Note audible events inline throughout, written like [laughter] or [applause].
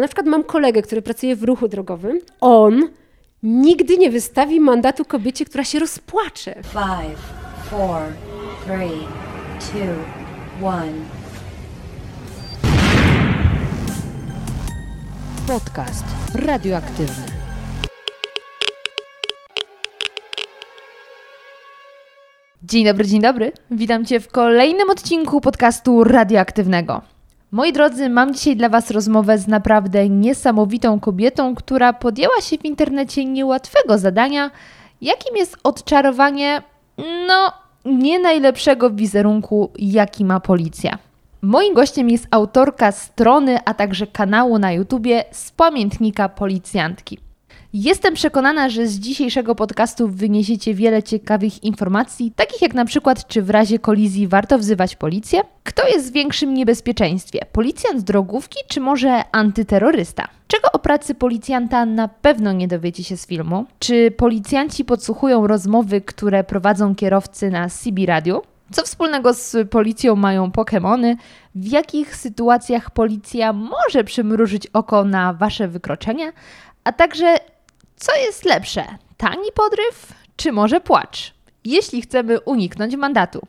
Na przykład mam kolegę, który pracuje w ruchu drogowym. On nigdy nie wystawi mandatu kobiecie, która się rozpłacze. Five, four, three, two, one. Podcast radioaktywny. Dzień dobry, dzień dobry. Witam Cię w kolejnym odcinku podcastu radioaktywnego. Moi drodzy, mam dzisiaj dla Was rozmowę z naprawdę niesamowitą kobietą, która podjęła się w internecie niełatwego zadania, jakim jest odczarowanie, no, nie najlepszego wizerunku, jaki ma policja. Moim gościem jest autorka strony, a także kanału na YouTubie z pamiętnika policjantki. Jestem przekonana, że z dzisiejszego podcastu wyniesiecie wiele ciekawych informacji, takich jak na przykład, czy w razie kolizji warto wzywać policję? Kto jest w większym niebezpieczeństwie? Policjant drogówki, czy może antyterrorysta? Czego o pracy policjanta na pewno nie dowiecie się z filmu? Czy policjanci podsłuchują rozmowy, które prowadzą kierowcy na CB Radio? Co wspólnego z policją mają Pokémony? W jakich sytuacjach policja może przymrużyć oko na wasze wykroczenia? A także co jest lepsze? Tani podryw czy może płacz? Jeśli chcemy uniknąć mandatu.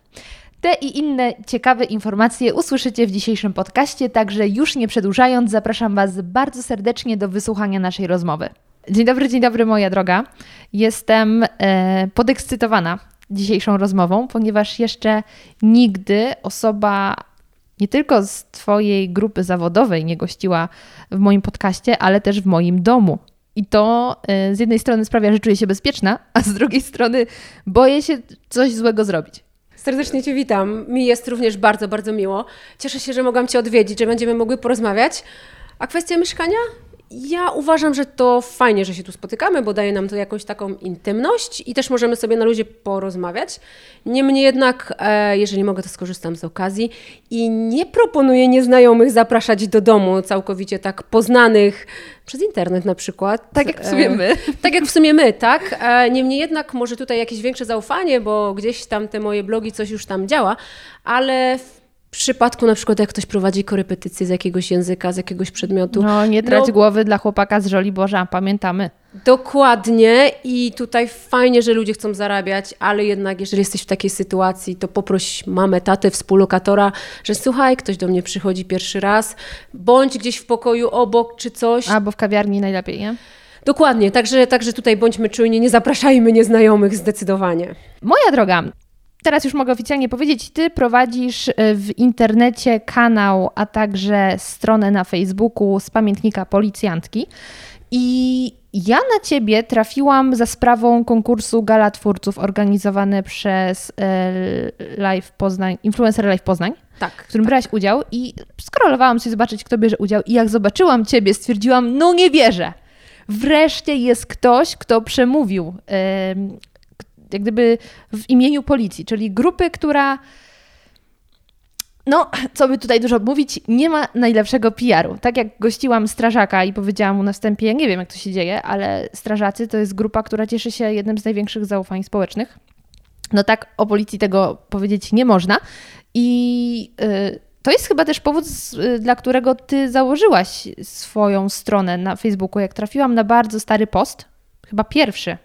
Te i inne ciekawe informacje usłyszycie w dzisiejszym podcaście, także już nie przedłużając, zapraszam Was bardzo serdecznie do wysłuchania naszej rozmowy. Dzień dobry, dzień dobry, moja droga. Jestem e, podekscytowana dzisiejszą rozmową, ponieważ jeszcze nigdy osoba nie tylko z Twojej grupy zawodowej nie gościła w moim podcaście, ale też w moim domu. I to y, z jednej strony sprawia, że czuję się bezpieczna, a z drugiej strony boję się coś złego zrobić. Serdecznie Cię witam. Mi jest również bardzo, bardzo miło. Cieszę się, że mogłam Cię odwiedzić, że będziemy mogły porozmawiać. A kwestia mieszkania? Ja uważam, że to fajnie, że się tu spotykamy, bo daje nam to jakąś taką intymność i też możemy sobie na luzie porozmawiać. Niemniej jednak, e, jeżeli mogę, to skorzystam z okazji i nie proponuję nieznajomych zapraszać do domu całkowicie tak poznanych przez internet na przykład. Tak jak w sumie my. [laughs] Tak jak w sumie my, tak. E, niemniej jednak może tutaj jakieś większe zaufanie, bo gdzieś tam te moje blogi coś już tam działa, ale w przypadku na przykład jak ktoś prowadzi korepetycje z jakiegoś języka, z jakiegoś przedmiotu. No nie trać no, głowy dla chłopaka z Żoli Boża, pamiętamy. Dokładnie i tutaj fajnie, że ludzie chcą zarabiać, ale jednak jeżeli jesteś w takiej sytuacji, to poproś mamę, tatę, współlokatora, że słuchaj, ktoś do mnie przychodzi pierwszy raz, bądź gdzieś w pokoju obok czy coś. Albo w kawiarni najlepiej, nie? Dokładnie, także, także tutaj bądźmy czujni, nie zapraszajmy nieznajomych zdecydowanie. Moja droga, teraz już mogę oficjalnie powiedzieć, ty prowadzisz y, w internecie kanał, a także stronę na Facebooku z pamiętnika policjantki. I ja na ciebie trafiłam za sprawą konkursu Gala Twórców organizowane przez e, Live Poznań, Influencer Live Poznań. Tak. W którym tak. brałaś udział i skrolowałam sobie zobaczyć, kto bierze udział. I jak zobaczyłam ciebie, stwierdziłam, no nie wierzę. Wreszcie jest ktoś, kto przemówił jak gdyby w imieniu policji, czyli grupy, która no, co by tutaj dużo mówić, nie ma najlepszego PR-u. Tak jak gościłam strażaka i powiedziałam mu na wstępie, nie wiem jak to się dzieje, ale strażacy to jest grupa, która cieszy się jednym z największych zaufań społecznych. No tak o policji tego powiedzieć nie można. I yy, to jest chyba też powód, yy, dla którego ty założyłaś swoją stronę na Facebooku. Jak trafiłam na bardzo stary post, chyba pierwszy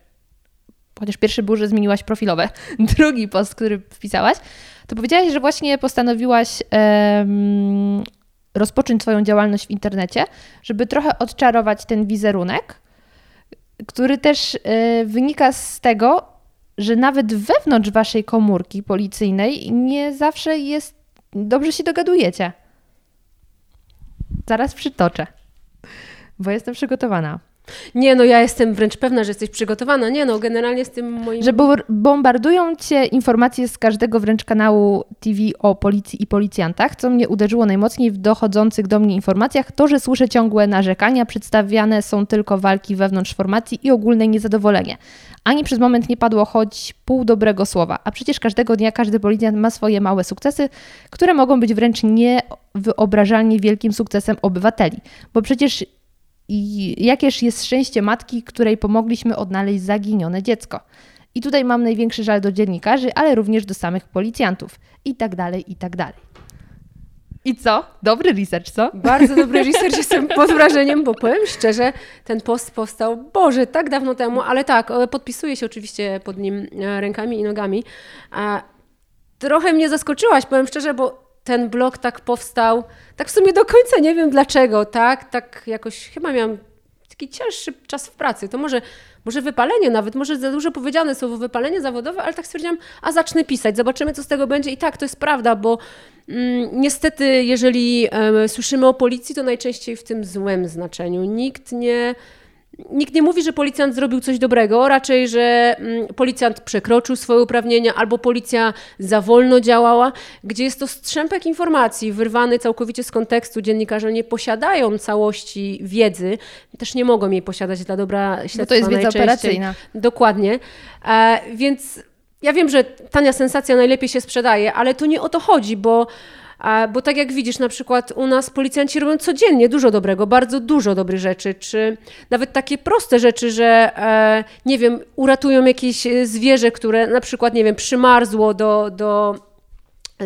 chociaż pierwszy był, że zmieniłaś profilowe, [laughs] drugi post, który wpisałaś, to powiedziałaś, że właśnie postanowiłaś um, rozpocząć swoją działalność w internecie, żeby trochę odczarować ten wizerunek, który też y, wynika z tego, że nawet wewnątrz waszej komórki policyjnej nie zawsze jest dobrze się dogadujecie. Zaraz przytoczę, bo jestem przygotowana. Nie, no ja jestem wręcz pewna, że jesteś przygotowana. Nie, no generalnie z tym moim... Że bombardują cię informacje z każdego wręcz kanału TV o policji i policjantach, co mnie uderzyło najmocniej w dochodzących do mnie informacjach, to, że słyszę ciągłe narzekania, przedstawiane są tylko walki wewnątrz formacji i ogólne niezadowolenie. Ani przez moment nie padło choć pół dobrego słowa, a przecież każdego dnia każdy policjant ma swoje małe sukcesy, które mogą być wręcz niewyobrażalnie wielkim sukcesem obywateli, bo przecież i jakież jest szczęście matki, której pomogliśmy odnaleźć zaginione dziecko. I tutaj mam największy żal do dziennikarzy, ale również do samych policjantów. I tak dalej, i tak dalej. I co? Dobry research, co? Bardzo dobry [laughs] research, jestem pod wrażeniem, bo powiem szczerze, ten post powstał, Boże, tak dawno temu, ale tak, e, podpisuję się oczywiście pod nim e, rękami i nogami. A trochę mnie zaskoczyłaś, powiem szczerze, bo ten blog tak powstał, tak w sumie do końca nie wiem dlaczego, tak, tak jakoś chyba miałam taki cięższy czas w pracy, to może, może wypalenie nawet, może za dużo powiedziane słowo wypalenie zawodowe, ale tak stwierdziłam, a zacznę pisać, zobaczymy co z tego będzie i tak, to jest prawda, bo mm, niestety jeżeli słyszymy o policji, to najczęściej w tym złym znaczeniu. Nikt nie Nikt nie mówi, że policjant zrobił coś dobrego, raczej, że mm, policjant przekroczył swoje uprawnienia albo policja za wolno działała, gdzie jest to strzępek informacji wyrwany całkowicie z kontekstu. Dziennikarze nie posiadają całości wiedzy, też nie mogą jej posiadać dla dobra śledztwa Bo to jest wiedza operacyjna. Dokładnie. E, więc ja wiem, że tania sensacja najlepiej się sprzedaje, ale to nie o to chodzi, bo bo tak jak widzisz, na przykład u nas policjanci robią codziennie dużo dobrego, bardzo dużo dobrych rzeczy, czy nawet takie proste rzeczy, że e, nie wiem, uratują jakieś zwierzę, które na przykład, nie wiem, przymarzło do, do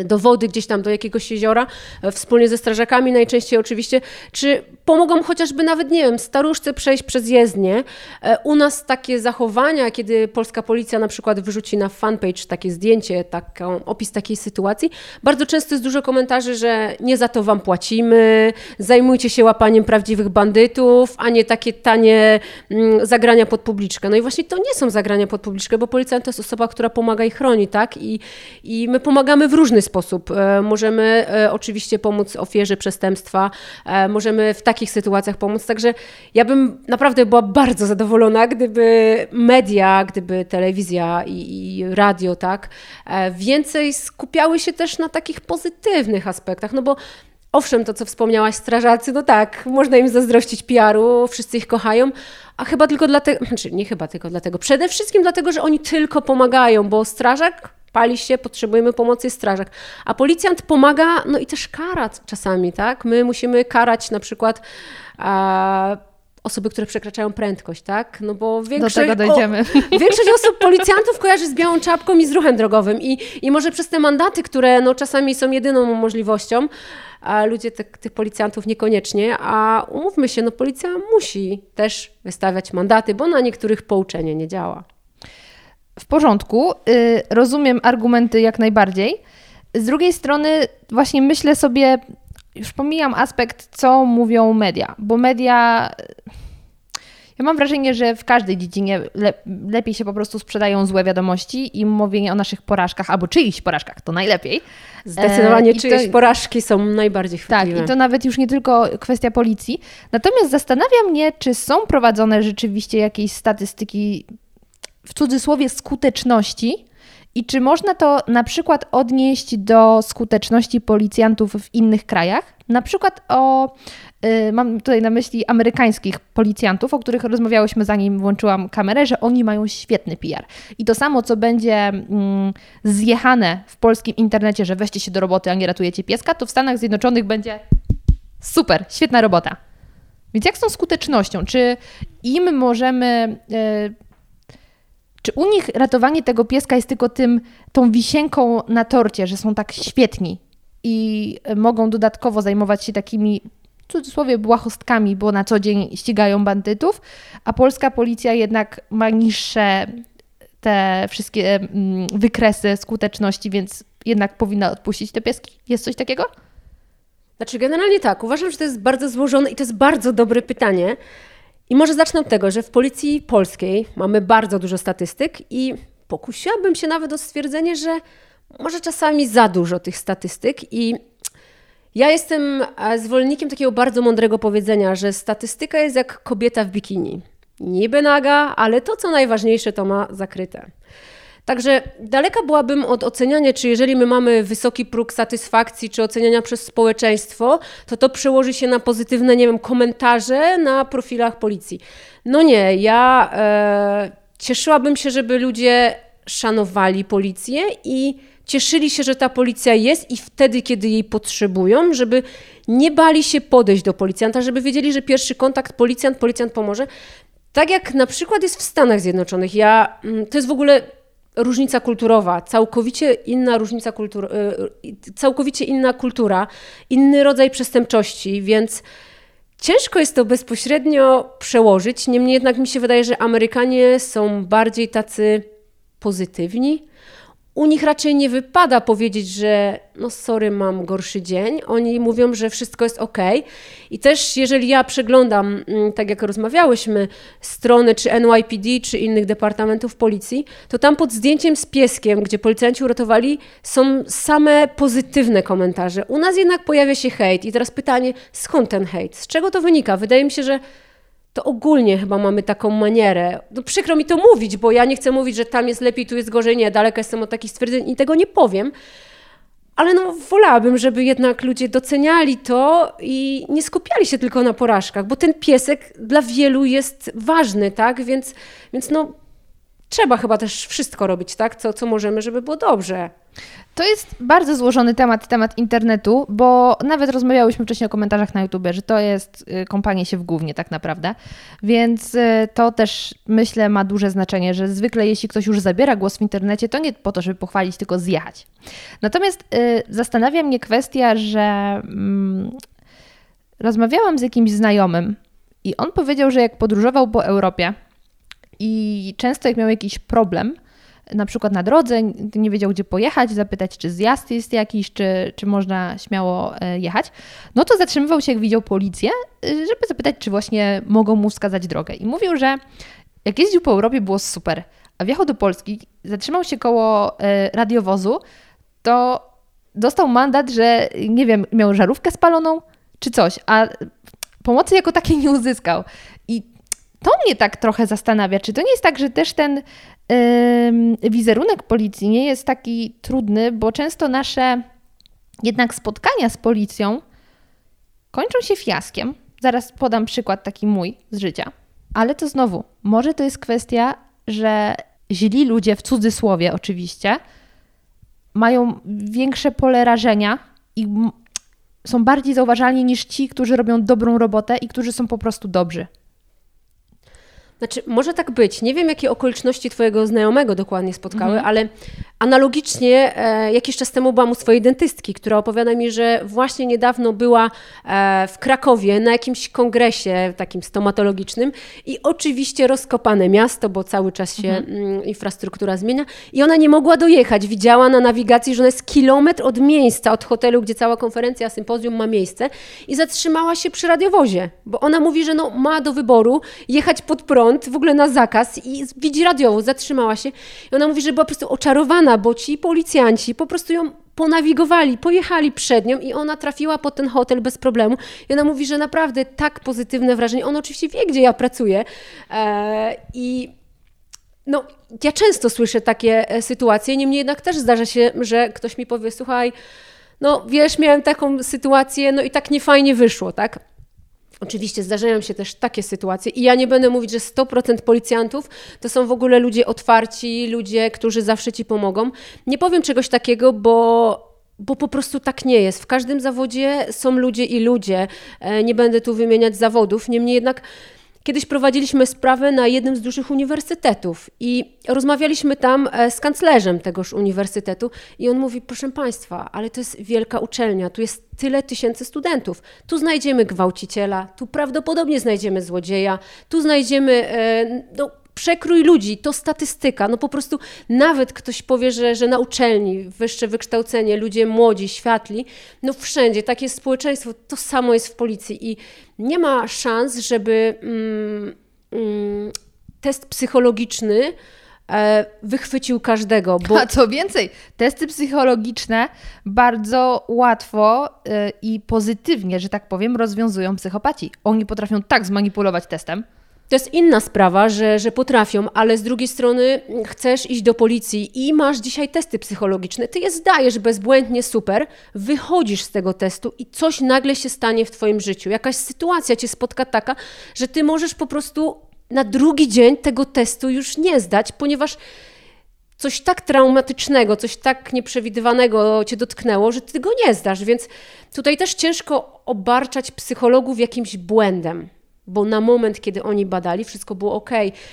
do wody gdzieś tam, do jakiegoś jeziora, e, wspólnie ze strażakami najczęściej oczywiście, czy pomogą chociażby nawet, nie wiem, staruszce przejść przez jezdnię. E, u nas takie zachowania, kiedy polska policja na przykład wyrzuci na fanpage takie zdjęcie, taką, opis takiej sytuacji, bardzo często jest dużo komentarzy, że nie za to wam płacimy, zajmujcie się łapaniem prawdziwych bandytów, a nie takie tanie mm, zagrania pod publiczkę. No i właśnie to nie są zagrania pod publiczkę, bo policjant to jest osoba, która pomaga i chroni, tak? I, i my pomagamy w różny sposób. E, możemy e, oczywiście pomóc ofierze przestępstwa, możemy w taki takich sytuacjach pomóc. Także ja bym naprawdę była bardzo zadowolona, gdyby media, gdyby telewizja i, i radio, tak, e, więcej skupiały się też na takich pozytywnych aspektach, no bo Owszem, to co wspomniałaś, strażacy, no tak, można im zazdrościć PR-u, wszyscy ich kochają, a chyba tylko dlatego, [clears throat] znaczy nie chyba tylko dlatego, przede wszystkim dlatego, że oni tylko pomagają, bo strażak pali się, potrzebujemy pomocy strażak. A policjant pomaga, no i też kara czasami, tak? My musimy karać na przykład a, osoby, które przekraczają prędkość, tak? No bo większość, Do tego dojdziemy. O, [laughs] większość osób policjantów kojarzy z białą czapką i z ruchem drogowym i, i może przez te mandaty, które no czasami są jedyną możliwością, a ludzie te, tych policjantów niekoniecznie, a umówmy się, no policja musi też wystawiać mandaty, bo na niektórych pouczenie nie działa w porządku, y, rozumiem argumenty jak najbardziej. Z drugiej strony, właśnie myślę sobie, już pomijam aspekt, co mówią media, bo media. Ja mam wrażenie, że w każdej dziedzinie le, lepiej się po prostu sprzedają złe wiadomości i mówienie o naszych porażkach albo czyichś porażkach to najlepiej. Zdecydowanie e, czyjeś to, porażki są najbardziej chwytliwe. Tak, i to nawet już nie tylko kwestia policji. Natomiast zastanawia mnie, czy są prowadzone rzeczywiście jakieś statystyki w cudzysłowie skuteczności i czy można to na przykład odnieść do skuteczności policjantów w innych krajach? Na przykład o, y, mam tutaj na myśli amerykańskich policjantów, o których rozmawiałyśmy zanim włączyłam kamerę, że oni mają świetny PR. I to samo, co będzie mm, zjechane w polskim internecie, że weźcie się do roboty, a nie ratujecie pieska, to w Stanach Zjednoczonych będzie super, świetna robota. Więc jak z tą skutecznością? Czy im możemy... Y, czy u nich ratowanie tego pieska jest tylko tym, tą wisienką na torcie, że są tak świetni i mogą dodatkowo zajmować się takimi w cudzysłowie błahostkami, bo na co dzień ścigają bandytów, a polska policja jednak ma niższe te wszystkie mm, wykresy skuteczności, więc jednak powinna odpuścić te pieski. Jest coś takiego? Znaczy, generalnie tak. Uważam, że to jest bardzo złożone i to jest bardzo dobre pytanie. I może zacznę od tego, że w policji polskiej mamy bardzo dużo statystyk i pokusiłabym się nawet o stwierdzenie, że może czasami za dużo tych statystyk i ja jestem e, zwolennikiem takiego bardzo mądrego powiedzenia, że statystyka jest jak kobieta w bikini. Niby naga, ale to co najważniejsze to ma zakryte. Także daleka byłabym od oceniania, czy jeżeli my mamy wysoki próg satysfakcji, czy oceniania przez społeczeństwo, to to przełoży się na pozytywne, nie wiem, komentarze na profilach policji. No nie, ja e, cieszyłabym się, żeby ludzie szanowali policję i cieszyli się, że ta policja jest i wtedy, kiedy jej potrzebują, żeby nie bali się podejść do policjanta, żeby wiedzieli, że pierwszy kontakt policjant, policjant pomoże. Tak jak na przykład jest w Stanach Zjednoczonych. Ja, mm, to jest w ogóle różnica kulturowa, całkowicie inna różnica kultur, y, całkowicie inna kultura, inny rodzaj przestępczości, więc ciężko jest to bezpośrednio przełożyć. Niemniej jednak mi się wydaje, że Amerykanie są bardziej tacy pozytywni, u nich raczej nie wypada powiedzieć, że no sorry, mam gorszy dzień. Oni mówią, że wszystko jest ok. I też jeżeli ja przeglądam, mm, tak jak rozmawiałyśmy, strony czy NYPD, czy innych departamentów policji, to tam pod zdjęciem z pieskiem, gdzie policjanci uratowali, są same pozytywne komentarze. U nas jednak pojawia się hejt. I teraz pytanie, skąd ten hejt? Z czego to wynika? Wydaje mi się, że to ogólnie chyba mamy taką manierę. No przykro mi to mówić, bo ja nie chcę mówić, że tam jest lepiej, tu jest gorzej. Nie, daleko jestem od takich stwierdzeń i tego nie powiem. Ale no, wolałabym, żeby jednak ludzie doceniali to i nie skupiali się tylko na porażkach, bo ten piesek dla wielu jest ważny, tak? Więc, więc no, trzeba chyba też wszystko robić, tak? Co, co możemy, żeby było dobrze. To jest bardzo złożony temat, temat internetu, bo nawet rozmawiałyśmy wcześniej o komentarzach na YouTube, że to jest y, kąpanie się w głównie tak naprawdę. Więc y, to też myślę ma duże znaczenie, że zwykle jeśli ktoś już zabiera głos w internecie, to nie po to, żeby pochwalić, tylko zjechać. Natomiast y, zastanawia mnie kwestia, że mm, rozmawiałam z jakimś znajomym i on powiedział, że jak podróżował po Europie i często jak miał jakiś problem, na przykład na drodze, nie wiedział gdzie pojechać, zapytać czy zjazd jest jakiś, czy, czy można śmiało e, jechać, no to zatrzymywał się jak widział policję, e, żeby zapytać czy właśnie mogą mu wskazać drogę. I mówił, że jak jeździł po Europie było super, a wjechał do Polski, zatrzymał się koło e, radiowozu, to dostał mandat, że nie wiem, miał żarówkę spaloną czy coś, a pomocy jako takiej nie uzyskał. I to mnie tak trochę zastanawia, czy to nie jest tak, że też ten wizerunek policji nie jest taki trudny, bo często nasze jednak spotkania z policją kończą się fiaskiem. Zaraz podam przykład taki mój z życia. Ale to znowu, może to jest kwestia, że źli ludzie, w cudzysłowie oczywiście, mają większe pole rażenia i są bardziej zauważalni niż ci, którzy robią dobrą robotę i którzy są po prostu dobrzy. Znaczy, może tak być. Nie wiem, jakie okoliczności Twojego znajomego dokładnie spotkały, mhm. ale analogicznie e, jakiś czas temu byłam u swojej dentystki, która opowiada mi, że właśnie niedawno była e, w Krakowie na jakimś kongresie takim stomatologicznym i oczywiście rozkopane miasto, bo cały czas się mhm. mm, infrastruktura zmienia i ona nie mogła dojechać. Widziała na nawigacji, że ona jest kilometr od miejsca, od hotelu, gdzie cała konferencja, sympozjum ma miejsce i zatrzymała się przy radiowozie, bo ona mówi, że no, ma do wyboru jechać pod prąd, w ogóle na zakaz i widzi radiowóz, zatrzymała się. I ona mówi, że była po prostu oczarowana, bo ci policjanci po prostu ją ponawigowali, pojechali przed nią i ona trafiła pod ten hotel bez problemu. I ona mówi, że naprawdę tak pozytywne wrażenie. On oczywiście wie, gdzie ja pracuję. E, I no, ja często słyszę takie e, sytuacje, niemniej jednak też zdarza się, że ktoś mi powie, słuchaj, no wiesz, miałem taką sytuację, no i tak niefajnie wyszło, tak? Oczywiście zdarzają się też takie sytuacje i ja nie będę mówić, że 100% policjantów to są w ogóle ludzie otwarci, ludzie, którzy zawsze ci pomogą. Nie powiem czegoś takiego, bo bo po prostu tak nie jest. W każdym zawodzie są ludzie i ludzie. E, nie będę tu wymieniać zawodów, niemniej jednak Kiedyś prowadziliśmy sprawę na jednym z dużych uniwersytetów i rozmawialiśmy tam e, z kanclerzem tegoż uniwersytetu i on mówi, proszę Państwa, ale to jest wielka uczelnia, tu jest tyle tysięcy studentów. Tu znajdziemy gwałciciela, tu prawdopodobnie znajdziemy złodzieja, tu znajdziemy e, no, przekrój ludzi, to statystyka. No po prostu nawet ktoś powie, że, że na uczelni, wyższe wykształcenie, ludzie młodzi, światli, no wszędzie, takie społeczeństwo, to samo jest w policji i nie ma szans, żeby mm, mm, test psychologiczny e, wychwycił każdego. Bo... A co więcej, testy psychologiczne bardzo łatwo e, i pozytywnie, że tak powiem, rozwiązują psychopaci. Oni potrafią tak zmanipulować testem, to jest inna sprawa, że, że potrafią, ale z drugiej strony chcesz iść do policji i masz dzisiaj testy psychologiczne. Ty je zdajesz bezbłędnie, super, wychodzisz z tego testu i coś nagle się stanie w Twoim życiu. Jakaś sytuacja Cię spotka taka, że Ty możesz po prostu na drugi dzień tego testu już nie zdać, ponieważ coś tak traumatycznego, coś tak nieprzewidywanego Cię dotknęło, że Ty go nie zdasz. Więc tutaj też ciężko obarczać psychologów jakimś błędem bo na moment, kiedy oni badali, wszystko było ok.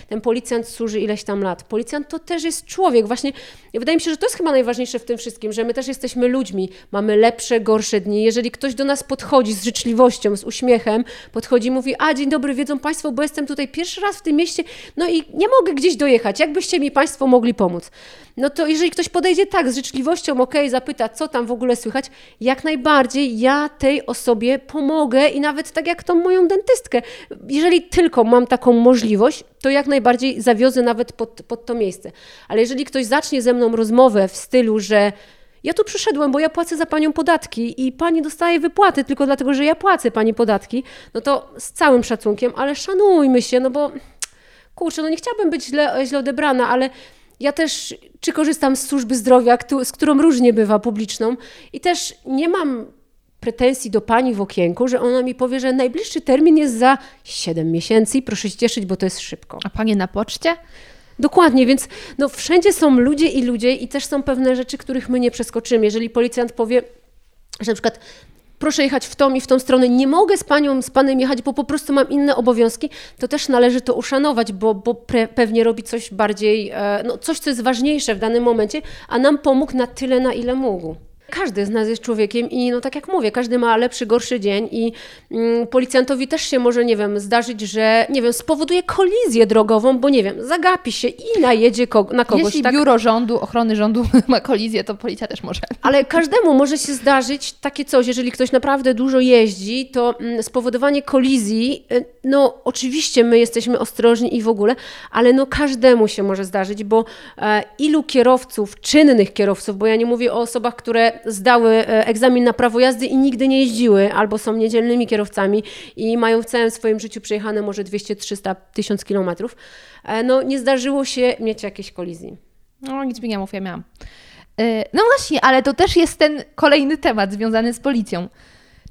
Ten policjant służy ileś tam lat. Policjant to też jest człowiek. Właśnie wydaje mi się, że to jest chyba najważniejsze w tym wszystkim, że my też jesteśmy ludźmi. Mamy lepsze, gorsze dni. Jeżeli ktoś do nas podchodzi z życzliwością, z uśmiechem, podchodzi i mówi, a dzień dobry, wiedzą Państwo, bo jestem tutaj pierwszy raz w tym mieście, no i nie mogę gdzieś dojechać. Jakbyście mi Państwo mogli pomóc? No to jeżeli ktoś podejdzie tak, z życzliwością, ok, zapyta, co tam w ogóle słychać, jak najbardziej ja tej osobie pomogę i nawet tak jak tą moją dentystkę. Jeżeli tylko mam taką możliwość, to jak najbardziej zawiozę nawet pod, pod to miejsce. Ale jeżeli ktoś zacznie ze mną rozmowę w stylu, że ja tu przyszedłem, bo ja płacę za panią podatki i pani dostaje wypłaty tylko dlatego, że ja płacę pani podatki, no to z całym szacunkiem, ale szanujmy się, no bo kurczę, no nie chciałabym być źle, źle odebrana, ale ja też, czy korzystam z służby zdrowia, z którą różnie bywa publiczną, i też nie mam pretensji do pani w okienku, że ona mi powie, że najbliższy termin jest za 7 miesięcy i proszę się cieszyć, bo to jest szybko. A panie na poczcie? Dokładnie, więc no, wszędzie są ludzie i ludzie i też są pewne rzeczy, których my nie przeskoczymy. Jeżeli policjant powie, że na przykład proszę jechać w tą i w tą stronę, nie mogę z panią, z panem jechać, bo po prostu mam inne obowiązki, to też należy to uszanować, bo, bo pre, pewnie robi coś bardziej, e, no coś, co jest ważniejsze w danym momencie, a nam pomógł na tyle, na ile mógł. Każdy z nas jest człowiekiem i no tak jak mówię, każdy ma lepszy, gorszy dzień i mm, policjantowi też się może, nie wiem, zdarzyć, że, nie wiem, spowoduje kolizję drogową, bo nie wiem, zagapi się i najedzie ko na kogoś. Jeśli tak? biuro rządu, ochrony rządu [laughs] ma kolizję, to policja też może. Ale każdemu może się zdarzyć takie coś, jeżeli ktoś naprawdę dużo jeździ, to mm, spowodowanie kolizji, y, no oczywiście my jesteśmy ostrożni i w ogóle, ale no każdemu się może zdarzyć, bo e, ilu kierowców, czynnych kierowców, bo ja nie mówię o osobach, które zdały e, egzamin na prawo jazdy i nigdy nie jeździły, albo są niedzielnymi kierowcami i mają w całym swoim życiu przejechane może 200, 300, 1000 kilometrów, e, no nie zdarzyło się mieć jakiejś kolizji. No nic mi nie mów, ja miałam. E, no właśnie, ale to też jest ten kolejny temat związany z policją.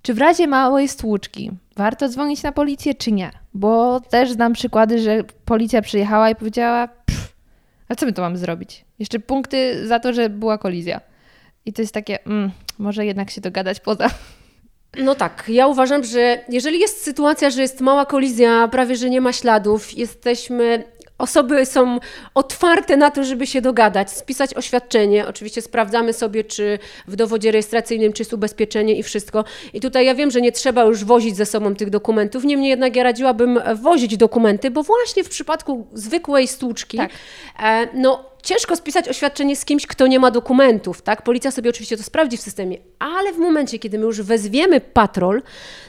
Czy w razie małej stłuczki warto dzwonić na policję, czy nie? Bo też znam przykłady, że policja przyjechała i powiedziała: A co my to mamy zrobić? Jeszcze punkty za to, że była kolizja. I to jest takie, mm, może jednak się dogadać poza. No tak, ja uważam, że jeżeli jest sytuacja, że jest mała kolizja, prawie że nie ma śladów, jesteśmy osoby są otwarte na to, żeby się dogadać, spisać oświadczenie. Oczywiście sprawdzamy sobie, czy w dowodzie rejestracyjnym, czy jest ubezpieczenie i wszystko. I tutaj ja wiem, że nie trzeba już wozić ze sobą tych dokumentów, niemniej jednak ja radziłabym wozić dokumenty, bo właśnie w przypadku zwykłej stłuczki, tak. e, no ciężko spisać oświadczenie z kimś, kto nie ma dokumentów, tak? Policja sobie oczywiście to sprawdzi w systemie, ale w momencie, kiedy my już wezwiemy patrol,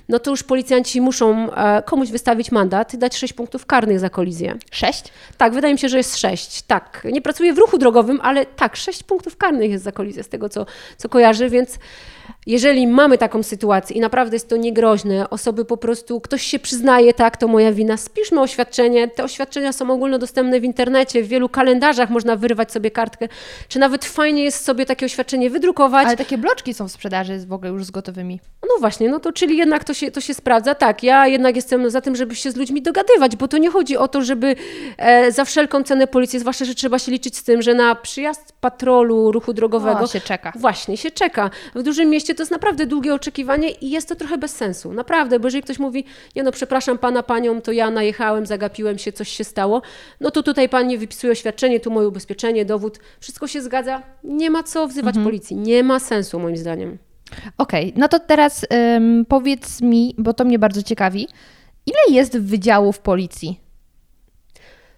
no to już policjanci muszą e, komuś wystawić mandat i dać 6 punktów karnych za kolizję. 6? Tak, wydaje mi się, że jest 6. Tak, nie pracuję w ruchu drogowym, ale tak, 6 punktów karnych jest za kolizję z tego, co, co kojarzy, więc jeżeli mamy taką sytuację i naprawdę jest to niegroźne, osoby po prostu, ktoś się przyznaje, tak, to moja wina, spiszmy oświadczenie. Te oświadczenia są ogólnodostępne w internecie, w wielu kalendarzach można wyrwać sobie kartkę, czy nawet fajnie jest sobie takie oświadczenie wydrukować. Ale takie bloczki są w sprzedaży w ogóle już z gotowymi. No właśnie, no to czyli jednak to się, to się sprawdza. Tak, ja jednak jestem za tym, żeby się z ludźmi dogadywać, bo to nie chodzi o to, żeby e, za wszelką cenę policji, zwłaszcza, że trzeba się liczyć z tym, że na przyjazd patrolu ruchu drogowego o, się czeka. Właśnie, się czeka. W dużym mieście to jest naprawdę długie oczekiwanie i jest to trochę bez sensu. Naprawdę, bo jeżeli ktoś mówi, nie no, przepraszam pana, panią, to ja najechałem, zagapiłem się, coś się stało, no to tutaj pani wypisuje oświadczenie, tu moje ubezpieczenie, dowód, wszystko się zgadza, nie ma co wzywać mhm. policji. Nie ma sensu, moim zdaniem. Okej, okay, no to teraz ym, powiedz mi, bo to mnie bardzo ciekawi, ile jest wydziałów policji?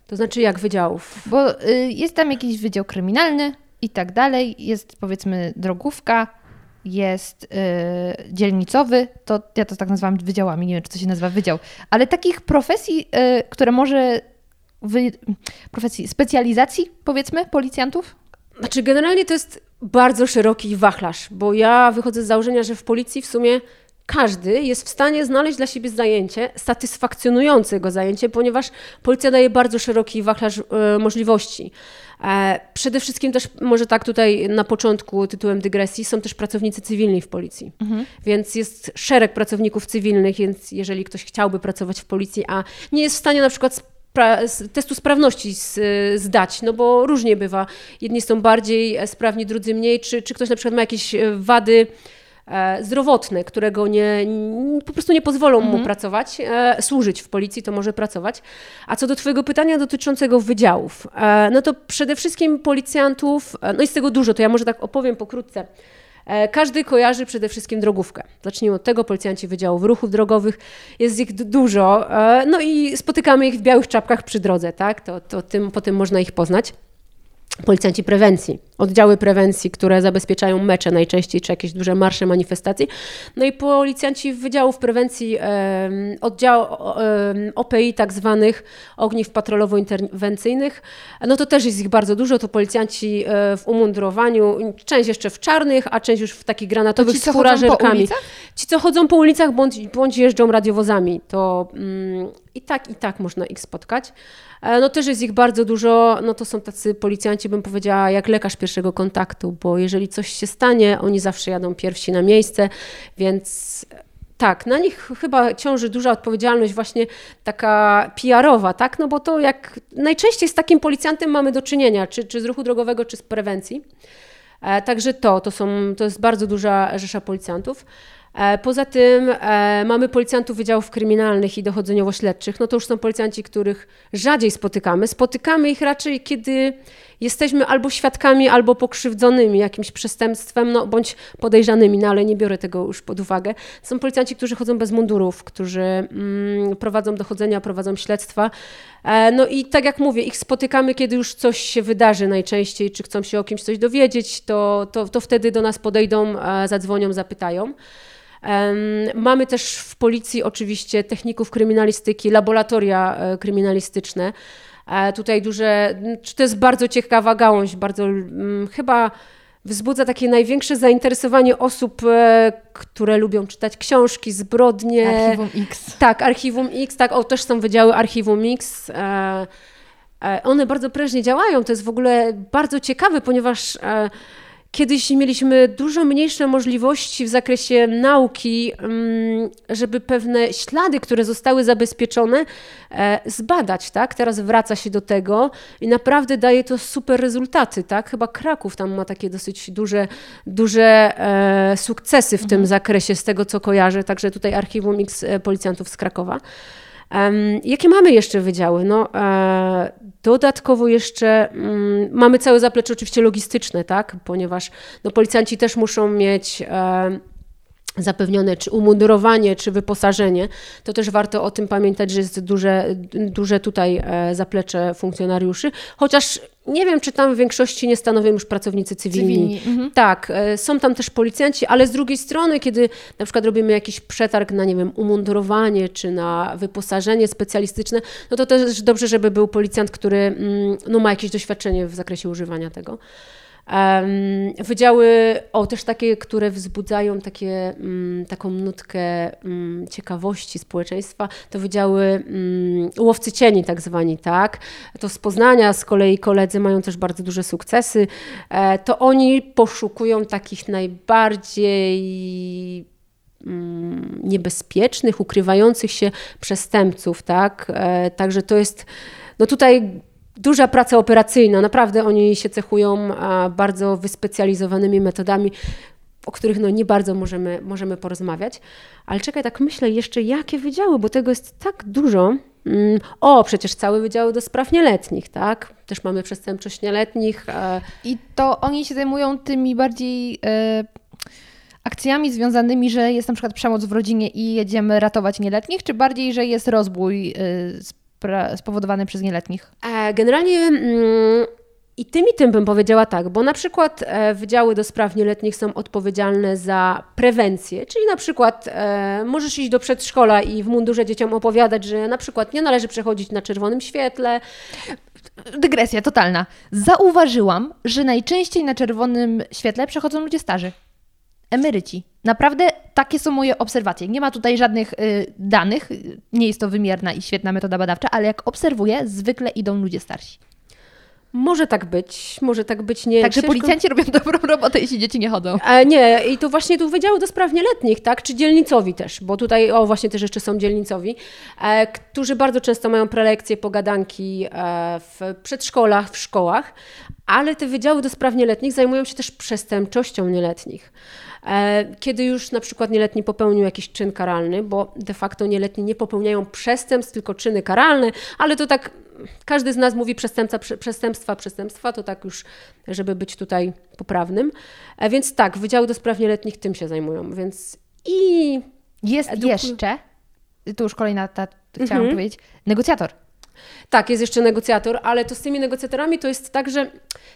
To znaczy jak wydziałów? Bo y, jest tam jakiś wydział kryminalny i tak dalej, jest powiedzmy drogówka, jest y, dzielnicowy, to ja to tak nazywam wydziałami, nie wiem, czy to się nazywa wydział, ale takich profesji, y, które może, wy, profesji, specjalizacji powiedzmy policjantów? Znaczy generalnie to jest bardzo szeroki wachlarz, bo ja wychodzę z założenia, że w policji w sumie każdy jest w stanie znaleźć dla siebie zajęcie, satysfakcjonujące go zajęcie, ponieważ policja daje bardzo szeroki wachlarz y, możliwości. E, przede wszystkim też, może tak tutaj na początku tytułem dygresji, są też pracownicy cywilni w policji. Mhm. Więc jest szereg pracowników cywilnych, więc jeżeli ktoś chciałby pracować w policji, a nie jest w stanie na przykład testu sprawności zdać, no bo różnie bywa. Jedni są bardziej sprawni, drudzy mniej, czy, czy ktoś na przykład ma jakieś wady e, zdrowotne, którego nie, po prostu nie pozwolą mu pracować, e, służyć w policji, to może pracować. A co do Twojego pytania dotyczącego wydziałów, e, no to przede wszystkim policjantów, no jest tego dużo, to ja może tak opowiem pokrótce. Każdy kojarzy przede wszystkim drogówkę. Zacznijmy od tego, policjanci Wydziałów Ruchów Drogowych, jest ich dużo, no i spotykamy ich w białych czapkach przy drodze, tak? To, to tym, po tym można ich poznać policjanci prewencji, oddziały prewencji, które zabezpieczają mecze najczęściej, czy jakieś duże marsze, manifestacje. No i policjanci Wydziałów Prewencji, e, oddział e, OPI, tak zwanych ogniw patrolowo-interwencyjnych, no to też jest ich bardzo dużo, to policjanci e, w umundurowaniu, część jeszcze w czarnych, a część już w takich granatowych ci, z furażerkami. Ci, co chodzą po ulicach, bądź, bądź jeżdżą radiowozami, to mm, i tak, i tak można ich spotkać. E, no też jest ich bardzo dużo, no to są tacy policjanci, bym powiedziała, jak lekarz pierwszego kontaktu, bo jeżeli coś się stanie, oni zawsze jadą pierwsi na miejsce, więc tak, na nich chyba ciąży duża odpowiedzialność właśnie taka PR-owa, tak? No bo to jak najczęściej z takim policjantem mamy do czynienia, czy, czy z ruchu drogowego, czy z prewencji. E, także to, to, są, to jest bardzo duża rzesza policjantów. E, poza tym e, mamy policjantów wydziałów kryminalnych i dochodzeniowo-śledczych. No to już są policjanci, których rzadziej spotykamy. Spotykamy ich raczej, kiedy jesteśmy albo świadkami, albo pokrzywdzonymi jakimś przestępstwem, no bądź podejrzanymi, no ale nie biorę tego już pod uwagę. Są policjanci, którzy chodzą bez mundurów, którzy mm, prowadzą dochodzenia, prowadzą śledztwa. E, no i tak jak mówię, ich spotykamy, kiedy już coś się wydarzy najczęściej, czy chcą się o kimś coś dowiedzieć, to, to, to wtedy do nas podejdą, zadzwonią, zapytają. Mamy też w policji oczywiście techników kryminalistyki, laboratoria e, kryminalistyczne. E, tutaj duże, to jest bardzo ciekawa gałąź, bardzo chyba wzbudza takie największe zainteresowanie osób, e, które lubią czytać książki, zbrodnie. Archiwum X. Tak, Archiwum X, tak, o też są wydziały Archiwum X. One bardzo prężnie działają. To jest w ogóle bardzo ciekawe, ponieważ Kiedyś mieliśmy dużo mniejsze możliwości w zakresie nauki, mm, żeby pewne ślady, które zostały zabezpieczone, e, zbadać. Tak? Teraz wraca się do tego i naprawdę daje to super rezultaty. Tak? Chyba Kraków tam ma takie dosyć duże, duże e, sukcesy w mhm. tym zakresie, z tego co kojarzę. Także tutaj Archiwum X e, Policjantów z Krakowa. Jakie mamy jeszcze wydziały? No, e, dodatkowo jeszcze mm, mamy całe zaplecze oczywiście logistyczne, tak? ponieważ no, policjanci też muszą mieć zapewnione czy umundurowanie, czy wyposażenie, to też warto o tym pamiętać, że jest duże, duże tutaj e, zaplecze funkcjonariuszy, chociaż nie wiem, czy tam w większości nie stanowią już pracownicy cywilni. cywilni. Mhm. Tak, e, są tam też policjanci, ale z drugiej strony, kiedy na przykład robimy jakiś przetarg na, nie wiem, umundurowanie, czy na wyposażenie specjalistyczne, no to też dobrze, żeby był policjant, który mm, no, ma jakieś doświadczenie w zakresie używania tego. Wydziały, o też takie, które wzbudzają takie, mm, taką nutkę mm, ciekawości społeczeństwa, to wydziały mm, łowcy cieni tak zwani, tak? To z Poznania z kolei koledzy mają też bardzo duże sukcesy. E, to oni poszukują takich najbardziej niebezpiecznych, ukrywających się przestępców, tak? E, także to jest, no tutaj duża praca operacyjna. Naprawdę oni się cechują bardzo wyspecjalizowanymi metodami, o których no nie bardzo możemy, możemy porozmawiać. Ale czekaj, tak myślę jeszcze, jakie wydziały, bo tego jest tak dużo. Mm, o, przecież cały wydział do spraw nieletnich, tak? Też mamy przestępczość nieletnich. I to oni się zajmują tymi bardziej e, akcjami związanymi, że jest na przykład przemoc w rodzinie i jedziemy ratować nieletnich, czy bardziej, że jest rozbój e, spowodowany przez nieletnich? E, generalnie mm, i tym i tym bym powiedziała tak, bo na przykład e, wydziały do spraw nieletnich są odpowiedzialne za prewencję, czyli na przykład e, możesz iść do przedszkola i w mundurze dzieciom opowiadać, że na przykład nie należy przechodzić na czerwonym świetle. Dygresja totalna. Zauważyłam, że najczęściej na czerwonym świetle przechodzą ludzie starzy emeryci. Naprawdę takie są moje obserwacje. Nie ma tutaj żadnych y, danych, nie jest to wymierna i świetna metoda badawcza, ale jak obserwuję, zwykle idą ludzie starsi. Może tak być, może tak być. Nie, Także ciężko- policjanci robią [laughs] dobrą robotę, jeśli dzieci nie chodzą. E, nie, i to właśnie tu Wydziału do Spraw Nieletnich, tak, czy dzielnicowi też, bo tutaj, o właśnie też jeszcze są dzielnicowi, e, którzy bardzo często mają prelekcje, pogadanki e, w przedszkolach, w szkołach, ale te Wydziały do Spraw Nieletnich zajmują się też przestępczością nieletnich. E, Kiedy już na przykład nieletni popełnił jakiś czyn karalny, bo de facto nieletni nie popełniają przestępstw, tylko czyny karalne, ale to tak każdy z nas mówi przestępca, prze- przestępstwa, przestępstwa, to tak już, żeby być tutaj poprawnym. E, Więc tak, Wydziały do Spraw Nieletnich tym się zajmują, więc i Jest jeszcze, tu już kolejna ta, chciałam Mhm. powiedzieć, negocjator. Tak, jest jeszcze negocjator, ale to z tymi negocjatorami to jest tak, że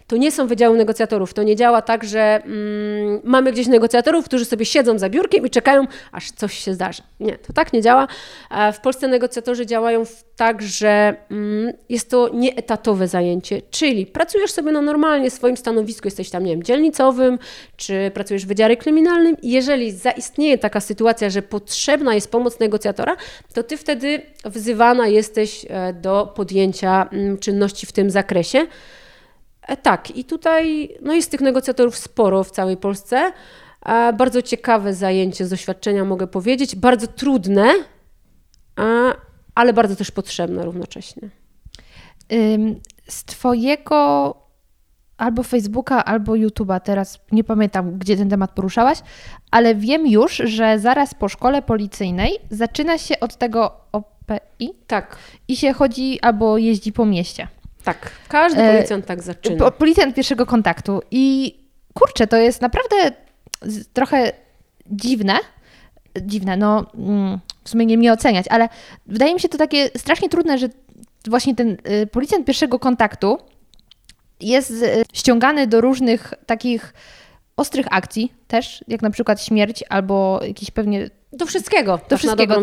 to nie są wydziały negocjatorów. To nie działa tak, że mm, mamy gdzieś negocjatorów, którzy sobie siedzą za biurkiem i czekają, aż coś się zdarzy. Nie, to tak nie działa. E, W Polsce negocjatorzy działają tak, że mm, jest to nieetatowe zajęcie, czyli pracujesz sobie na normalnie swoim stanowisku, jesteś tam, nie wiem, dzielnicowym, czy pracujesz w wydziale kryminalnym jeżeli zaistnieje taka sytuacja, że potrzebna jest pomoc negocjatora, to ty wtedy wzywana jesteś e, do podjęcia mm, czynności w tym zakresie. E, Tak, i tutaj no jest tych negocjatorów sporo w całej Polsce. E, Bardzo ciekawe zajęcie z doświadczenia, mogę powiedzieć. Bardzo trudne, ale bardzo też potrzebne równocześnie. Z Twojego albo Facebooka, albo YouTube'a, teraz nie pamiętam, gdzie ten temat poruszałaś, ale wiem już, że zaraz po szkole policyjnej zaczyna się od tego OPI Tak, i się chodzi albo jeździ po mieście. tak. Każdy E, policjant tak zaczyna. Po, policjant pierwszego kontaktu. I kurczę, to jest naprawdę trochę dziwne. Dziwne, no mm, w sumie nie mnie oceniać, ale wydaje mi się to takie strasznie trudne, że właśnie ten y, policjant pierwszego kontaktu jest y, ściągany do różnych takich ostrych akcji też, jak na przykład śmierć albo jakiś pewnie Do wszystkiego, do wszystkiego,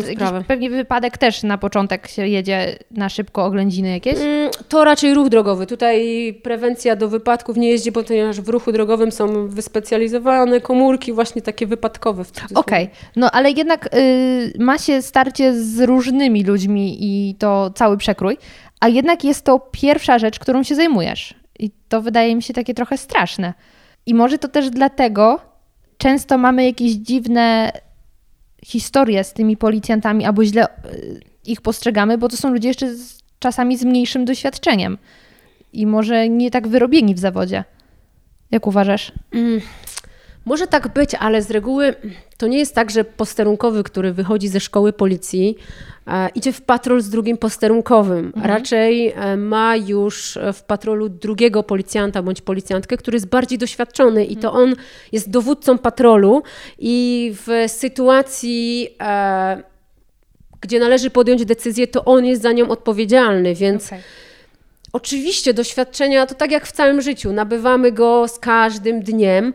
pewnie wypadek też na początek się jedzie na szybko oględziny jakieś. Mm, To raczej ruch drogowy. Tutaj prewencja do wypadków nie jeździ, ponieważ w ruchu drogowym są wyspecjalizowane komórki właśnie takie wypadkowe. Okej, no ale jednak y, ma się starcie z różnymi ludźmi i to cały przekrój, a jednak jest to pierwsza rzecz, którą się zajmujesz. I to wydaje mi się takie trochę straszne. I może to też dlatego często mamy jakieś dziwne historie z tymi policjantami, albo źle y, ich postrzegamy, bo to są ludzie jeszcze z, czasami z mniejszym doświadczeniem i może nie tak wyrobieni w zawodzie. Jak uważasz? Mm, Może tak być, ale z reguły to nie jest tak, że posterunkowy, który wychodzi ze szkoły policji, e, idzie w patrol z drugim posterunkowym. Raczej e, ma już w patrolu drugiego policjanta bądź policjantkę, który jest bardziej doświadczony i to on jest dowódcą patrolu i w sytuacji. E, gdzie należy podjąć decyzję, to on jest za nią odpowiedzialny, więc Oczywiście doświadczenia to tak jak w całym życiu, nabywamy go z każdym dniem.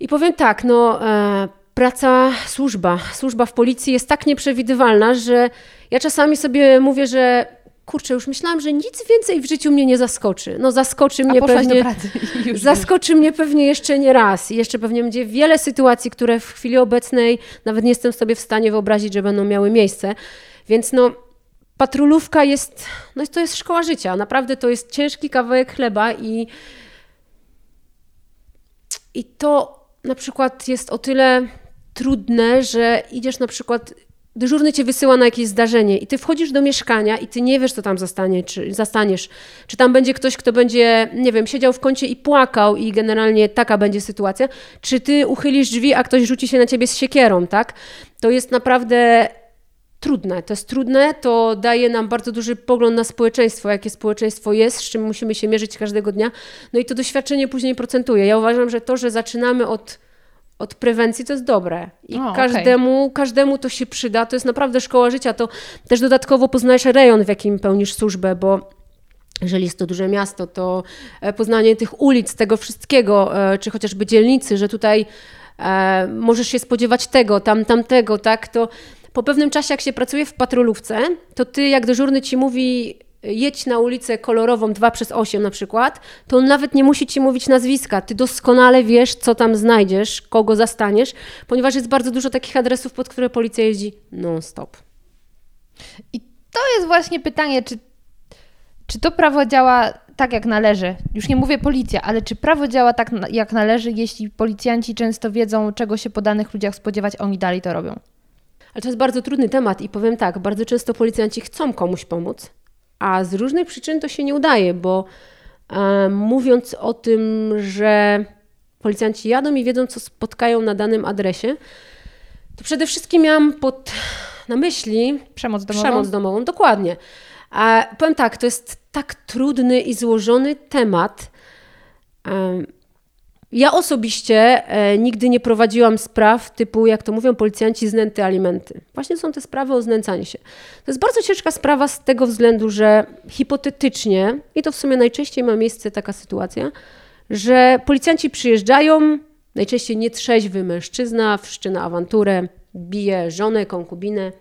I powiem tak, no e, praca, służba, służba w policji jest tak nieprzewidywalna, że ja czasami sobie mówię, że kurczę, już myślałam, że nic więcej w życiu mnie nie zaskoczy. No zaskoczy mnie pewnie... Zaskoczy mnie pewnie jeszcze nie raz i jeszcze pewnie będzie wiele sytuacji, które w chwili obecnej nawet nie jestem sobie w stanie wyobrazić, że będą miały miejsce. Więc no, patrolówka jest, no to jest szkoła życia. Naprawdę to jest ciężki kawałek chleba i, i to na przykład jest o tyle trudne, że idziesz na przykład dyżurny cię wysyła na jakieś zdarzenie i ty wchodzisz do mieszkania i ty nie wiesz, co tam zastanie, czy, zastaniesz. Czy tam będzie ktoś, kto będzie, nie wiem, siedział w kącie i płakał i generalnie taka będzie sytuacja. Czy ty uchylisz drzwi, a ktoś rzuci się na ciebie z siekierą, tak? To jest naprawdę trudne. To jest trudne, to daje nam bardzo duży pogląd na społeczeństwo, jakie społeczeństwo jest, z czym musimy się mierzyć każdego dnia. No i to doświadczenie później procentuje. Ja uważam, że to, że zaczynamy od, od prewencji, to jest dobre. I O, każdemu, każdemu to się przyda. To jest naprawdę szkoła życia. To też dodatkowo poznajesz rejon, w jakim pełnisz służbę, bo jeżeli jest to duże miasto, to e, poznanie tych ulic, tego wszystkiego, e, czy chociażby dzielnicy, że tutaj e, możesz się spodziewać tego, tam, tamtego, tak, to po pewnym czasie, jak się pracuje w patrolówce, to ty, jak dyżurny ci mówi, jedź na ulicę kolorową 2 przez 8 na przykład, to on nawet nie musi ci mówić nazwiska. Ty doskonale wiesz, co tam znajdziesz, kogo zastaniesz, ponieważ jest bardzo dużo takich adresów, pod które policja jeździ non-stop. I to jest właśnie pytanie, czy, czy to prawo działa tak jak należy? Już nie mówię policja, ale czy prawo działa tak jak należy, jeśli policjanci często wiedzą, czego się po danych ludziach spodziewać, oni dalej to robią? Ale to jest bardzo trudny temat i powiem tak, bardzo często policjanci chcą komuś pomóc, a z różnych przyczyn to się nie udaje, bo e, mówiąc o tym, że policjanci jadą i wiedzą, co spotkają na danym adresie, to przede wszystkim miałam pod, na myśli Przemoc domową? Przemoc domową, dokładnie. A powiem tak, to jest tak trudny i złożony temat. Em, Ja osobiście e, nigdy nie prowadziłam spraw typu, jak to mówią policjanci, znęty alimenty. Właśnie są te sprawy o znęcanie się. To jest bardzo ciężka sprawa z tego względu, że hipotetycznie, i to w sumie najczęściej ma miejsce taka sytuacja, że policjanci przyjeżdżają, najczęściej nietrzeźwy mężczyzna, wszczyna awanturę, bije żonę, konkubinę,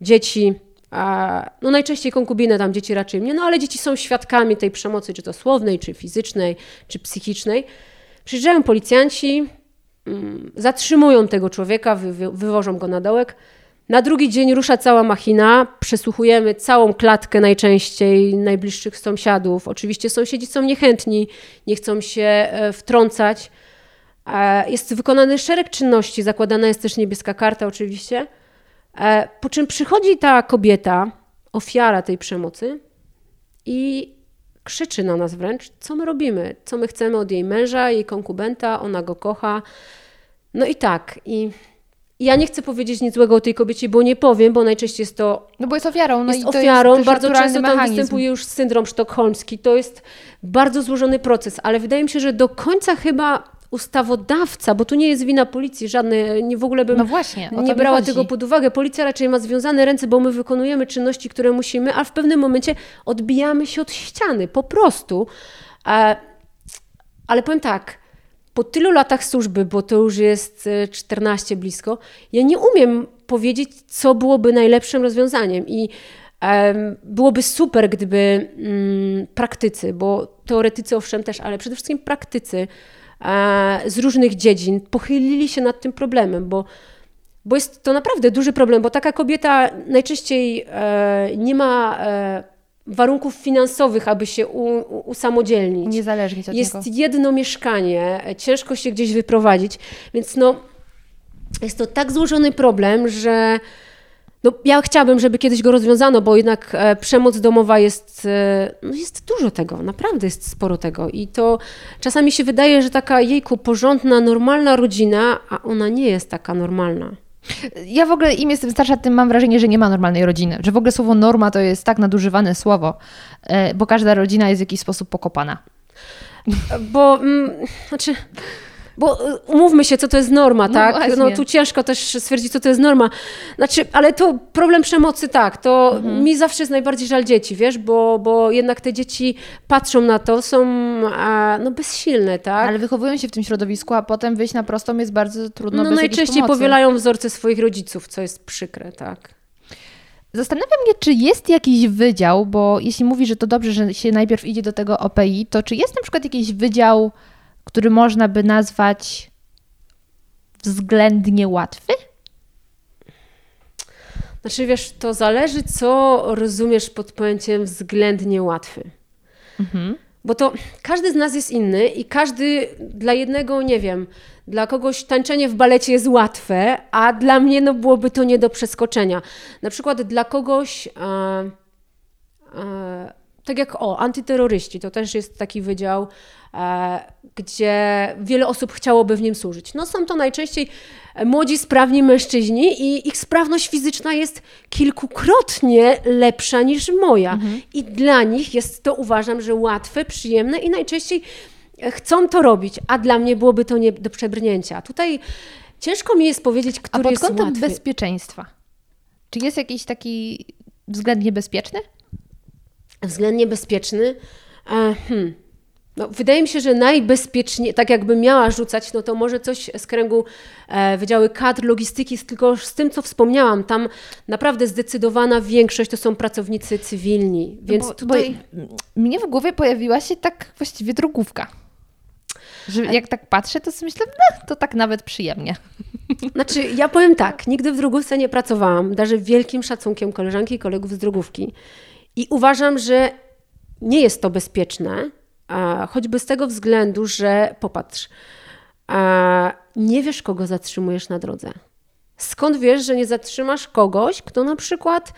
dzieci. A, no najczęściej konkubinę, tam dzieci raczej mnie, no ale dzieci są świadkami tej przemocy, czy to słownej, czy fizycznej, czy psychicznej. Przyjeżdżają policjanci, mm, zatrzymują tego człowieka, wy, wy, wywożą go na dołek. Na drugi dzień rusza cała machina, przesłuchujemy całą klatkę najczęściej najbliższych sąsiadów. Oczywiście sąsiedzi są niechętni, nie chcą się e, wtrącać. E, Jest wykonany szereg czynności, zakładana jest też niebieska karta oczywiście. E, Po czym przychodzi ta kobieta, ofiara tej przemocy i krzyczy na nas wręcz, co my robimy, co my chcemy od jej męża, jej konkubenta, ona go kocha. No i tak. I ja nie chcę powiedzieć nic złego o tej kobiecie, bo nie powiem, bo najczęściej jest to No bo jest ofiarą. No jest ofiarą, jest bardzo często tam mechanizm. występuje już syndrom sztokholmski. To jest bardzo złożony proces, ale wydaje mi się, że do końca chyba ustawodawca, bo tu nie jest wina policji, żadne, nie w ogóle bym No właśnie, nie brała chodzi. tego pod uwagę. Policja raczej ma związane ręce, bo my wykonujemy czynności, które musimy, a w pewnym momencie odbijamy się od ściany, po prostu. E, ale powiem tak, po tylu latach służby, bo to już jest e, 14 blisko, ja nie umiem powiedzieć, co byłoby najlepszym rozwiązaniem. I byłoby super, gdyby mm, praktycy, bo teoretycy owszem też, ale przede wszystkim praktycy e, z różnych dziedzin pochylili się nad tym problemem, bo bo jest to naprawdę duży problem, bo taka kobieta najczęściej e, nie ma e, warunków finansowych, aby się u, u, usamodzielnić. Niezależnie od Jest niego. jedno mieszkanie, e, ciężko się gdzieś wyprowadzić, więc no, jest to tak złożony problem, że no, ja chciałabym, żeby kiedyś go rozwiązano, bo jednak e, przemoc domowa jest, e, no jest dużo tego, naprawdę jest sporo tego. I to czasami się wydaje, że taka jejku, porządna, normalna rodzina, a ona nie jest taka normalna. Ja w ogóle im jestem starsza, tym mam wrażenie, że nie ma normalnej rodziny. Że w ogóle słowo norma to jest tak nadużywane słowo, e, bo każda rodzina jest w jakiś sposób pokopana. Bo, mm, znaczy, bo y, umówmy się, co to jest norma, No tak? właśnie. No tu ciężko też stwierdzić, co to jest norma. Znaczy, ale to problem przemocy, tak, to Mhm. mi zawsze jest najbardziej żal dzieci, wiesz, bo, bo jednak te dzieci patrzą na to, są a, no bezsilne, tak? Ale wychowują się w tym środowisku, a potem wyjść na prostą jest bardzo trudno no bez najczęściej powielają wzorce swoich rodziców, co jest przykre, tak. Zastanawiam mnie, czy jest jakiś wydział, bo jeśli mówi, że to dobrze, że się najpierw idzie do tego OPI, to czy jest na przykład jakiś wydział, który można by nazwać względnie łatwy? Znaczy, wiesz, to zależy, co rozumiesz pod pojęciem względnie łatwy. Mhm. Bo to każdy z nas jest inny i każdy dla jednego, nie wiem, dla kogoś tańczenie w balecie jest łatwe, a dla mnie no, byłoby to nie do przeskoczenia. Na przykład dla kogoś, e, e, tak jak o, antyterroryści, to też jest taki wydział, gdzie wiele osób chciałoby w nim służyć. No są to najczęściej młodzi, sprawni mężczyźni i ich sprawność fizyczna jest kilkukrotnie lepsza niż moja. I dla nich jest to, uważam, że łatwe, przyjemne i najczęściej chcą to robić, a dla mnie byłoby to nie do przebrnięcia. Tutaj ciężko mi jest powiedzieć, A który pod jest kątem łatwy. bezpieczeństwa, czy jest jakiś taki względnie bezpieczny? względnie bezpieczny. E, hmm. No, wydaje mi się, że najbezpieczniej, tak jakbym miała rzucać, no to może coś z kręgu e, Wydziały Kadr, Logistyki, tylko z tym, co wspomniałam, tam naprawdę zdecydowana większość to są pracownicy cywilni, więc bo, tutaj... mnie w głowie pojawiła się tak właściwie drogówka. Że jak tak patrzę, to sobie myślę, no, to tak nawet przyjemnie. [laughs] Znaczy, ja powiem tak, nigdy w drogówce nie pracowałam, darzę wielkim szacunkiem koleżanki i kolegów z drogówki i uważam, że nie jest to bezpieczne, choćby z tego względu, że popatrz, nie wiesz, kogo zatrzymujesz na drodze. Skąd wiesz, że nie zatrzymasz kogoś, kto na przykład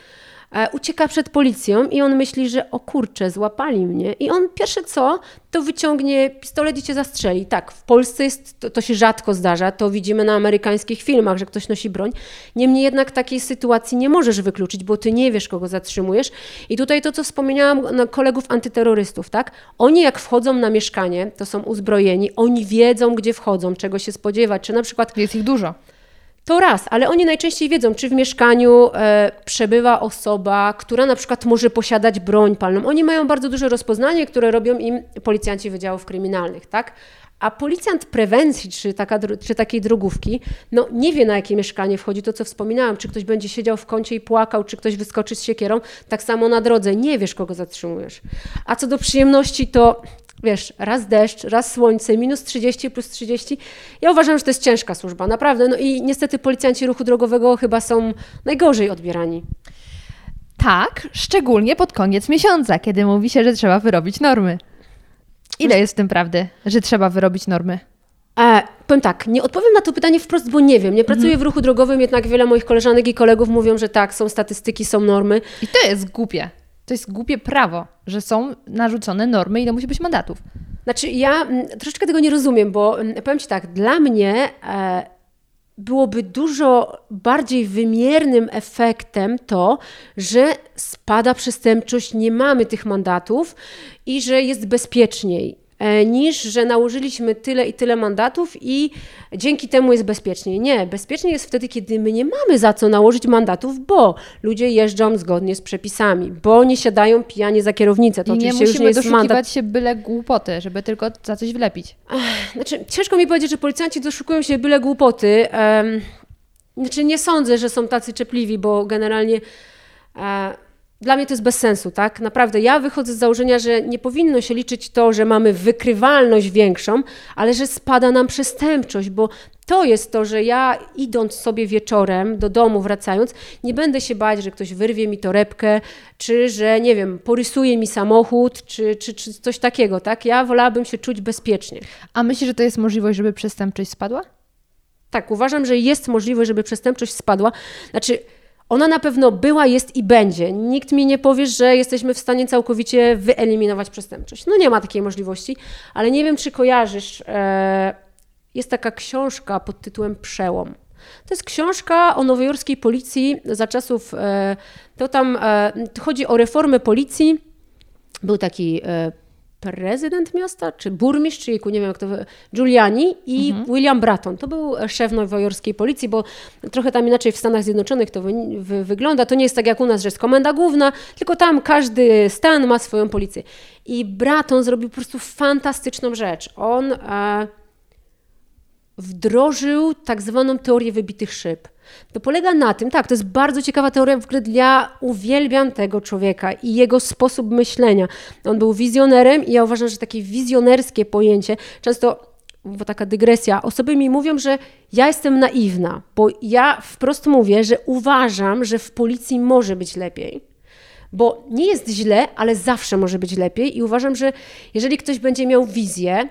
ucieka przed policją i on myśli, że o kurczę, złapali mnie. I on pierwsze co, to wyciągnie pistolet i cię zastrzeli. Tak, w Polsce jest, to, to się rzadko zdarza, to widzimy na amerykańskich filmach, że ktoś nosi broń. Niemniej jednak takiej sytuacji nie możesz wykluczyć, bo ty nie wiesz, kogo zatrzymujesz. I tutaj to, co wspomniałam kolegów antyterrorystów, tak? Oni jak wchodzą na mieszkanie, to są uzbrojeni, oni wiedzą, gdzie wchodzą, czego się spodziewać, czy na przykład Jest ich dużo. To raz, ale oni najczęściej wiedzą, czy w mieszkaniu e, przebywa osoba, która na przykład może posiadać broń palną. Oni mają bardzo duże rozpoznanie, które robią im policjanci wydziałów kryminalnych, tak? A policjant prewencji, czy, taka, czy takiej drogówki, no nie wie na jakie mieszkanie wchodzi, to co wspominałam, czy ktoś będzie siedział w kącie i płakał, czy ktoś wyskoczy z siekierą, tak samo na drodze, nie wiesz kogo zatrzymujesz. A co do przyjemności, to wiesz, raz deszcz, raz słońce, minus 30 plus 30. Ja uważam, że to jest ciężka służba, naprawdę. No i niestety policjanci ruchu drogowego chyba są najgorzej odbierani. Tak, szczególnie pod koniec miesiąca, kiedy mówi się, że trzeba wyrobić normy. Ile jest w tym prawdy, że trzeba wyrobić normy? E, powiem tak, nie odpowiem na to pytanie wprost, bo nie wiem. Nie pracuję w ruchu drogowym, jednak wiele moich koleżanek i kolegów mówią, że tak, są statystyki, są normy. I to jest głupie. To jest głupie prawo, że są narzucone normy, ile musi być mandatów. Znaczy, ja mm, troszeczkę tego nie rozumiem, bo mm, powiem Ci tak, dla mnie e, byłoby dużo bardziej wymiernym efektem to, że spada przestępczość, nie mamy tych mandatów i że jest bezpieczniej. E, Niż, że nałożyliśmy tyle i tyle mandatów i dzięki temu jest bezpieczniej. Nie, bezpieczniej jest wtedy, kiedy my nie mamy za co nałożyć mandatów, bo ludzie jeżdżą zgodnie z przepisami, bo nie siadają pijanie za kierownicę. To I nie oczywiście już musimy nie jest doszukiwać mandat. się byle głupoty, żeby tylko za coś wlepić. Znaczy, ciężko mi powiedzieć, że policjanci doszukują się byle głupoty. Znaczy, nie sądzę, że są tacy czepliwi, bo generalnie e, dla mnie to jest bez sensu, tak? Naprawdę, ja wychodzę z założenia, że nie powinno się liczyć to, że mamy wykrywalność większą, ale że spada nam przestępczość, bo to jest to, że ja idąc sobie wieczorem do domu, wracając, nie będę się bać, że ktoś wyrwie mi torebkę, czy że, nie wiem, porysuje mi samochód, czy, czy, czy coś takiego, tak? Ja wolałabym się czuć bezpiecznie. A myślisz, że to jest możliwość, żeby przestępczość spadła? Tak, uważam, że jest możliwość, żeby przestępczość spadła. Znaczy, ona na pewno była, jest i będzie. Nikt mi nie powie, że jesteśmy w stanie całkowicie wyeliminować przestępczość. No nie ma takiej możliwości, ale nie wiem, czy kojarzysz. E, jest taka książka pod tytułem Przełom. To jest książka o nowojorskiej policji za czasów. E, to tam e, chodzi o reformę policji. Był taki prezydent miasta, czy burmistrz, czy jejku, nie wiem jak to, Giuliani i William Bratton. To był szef nowojorskiej policji, bo trochę tam inaczej w Stanach Zjednoczonych to wy, wy, wygląda. To nie jest tak jak u nas, że jest komenda główna, tylko tam każdy stan ma swoją policję. I Bratton zrobił po prostu fantastyczną rzecz. On e, wdrożył tak zwaną teorię wybitych szyb. To polega na tym, tak, to jest bardzo ciekawa teoria, w ogóle ja uwielbiam tego człowieka i jego sposób myślenia. On był wizjonerem i ja uważam, że takie wizjonerskie pojęcie, często, bo taka dygresja, osoby mi mówią, że ja jestem naiwna, bo ja wprost mówię, że uważam, że w policji może być lepiej. Bo nie jest źle, ale zawsze może być lepiej i uważam, że jeżeli ktoś będzie miał wizję,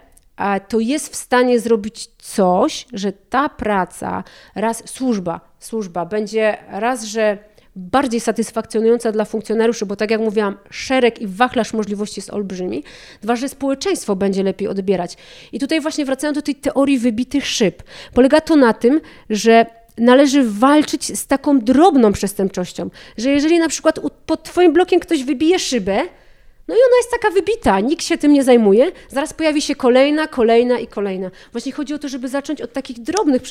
to jest w stanie zrobić coś, że ta praca, raz służba, służba będzie raz, że bardziej satysfakcjonująca dla funkcjonariuszy, bo tak jak mówiłam, szereg i wachlarz możliwości jest olbrzymi. Dwa, że społeczeństwo będzie lepiej odbierać. I tutaj właśnie wracając do tej teorii wybitych szyb. Polega to na tym, że należy walczyć z taką drobną przestępczością, że jeżeli na przykład pod twoim blokiem ktoś wybije szybę, no i ona jest taka wybita, nikt się tym nie zajmuje. Zaraz pojawi się kolejna, kolejna i kolejna. Właśnie chodzi o to, żeby zacząć od takich drobnych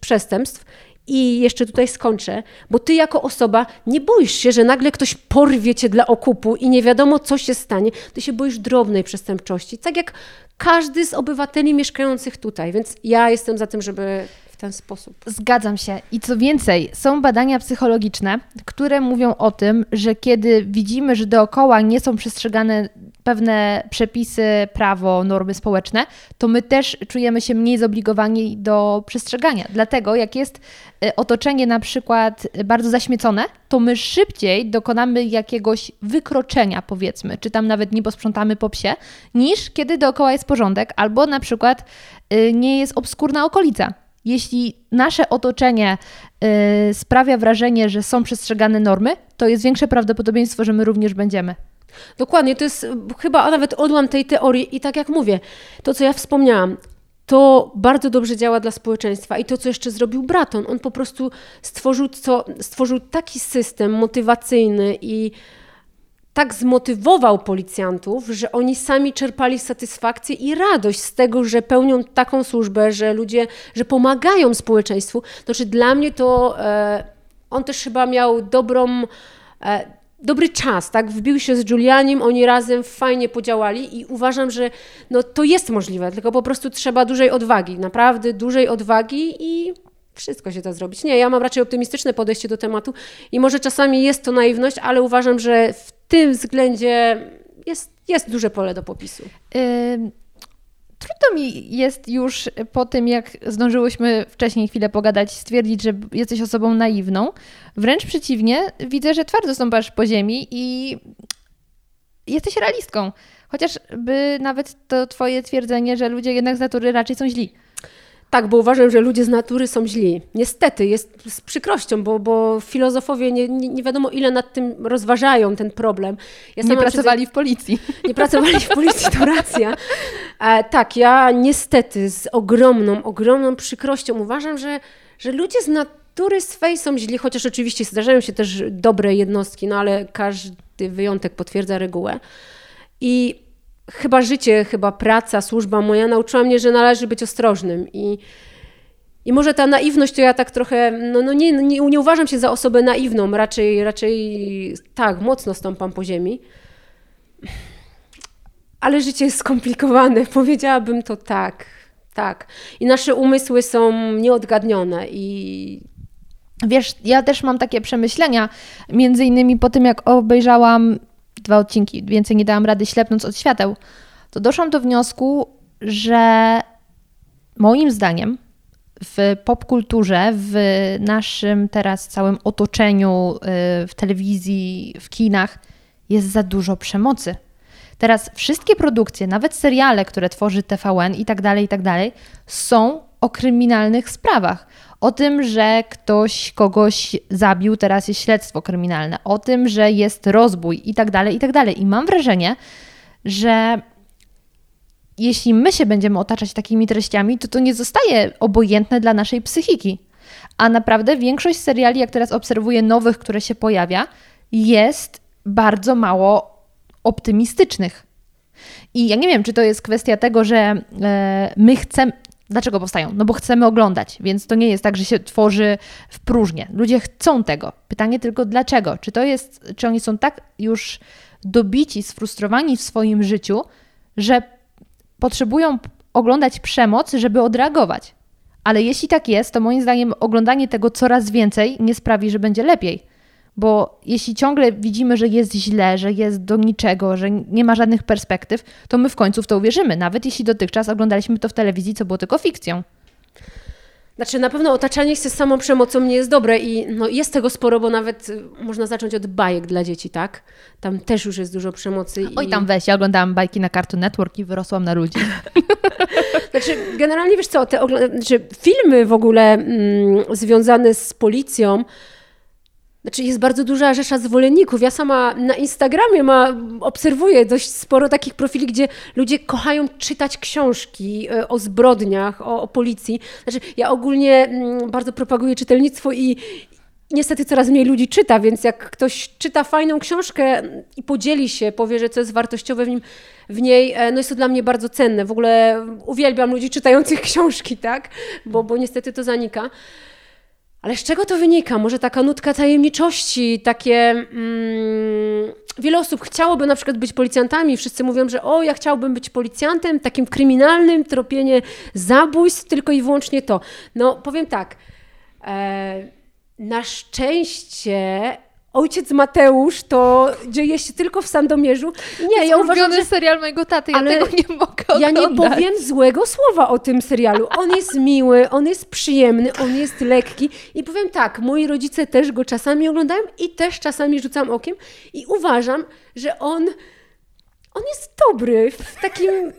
przestępstw. I jeszcze tutaj skończę, bo ty jako osoba nie boisz się, że nagle ktoś porwie cię dla okupu i nie wiadomo, co się stanie. Ty się boisz drobnej przestępczości, tak jak każdy z obywateli mieszkających tutaj. Więc ja jestem za tym, żeby ten sposób. Zgadzam się. I co więcej, są badania psychologiczne, które mówią o tym, że kiedy widzimy, że dookoła nie są przestrzegane pewne przepisy, prawo, normy społeczne, to my też czujemy się mniej zobligowani do przestrzegania. Dlatego jak jest y, otoczenie na przykład bardzo zaśmiecone, to my szybciej dokonamy jakiegoś wykroczenia, powiedzmy, czy tam nawet nie posprzątamy po psie, niż kiedy dookoła jest porządek, albo na przykład y, nie jest obskurna okolica. Jeśli nasze otoczenie y, sprawia wrażenie, że są przestrzegane normy, to jest większe prawdopodobieństwo, że my również będziemy. Dokładnie, to jest chyba nawet odłam tej teorii i tak jak mówię, to co ja wspomniałam, to bardzo dobrze działa dla społeczeństwa. I to, co jeszcze zrobił Braton, on po prostu stworzył, co, stworzył taki system motywacyjny i tak zmotywował policjantów, że oni sami czerpali satysfakcję i radość z tego, że pełnią taką służbę, że ludzie, że pomagają społeczeństwu. Znaczy dla mnie to e, on też chyba miał dobrą e, dobry czas, tak? Wbił się z Julianim, oni razem fajnie podziałali i uważam, że no, to jest możliwe, tylko po prostu trzeba dużej odwagi, naprawdę dużej odwagi i wszystko się da zrobić. Nie, ja mam raczej optymistyczne podejście do tematu i może czasami jest to naiwność, ale uważam, że w tym względzie jest, jest duże pole do popisu. Trudno mi jest już po tym, jak zdążyłyśmy wcześniej chwilę pogadać, stwierdzić, że jesteś osobą naiwną. Wręcz przeciwnie, widzę, że twardo stąpasz po ziemi i jesteś realistką. Chociażby nawet to twoje twierdzenie, że ludzie jednak z natury raczej są źli. Tak, bo uważam, że ludzie z natury są źli. Niestety, jest z przykrością, bo, bo filozofowie nie, nie, nie wiadomo ile nad tym rozważają ten problem. Ja nie pracowali w policji. [laughs] Nie pracowali w policji, to racja. E, tak, ja niestety z ogromną, ogromną przykrością uważam, że, że ludzie z natury swej są źli, chociaż oczywiście zdarzają się też dobre jednostki, no ale każdy wyjątek potwierdza regułę. I chyba życie, chyba praca, służba moja nauczyła mnie, że należy być ostrożnym i i może ta naiwność to ja tak trochę, no, no nie, nie, nie uważam się za osobę naiwną, raczej, raczej tak, mocno stąpam po ziemi. Ale życie jest skomplikowane, [laughs] powiedziałabym to tak, tak. I nasze umysły są nieodgadnione i Wiesz, ja też mam takie przemyślenia, między innymi po tym, jak obejrzałam dwa odcinki, więcej nie dałam rady ślepnąc od świateł, to doszłam do wniosku, że moim zdaniem w popkulturze, w naszym teraz całym otoczeniu, y, w telewizji, w kinach jest za dużo przemocy. Teraz wszystkie produkcje, nawet seriale, które tworzy TVN i tak dalej, i tak dalej, są o kryminalnych sprawach o tym, że ktoś kogoś zabił, teraz jest śledztwo kryminalne, o tym, że jest rozbój i tak dalej, i tak dalej. I mam wrażenie, że jeśli my się będziemy otaczać takimi treściami, to to nie zostaje obojętne dla naszej psychiki. A naprawdę większość seriali, jak teraz obserwuję nowych, które się pojawia, jest bardzo mało optymistycznych. I ja nie wiem, czy to jest kwestia tego, że e, my chcemy, Dlaczego powstają? No bo chcemy oglądać, więc to nie jest tak, że się tworzy w próżnię. Ludzie chcą tego. Pytanie tylko dlaczego? Czy to jest, czy oni są tak już dobici, sfrustrowani w swoim życiu, że potrzebują oglądać przemoc, żeby odreagować. Ale jeśli tak jest, to moim zdaniem oglądanie tego coraz więcej nie sprawi, że będzie lepiej. Bo jeśli ciągle widzimy, że jest źle, że jest do niczego, że nie ma żadnych perspektyw, to my w końcu w to uwierzymy, nawet jeśli dotychczas oglądaliśmy to w telewizji, co było tylko fikcją. Znaczy, na pewno otaczanie się samą przemocą nie jest dobre i no, jest tego sporo, bo nawet y, można zacząć od bajek dla dzieci, tak? Tam też już jest dużo przemocy. Oj, tam weź, ja oglądałam bajki na Cartoon Network i wyrosłam na ludzi. [laughs] znaczy, generalnie wiesz co, te znaczy, filmy w ogóle mm, związane z policją, znaczy jest bardzo duża rzesza zwolenników. Ja sama na Instagramie ma, obserwuję dość sporo takich profili, gdzie ludzie kochają czytać książki e, o zbrodniach, o, o policji. Znaczy ja ogólnie mm, bardzo propaguję czytelnictwo i, niestety coraz mniej ludzi czyta, więc jak ktoś czyta fajną książkę i podzieli się, powie, że co jest wartościowe w, nim, w niej, e, no jest to dla mnie bardzo cenne. W ogóle uwielbiam ludzi czytających [laughs] książki, tak? Bo, bo niestety to zanika. Ale z czego to wynika? Może taka nutka tajemniczości, takie. Mm, wiele osób chciałoby na przykład być policjantami. Wszyscy mówią, że o, ja chciałbym być policjantem, takim kryminalnym, tropienie zabójstw, tylko i wyłącznie to. No, powiem tak. E, na szczęście Ojciec Mateusz to dzieje się tylko w Sandomierzu. Nie, ja uważam, że serial mojego taty, ja Ale tego nie mogę ja oglądać. nie powiem złego słowa o tym serialu. On jest miły, on jest przyjemny, on jest lekki i powiem tak, moi rodzice też go czasami oglądają i też czasami rzucam okiem i uważam, że on on jest dobry w takim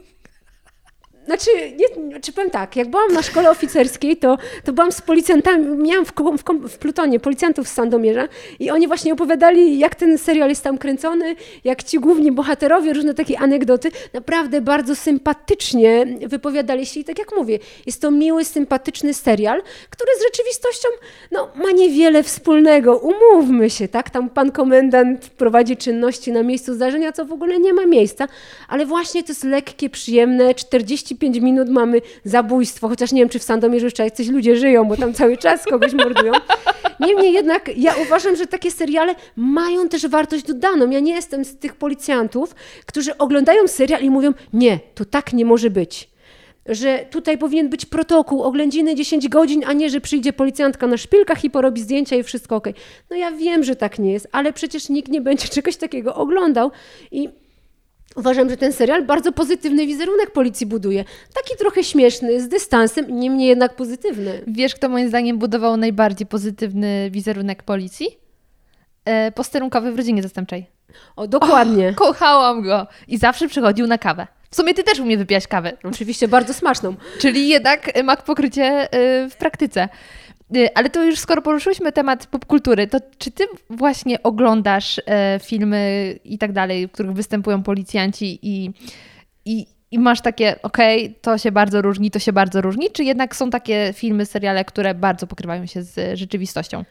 znaczy, nie, czy powiem tak, jak byłam na szkole oficerskiej, to, to byłam z policjantami, miałam w, w, w plutonie policjantów z Sandomierza i oni właśnie opowiadali, jak ten serial jest tam kręcony, jak ci główni bohaterowie, różne takie anegdoty, naprawdę bardzo sympatycznie wypowiadali się i tak jak mówię, jest to miły, sympatyczny serial, który z rzeczywistością no, ma niewiele wspólnego, umówmy się, tak, tam pan komendant prowadzi czynności na miejscu zdarzenia, co w ogóle nie ma miejsca, ale właśnie to jest lekkie, przyjemne, 45 minut mamy zabójstwo, chociaż nie wiem, czy w Sandomierzu jeszcze jacyś ludzie żyją, bo tam cały czas kogoś mordują. Niemniej jednak ja uważam, że takie seriale mają też wartość dodaną. Ja nie jestem z tych policjantów, którzy oglądają serial i mówią, nie, to tak nie może być. Że tutaj powinien być protokół, oględziny 10 godzin, a nie, że przyjdzie policjantka na szpilkach i porobi zdjęcia i wszystko ok. No ja wiem, że tak nie jest, ale przecież nikt nie będzie czegoś takiego oglądał i Uważam, że ten serial bardzo pozytywny wizerunek policji buduje. Taki trochę śmieszny, z dystansem, niemniej jednak pozytywny. Wiesz, kto moim zdaniem budował najbardziej pozytywny wizerunek policji? E, posterunkowy w rodzinie zastępczej. O, dokładnie. Kochałam go i zawsze przychodził na kawę. W sumie ty też u mnie wypiłaś kawę, Oczywiście bardzo smaczną. czyli jednak ma pokrycie e, w praktyce. E, Ale to już skoro poruszyliśmy temat popkultury, to czy ty właśnie oglądasz e, filmy i tak dalej, w których występują policjanci i, i, i masz takie, okej, to się bardzo różni, to się bardzo różni, czy jednak są takie filmy, seriale, które bardzo pokrywają się z rzeczywistością?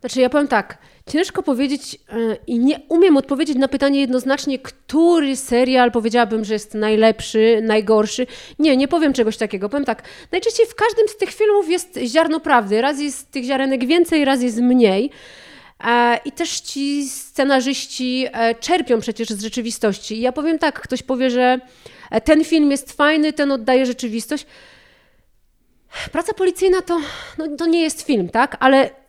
Znaczy, ja powiem tak, ciężko powiedzieć yy, i nie umiem odpowiedzieć na pytanie jednoznacznie, który serial powiedziałabym, że jest najlepszy, najgorszy. Nie, nie powiem czegoś takiego. Powiem tak, najczęściej w każdym z tych filmów jest ziarno prawdy. Raz jest tych ziarenek więcej, raz jest mniej. E, I też ci scenarzyści e, czerpią przecież z rzeczywistości. I ja powiem tak, ktoś powie, że ten film jest fajny, ten oddaje rzeczywistość. Praca policyjna to, no, to nie jest film, tak? Ale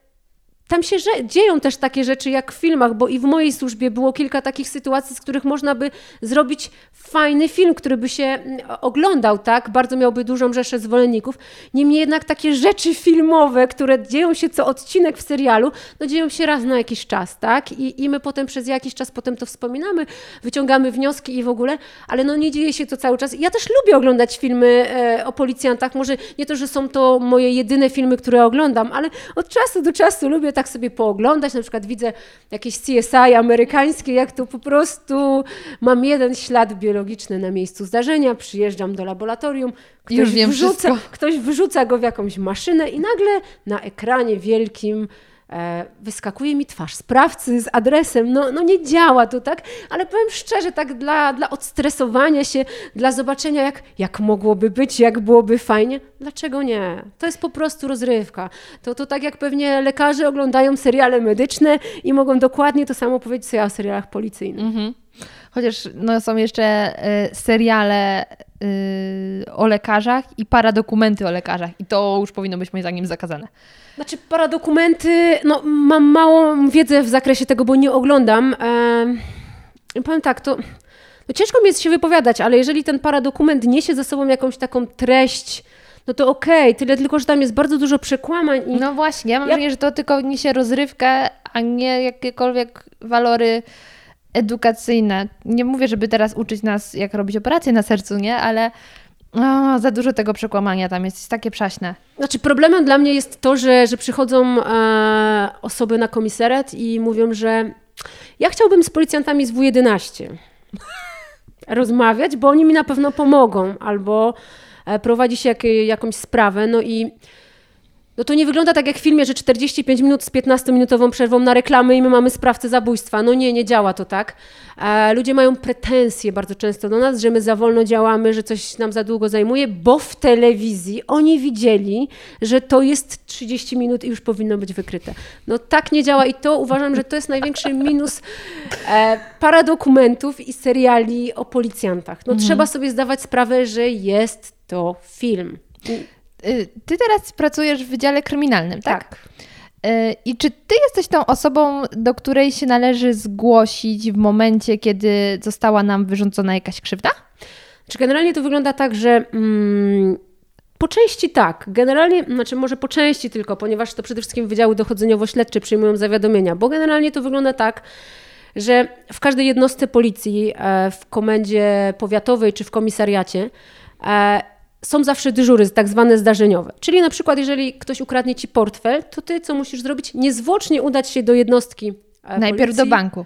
tam się dzieją też takie rzeczy jak w filmach, bo i w mojej służbie było kilka takich sytuacji, z których można by zrobić fajny film, który by się mm, oglądał, tak? Bardzo miałby dużą rzeszę zwolenników. Niemniej jednak takie rzeczy filmowe, które dzieją się co odcinek w serialu, no dzieją się raz na jakiś czas, tak? I, i my potem przez jakiś czas potem to wspominamy, wyciągamy wnioski i w ogóle, ale no nie dzieje się to cały czas. Ja też lubię oglądać filmy e, o policjantach. Może nie to, że są to moje jedyne filmy, które oglądam, ale od czasu do czasu lubię tak sobie pooglądać. Na przykład widzę jakieś CSI amerykańskie, jak to po prostu mam jeden ślad biologiczny na miejscu zdarzenia, przyjeżdżam do laboratorium, ktoś, Już wiem wrzuca, wszystko. ktoś wyrzuca go w jakąś maszynę i nagle na ekranie wielkim wyskakuje mi twarz sprawcy z adresem. No, no nie działa to tak, ale powiem szczerze, tak dla, dla odstresowania się, dla zobaczenia, jak, jak mogłoby być, jak byłoby fajnie. Dlaczego nie? To jest po prostu rozrywka. To, to tak jak pewnie lekarze oglądają seriale medyczne i mogą dokładnie to samo powiedzieć sobie o serialach policyjnych. Mhm. Chociaż no, są jeszcze y, seriale o lekarzach i paradokumenty o lekarzach. I to już powinno być moim zdaniem zakazane. Znaczy, paradokumenty, no mam małą wiedzę w zakresie tego, bo nie oglądam. Ehm, powiem tak, to no, ciężko mi jest się wypowiadać, ale jeżeli ten paradokument niesie ze sobą jakąś taką treść, no to okej, tyle tylko, że tam jest bardzo dużo przekłamań i No właśnie, ja mam Ja- wrażenie, że to tylko niesie rozrywkę, a nie jakiekolwiek walory edukacyjne. Nie mówię, żeby teraz uczyć nas, jak robić operacje na sercu, nie? Ale o, za dużo tego przekłamania tam jest, jest takie przaśne. Znaczy, problemem dla mnie jest to, że, że przychodzą e, osoby na komisariat i mówią, że ja chciałbym z policjantami z W11 [laughs] rozmawiać, bo oni mi na pewno pomogą, albo e, prowadzi się jak, jakąś sprawę, no i no to nie wygląda tak jak w filmie, że 45 minut z 15-minutową przerwą na reklamy i my mamy sprawcę zabójstwa. No nie, nie działa to tak. E, ludzie mają pretensje bardzo często do nas, że my za wolno działamy, że coś nam za długo zajmuje, bo w telewizji oni widzieli, że to jest 30 minut i już powinno być wykryte. No tak nie działa i to uważam, że to jest największy minus e, paradokumentów i seriali o policjantach. No trzeba sobie zdawać sprawę, że jest to film. Y, Ty teraz pracujesz w Wydziale Kryminalnym, tak? Tak. E, I czy ty jesteś tą osobą, do której się należy zgłosić w momencie, kiedy została nam wyrządzona jakaś krzywda? Czy generalnie to wygląda tak, że mm, po części tak. Generalnie, znaczy może po części tylko, ponieważ to przede wszystkim Wydziały Dochodzeniowo-Śledcze przyjmują zawiadomienia, bo generalnie to wygląda tak, że w każdej jednostce policji, e, w komendzie powiatowej czy w komisariacie e, są zawsze dyżury, tak zwane zdarzeniowe. Czyli na przykład, jeżeli ktoś ukradnie ci portfel, to ty co musisz zrobić? Niezwłocznie udać się do jednostki. e, Najpierw policji. do banku.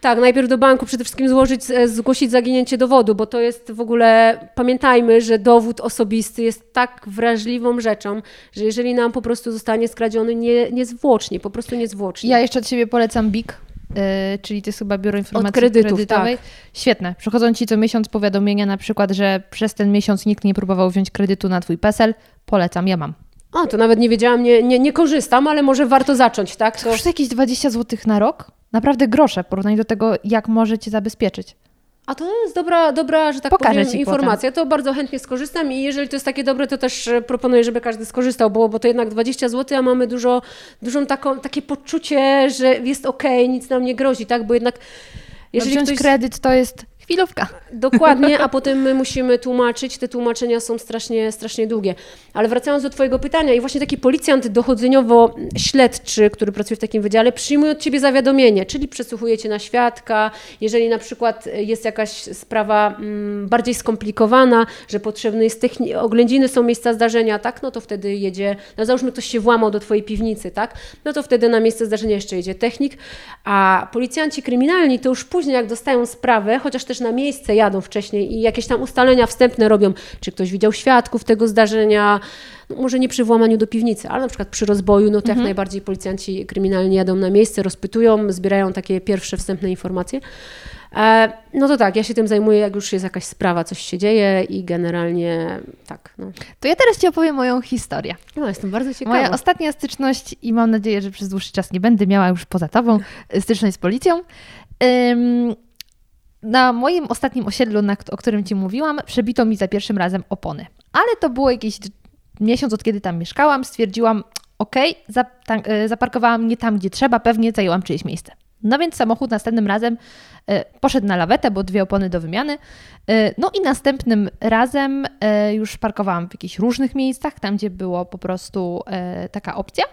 Tak, najpierw do banku przede wszystkim złożyć, e, zgłosić zaginięcie dowodu, bo to jest w ogóle, pamiętajmy, że dowód osobisty jest tak wrażliwą rzeczą, że jeżeli nam po prostu zostanie skradziony nie, niezwłocznie, po prostu niezwłocznie. Ja jeszcze od siebie polecam BIK, czyli to jest chyba Biuro Informacji kredytów, Kredytowej. tak. Świetne. Przychodzą ci co miesiąc powiadomienia, na przykład, że przez ten miesiąc nikt nie próbował wziąć kredytu na twój PESEL. Polecam, ja mam. O, to nawet nie wiedziałam, nie, nie, nie korzystam, ale może warto zacząć, tak? To jakieś 20 zł na rok? Naprawdę grosze w porównaniu do tego, jak może cię zabezpieczyć. A to jest dobra, dobra że tak Pokażę powiem, informacja. To bardzo chętnie skorzystam i jeżeli to jest takie dobre, to też e, proponuję, żeby każdy skorzystał, bo, bo to jednak 20 zł, a mamy dużo, dużą taką, takie poczucie, że jest okej, nic nam nie grozi, tak? Bo jednak Jeżeli wziąć ktoś... kredyt to jest chwilówka. Dokładnie, a potem my musimy tłumaczyć. Te tłumaczenia są strasznie, strasznie długie. Ale wracając do Twojego pytania, i właśnie taki policjant dochodzeniowo-śledczy, który pracuje w takim wydziale, przyjmuje od Ciebie zawiadomienie, czyli przesłuchuje Cię na świadka. Jeżeli na przykład jest jakaś sprawa mm, bardziej skomplikowana, że potrzebny jest techni- oględziny, są miejsca zdarzenia, tak, no to wtedy jedzie, no załóżmy ktoś się włamał do Twojej piwnicy, tak, no to wtedy na miejsce zdarzenia jeszcze jedzie technik, a policjanci kryminalni to już później, jak dostają sprawę, chociaż też na miejsce jadą wcześniej i jakieś tam ustalenia wstępne robią, czy ktoś widział świadków tego zdarzenia, no może nie przy włamaniu do piwnicy, ale na przykład przy rozboju, no to jak najbardziej policjanci kryminalni jadą na miejsce, rozpytują, zbierają takie pierwsze wstępne informacje. E, No to tak, ja się tym zajmuję, jak już jest jakaś sprawa, coś się dzieje i generalnie tak. No, To ja teraz Ci opowiem moją historię. no jestem bardzo ciekawa. Moja ostatnia styczność i mam nadzieję, że przez dłuższy czas nie będę miała już poza Tobą y, styczność z policją. Na moim ostatnim osiedlu, o którym Ci mówiłam, przebito mi za pierwszym razem opony. Ale to było jakieś miesiąc od kiedy tam mieszkałam. Stwierdziłam, zap- y, zaparkowałam nie tam, gdzie trzeba, pewnie zajęłam czyjeś miejsce. No więc samochód następnym razem y, poszedł na lawetę, bo dwie opony do wymiany. Y, No i następnym razem już parkowałam w jakichś różnych miejscach, tam gdzie było po prostu taka opcja.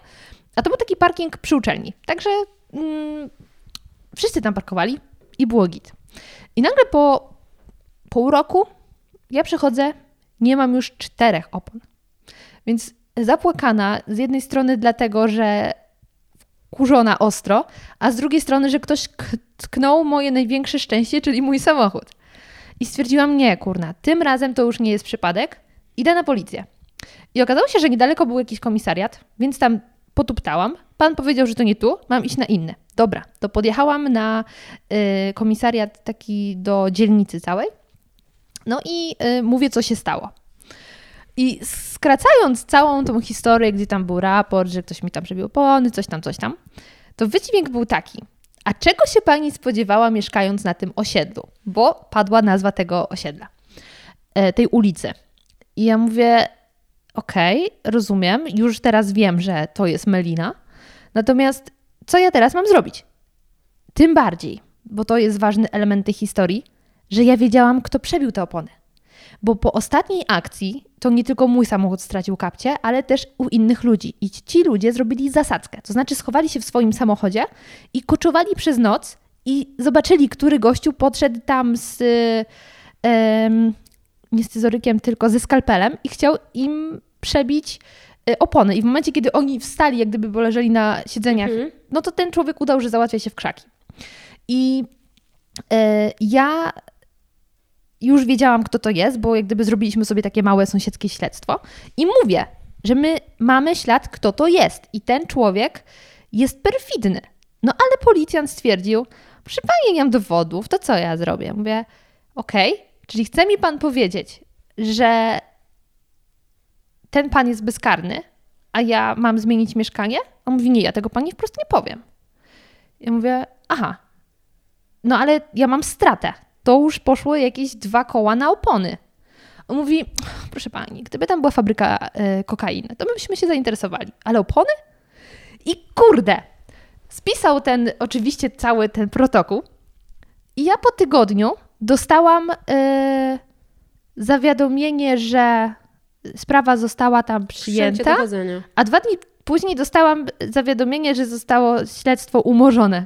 A to był taki parking przy uczelni. Także mm, wszyscy tam parkowali i było git. I nagle po pół roku ja przychodzę, nie mam już czterech opon. Więc zapłakana z jednej strony dlatego, że kurzona ostro, a z drugiej strony, że ktoś tknął moje największe szczęście, czyli mój samochód. I stwierdziłam, nie, kurna, tym razem to już nie jest przypadek, idę na policję. I okazało się, że niedaleko był jakiś komisariat, więc tam potuptałam. Pan powiedział, że to nie tu, mam iść na inny. Dobra, to podjechałam na y, komisariat taki do dzielnicy całej. No i y, mówię, co się stało. I skracając całą tą historię, gdzie tam był raport, że ktoś mi tam przebił opony, coś tam, coś tam, to wydźwięk był taki. A czego się pani spodziewała mieszkając na tym osiedlu? Bo padła nazwa tego osiedla, e, tej ulicy. I ja mówię, okej, rozumiem, już teraz wiem, że to jest Melina. Natomiast co ja teraz mam zrobić? Tym bardziej, bo to jest ważny element tej historii, że ja wiedziałam, kto przebił te opony. Bo po ostatniej akcji to nie tylko mój samochód stracił kapcie, ale też u innych ludzi. I ci ludzie zrobili zasadzkę. To znaczy schowali się w swoim samochodzie i koczowali przez noc i zobaczyli, który gościu podszedł tam z em, nie scyzorykiem, tylko ze skalpelem i chciał im przebić e, opony. I w momencie, kiedy oni wstali, jak gdyby leżeli na siedzeniach, Mhm. no to ten człowiek udał, że załatwia się w krzaki. I e, ja już wiedziałam, kto to jest, bo jak gdyby zrobiliśmy sobie takie małe sąsiedzkie śledztwo. I mówię, że my mamy ślad, kto to jest. I ten człowiek jest perfidny. No ale policjant stwierdził, proszę pani, nie mam dowodów, to co ja zrobię? Mówię, okej, czyli chce mi pan powiedzieć, że ten pan jest bezkarny, a ja mam zmienić mieszkanie? On mówi, nie, ja tego pani wprost nie powiem. Ja mówię, aha, no ale ja mam stratę. To już poszło jakieś dwa koła na opony. On mówi, proszę pani, gdyby tam była fabryka e, kokainy, to byśmy się zainteresowali. Ale opony? I kurde, spisał ten, oczywiście cały ten protokół. I ja po tygodniu dostałam e, zawiadomienie, że sprawa została tam przyjęta, a dwa dni później dostałam zawiadomienie, że zostało śledztwo umorzone.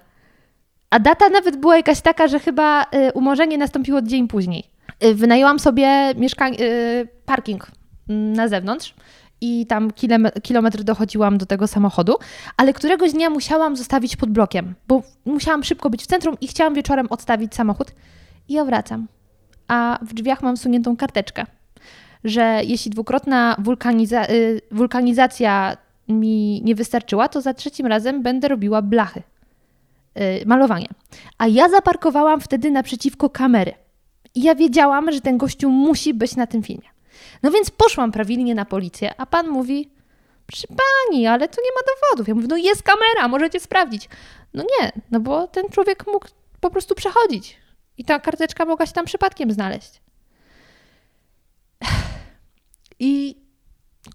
A data nawet była jakaś taka, że chyba y, umorzenie nastąpiło dzień później. Y, Wynajęłam sobie y, parking mm, na zewnątrz i tam kilome- kilometr dochodziłam do tego samochodu, ale któregoś dnia musiałam zostawić pod blokiem, bo musiałam szybko być w centrum i chciałam wieczorem odstawić samochód i ja wracam. A w drzwiach mam suniętą karteczkę, że jeśli dwukrotna wulkaniza- wulkanizacja mi nie wystarczyła, to za trzecim razem będę robiła blachy malowanie. A ja zaparkowałam wtedy naprzeciwko kamery. I ja wiedziałam, że ten gościu musi być na tym filmie. No więc poszłam prawilnie na policję, a pan mówi: Przy pani, ale tu nie ma dowodów. Ja mówię: No jest kamera, możecie sprawdzić. No nie, no bo ten człowiek mógł po prostu przechodzić. I ta karteczka mogła się tam przypadkiem znaleźć. [sighs] I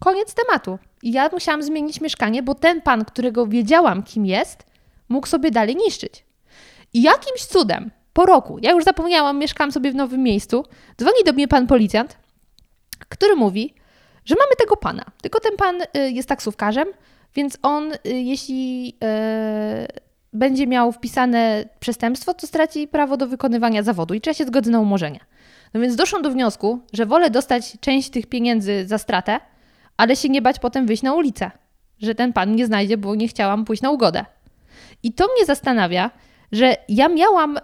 koniec tematu. I ja musiałam zmienić mieszkanie, bo ten pan, którego wiedziałam, kim jest, mógł sobie dalej niszczyć. I jakimś cudem, po roku, ja już zapomniałam, mieszkam sobie w nowym miejscu, dzwoni do mnie pan policjant, który mówi, że mamy tego pana. Tylko ten pan y, jest taksówkarzem, więc on, y, jeśli y, będzie miał wpisane przestępstwo, to straci prawo do wykonywania zawodu i trzeba się zgodzić na umorzenie. No więc doszłam do wniosku, że wolę dostać część tych pieniędzy za stratę, ale się nie bać potem wyjść na ulicę, że ten pan nie znajdzie, bo nie chciałam pójść na ugodę. I to mnie zastanawia, że ja miałam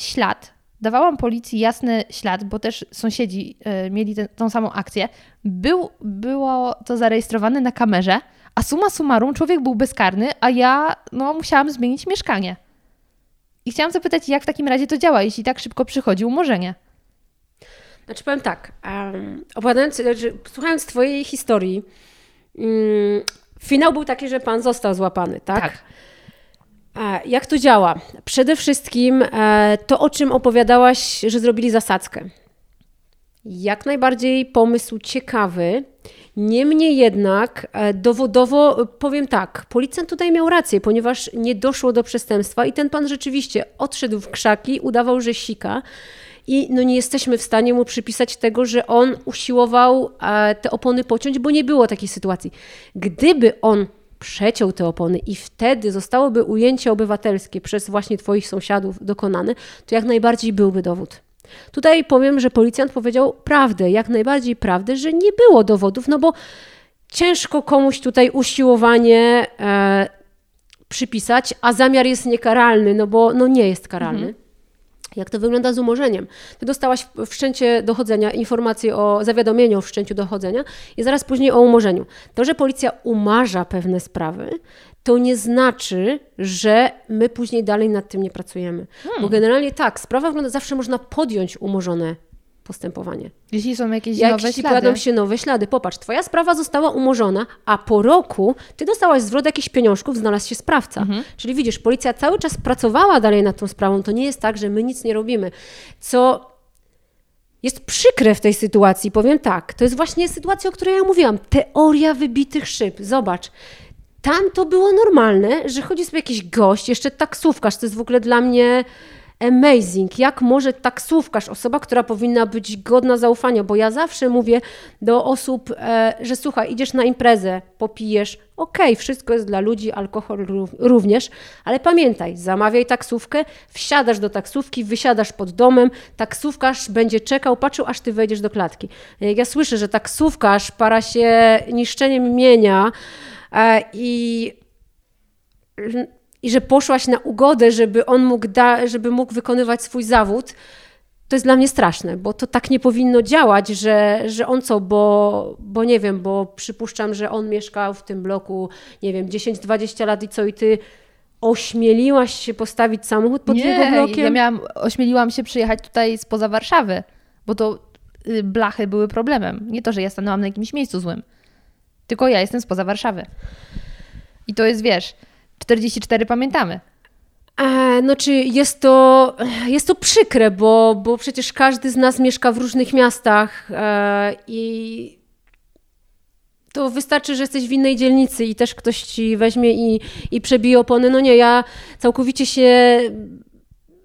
ślad, dawałam policji jasny ślad, bo też sąsiedzi y, mieli tę- tą samą akcję. Był, było to zarejestrowane na kamerze, a summa summarum człowiek był bezkarny, a ja no, musiałam zmienić mieszkanie. I chciałam zapytać, jak w takim razie to działa, jeśli tak szybko przychodzi umorzenie? Znaczy powiem tak, um, opowiadając, znaczy, słuchając twojej historii, mm, finał był taki, że pan został złapany, tak? Tak. Jak to działa? Przede wszystkim e, to, o czym opowiadałaś, że zrobili zasadzkę. Jak najbardziej pomysł ciekawy. Niemniej jednak e, dowodowo powiem tak, policjant tutaj miał rację, ponieważ nie doszło do przestępstwa i ten pan rzeczywiście odszedł w krzaki, udawał, że sika. I no nie jesteśmy w stanie mu przypisać tego, że on usiłował e, te opony pociąć, bo nie było takiej sytuacji. Gdyby on przeciął te opony i wtedy zostałoby ujęcie obywatelskie przez właśnie Twoich sąsiadów dokonane, to jak najbardziej byłby dowód. Tutaj powiem, że policjant powiedział prawdę, jak najbardziej prawdę, że nie było dowodów, no bo ciężko komuś tutaj usiłowanie e, przypisać, a zamiar jest niekaralny, no bo no nie jest karalny. Jak to wygląda z umorzeniem? Ty dostałaś w wszczęcie dochodzenia informację o zawiadomieniu o wszczęciu dochodzenia i zaraz później o umorzeniu. To, że policja umarza pewne sprawy, to nie znaczy, że my później dalej nad tym nie pracujemy. Bo generalnie tak, sprawa wygląda, zawsze można podjąć umorzone postępowanie. Jeśli są jakieś Jak nowe ci ślady. pojawią się nowe ślady, popatrz, twoja sprawa została umorzona, a po roku ty dostałaś zwrot jakichś pieniążków, znalazł się sprawca. Mhm. Czyli widzisz, policja cały czas pracowała dalej nad tą sprawą. To nie jest tak, że my nic nie robimy. Co jest przykre w tej sytuacji, powiem tak. To jest właśnie sytuacja, o której ja mówiłam. Teoria wybitych szyb. Zobacz. Tam to było normalne, że chodzi sobie jakiś gość, jeszcze taksówkarz, to jest w ogóle dla mnie amazing. Jak może taksówkarz, osoba, która powinna być godna zaufania, bo ja zawsze mówię do osób, e, że słuchaj, idziesz na imprezę, popijesz, okej, wszystko jest dla ludzi, alkohol ró- również, ale pamiętaj, zamawiaj taksówkę, wsiadasz do taksówki, wysiadasz pod domem, taksówkarz będzie czekał, patrzył, aż ty wejdziesz do klatki. Jak ja słyszę, że taksówkarz para się niszczeniem imienia e, i i że poszłaś na ugodę, żeby on mógł, da, żeby mógł wykonywać swój zawód, to jest dla mnie straszne, bo to tak nie powinno działać, że, że on co, bo, bo nie wiem, bo przypuszczam, że on mieszkał w tym bloku, nie wiem, 10-20 lat i co, i ty ośmieliłaś się postawić samochód pod jego Nie, blokiem? ja miałam, ośmieliłam się przyjechać tutaj spoza Warszawy, bo to y, blachy były problemem. Nie to, że ja stanęłam na jakimś miejscu złym, tylko ja jestem spoza Warszawy. I to jest, wiesz, 44 pamiętamy. E, no czy jest to, jest to przykre, bo, bo przecież każdy z nas mieszka w różnych miastach e, i to wystarczy, że jesteś w innej dzielnicy i też ktoś ci weźmie i, i przebije opony. No nie, ja całkowicie się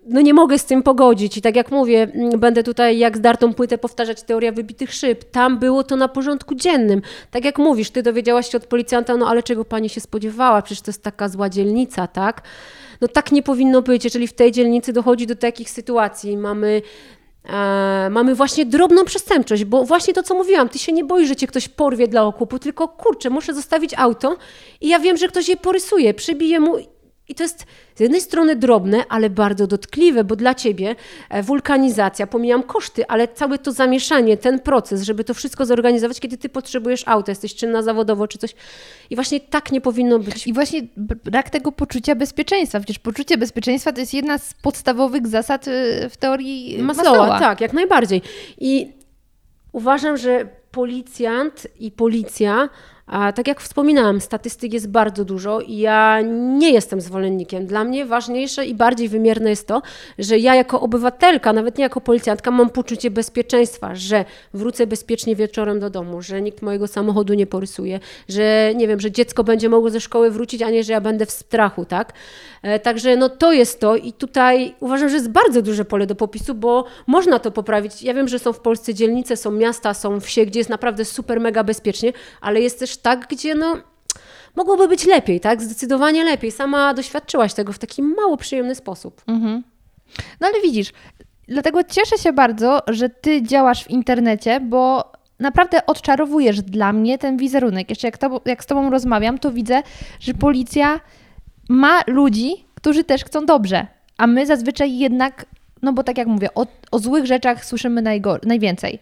no nie mogę z tym pogodzić i tak jak mówię, mm, będę tutaj jak zdartą płytę powtarzać teoria wybitych szyb. Tam było to na porządku dziennym. Tak jak mówisz, ty dowiedziałaś się od policjanta, no ale czego pani się spodziewała? Przecież to jest taka zła dzielnica, tak? No tak nie powinno być, jeżeli w tej dzielnicy dochodzi do takich sytuacji. Mamy E, mamy właśnie drobną przestępczość, bo właśnie to, co mówiłam, ty się nie boisz, że cię ktoś porwie dla okupu, tylko kurczę, muszę zostawić auto i ja wiem, że ktoś je porysuje, przybije mu i to jest z jednej strony drobne, ale bardzo dotkliwe, bo dla ciebie e, wulkanizacja, pomijam koszty, ale całe to zamieszanie, ten proces, żeby to wszystko zorganizować, kiedy ty potrzebujesz auta, jesteś czynna zawodowo czy coś. I właśnie tak nie powinno być. I właśnie brak tego poczucia bezpieczeństwa. Przecież poczucie bezpieczeństwa to jest jedna z podstawowych zasad y, w teorii Maslowa. Maslowa. Tak, jak najbardziej. I uważam, że policjant i policja a tak jak wspominałam, statystyk jest bardzo dużo i ja nie jestem zwolennikiem. Dla mnie ważniejsze i bardziej wymierne jest to, że ja jako obywatelka, nawet nie jako policjantka, mam poczucie bezpieczeństwa, że wrócę bezpiecznie wieczorem do domu, że nikt mojego samochodu nie porysuje, że nie wiem, że dziecko będzie mogło ze szkoły wrócić, a nie, że ja będę w strachu, tak? E, także no to jest to i tutaj uważam, że jest bardzo duże pole do popisu, bo można to poprawić. Ja wiem, że są w Polsce dzielnice, są miasta, są wsie, gdzie jest naprawdę super, mega bezpiecznie, ale jest też tak, gdzie no mogłoby być lepiej, tak? Zdecydowanie lepiej. Sama doświadczyłaś tego w taki mało przyjemny sposób. Mhm. No ale widzisz, dlatego cieszę się bardzo, że ty działasz w internecie, bo naprawdę odczarowujesz dla mnie ten wizerunek. Jeszcze jak, to, jak z tobą rozmawiam, to widzę, że policja ma ludzi, którzy też chcą dobrze, a my zazwyczaj jednak, no bo tak jak mówię, o, o złych rzeczach słyszymy najwięcej.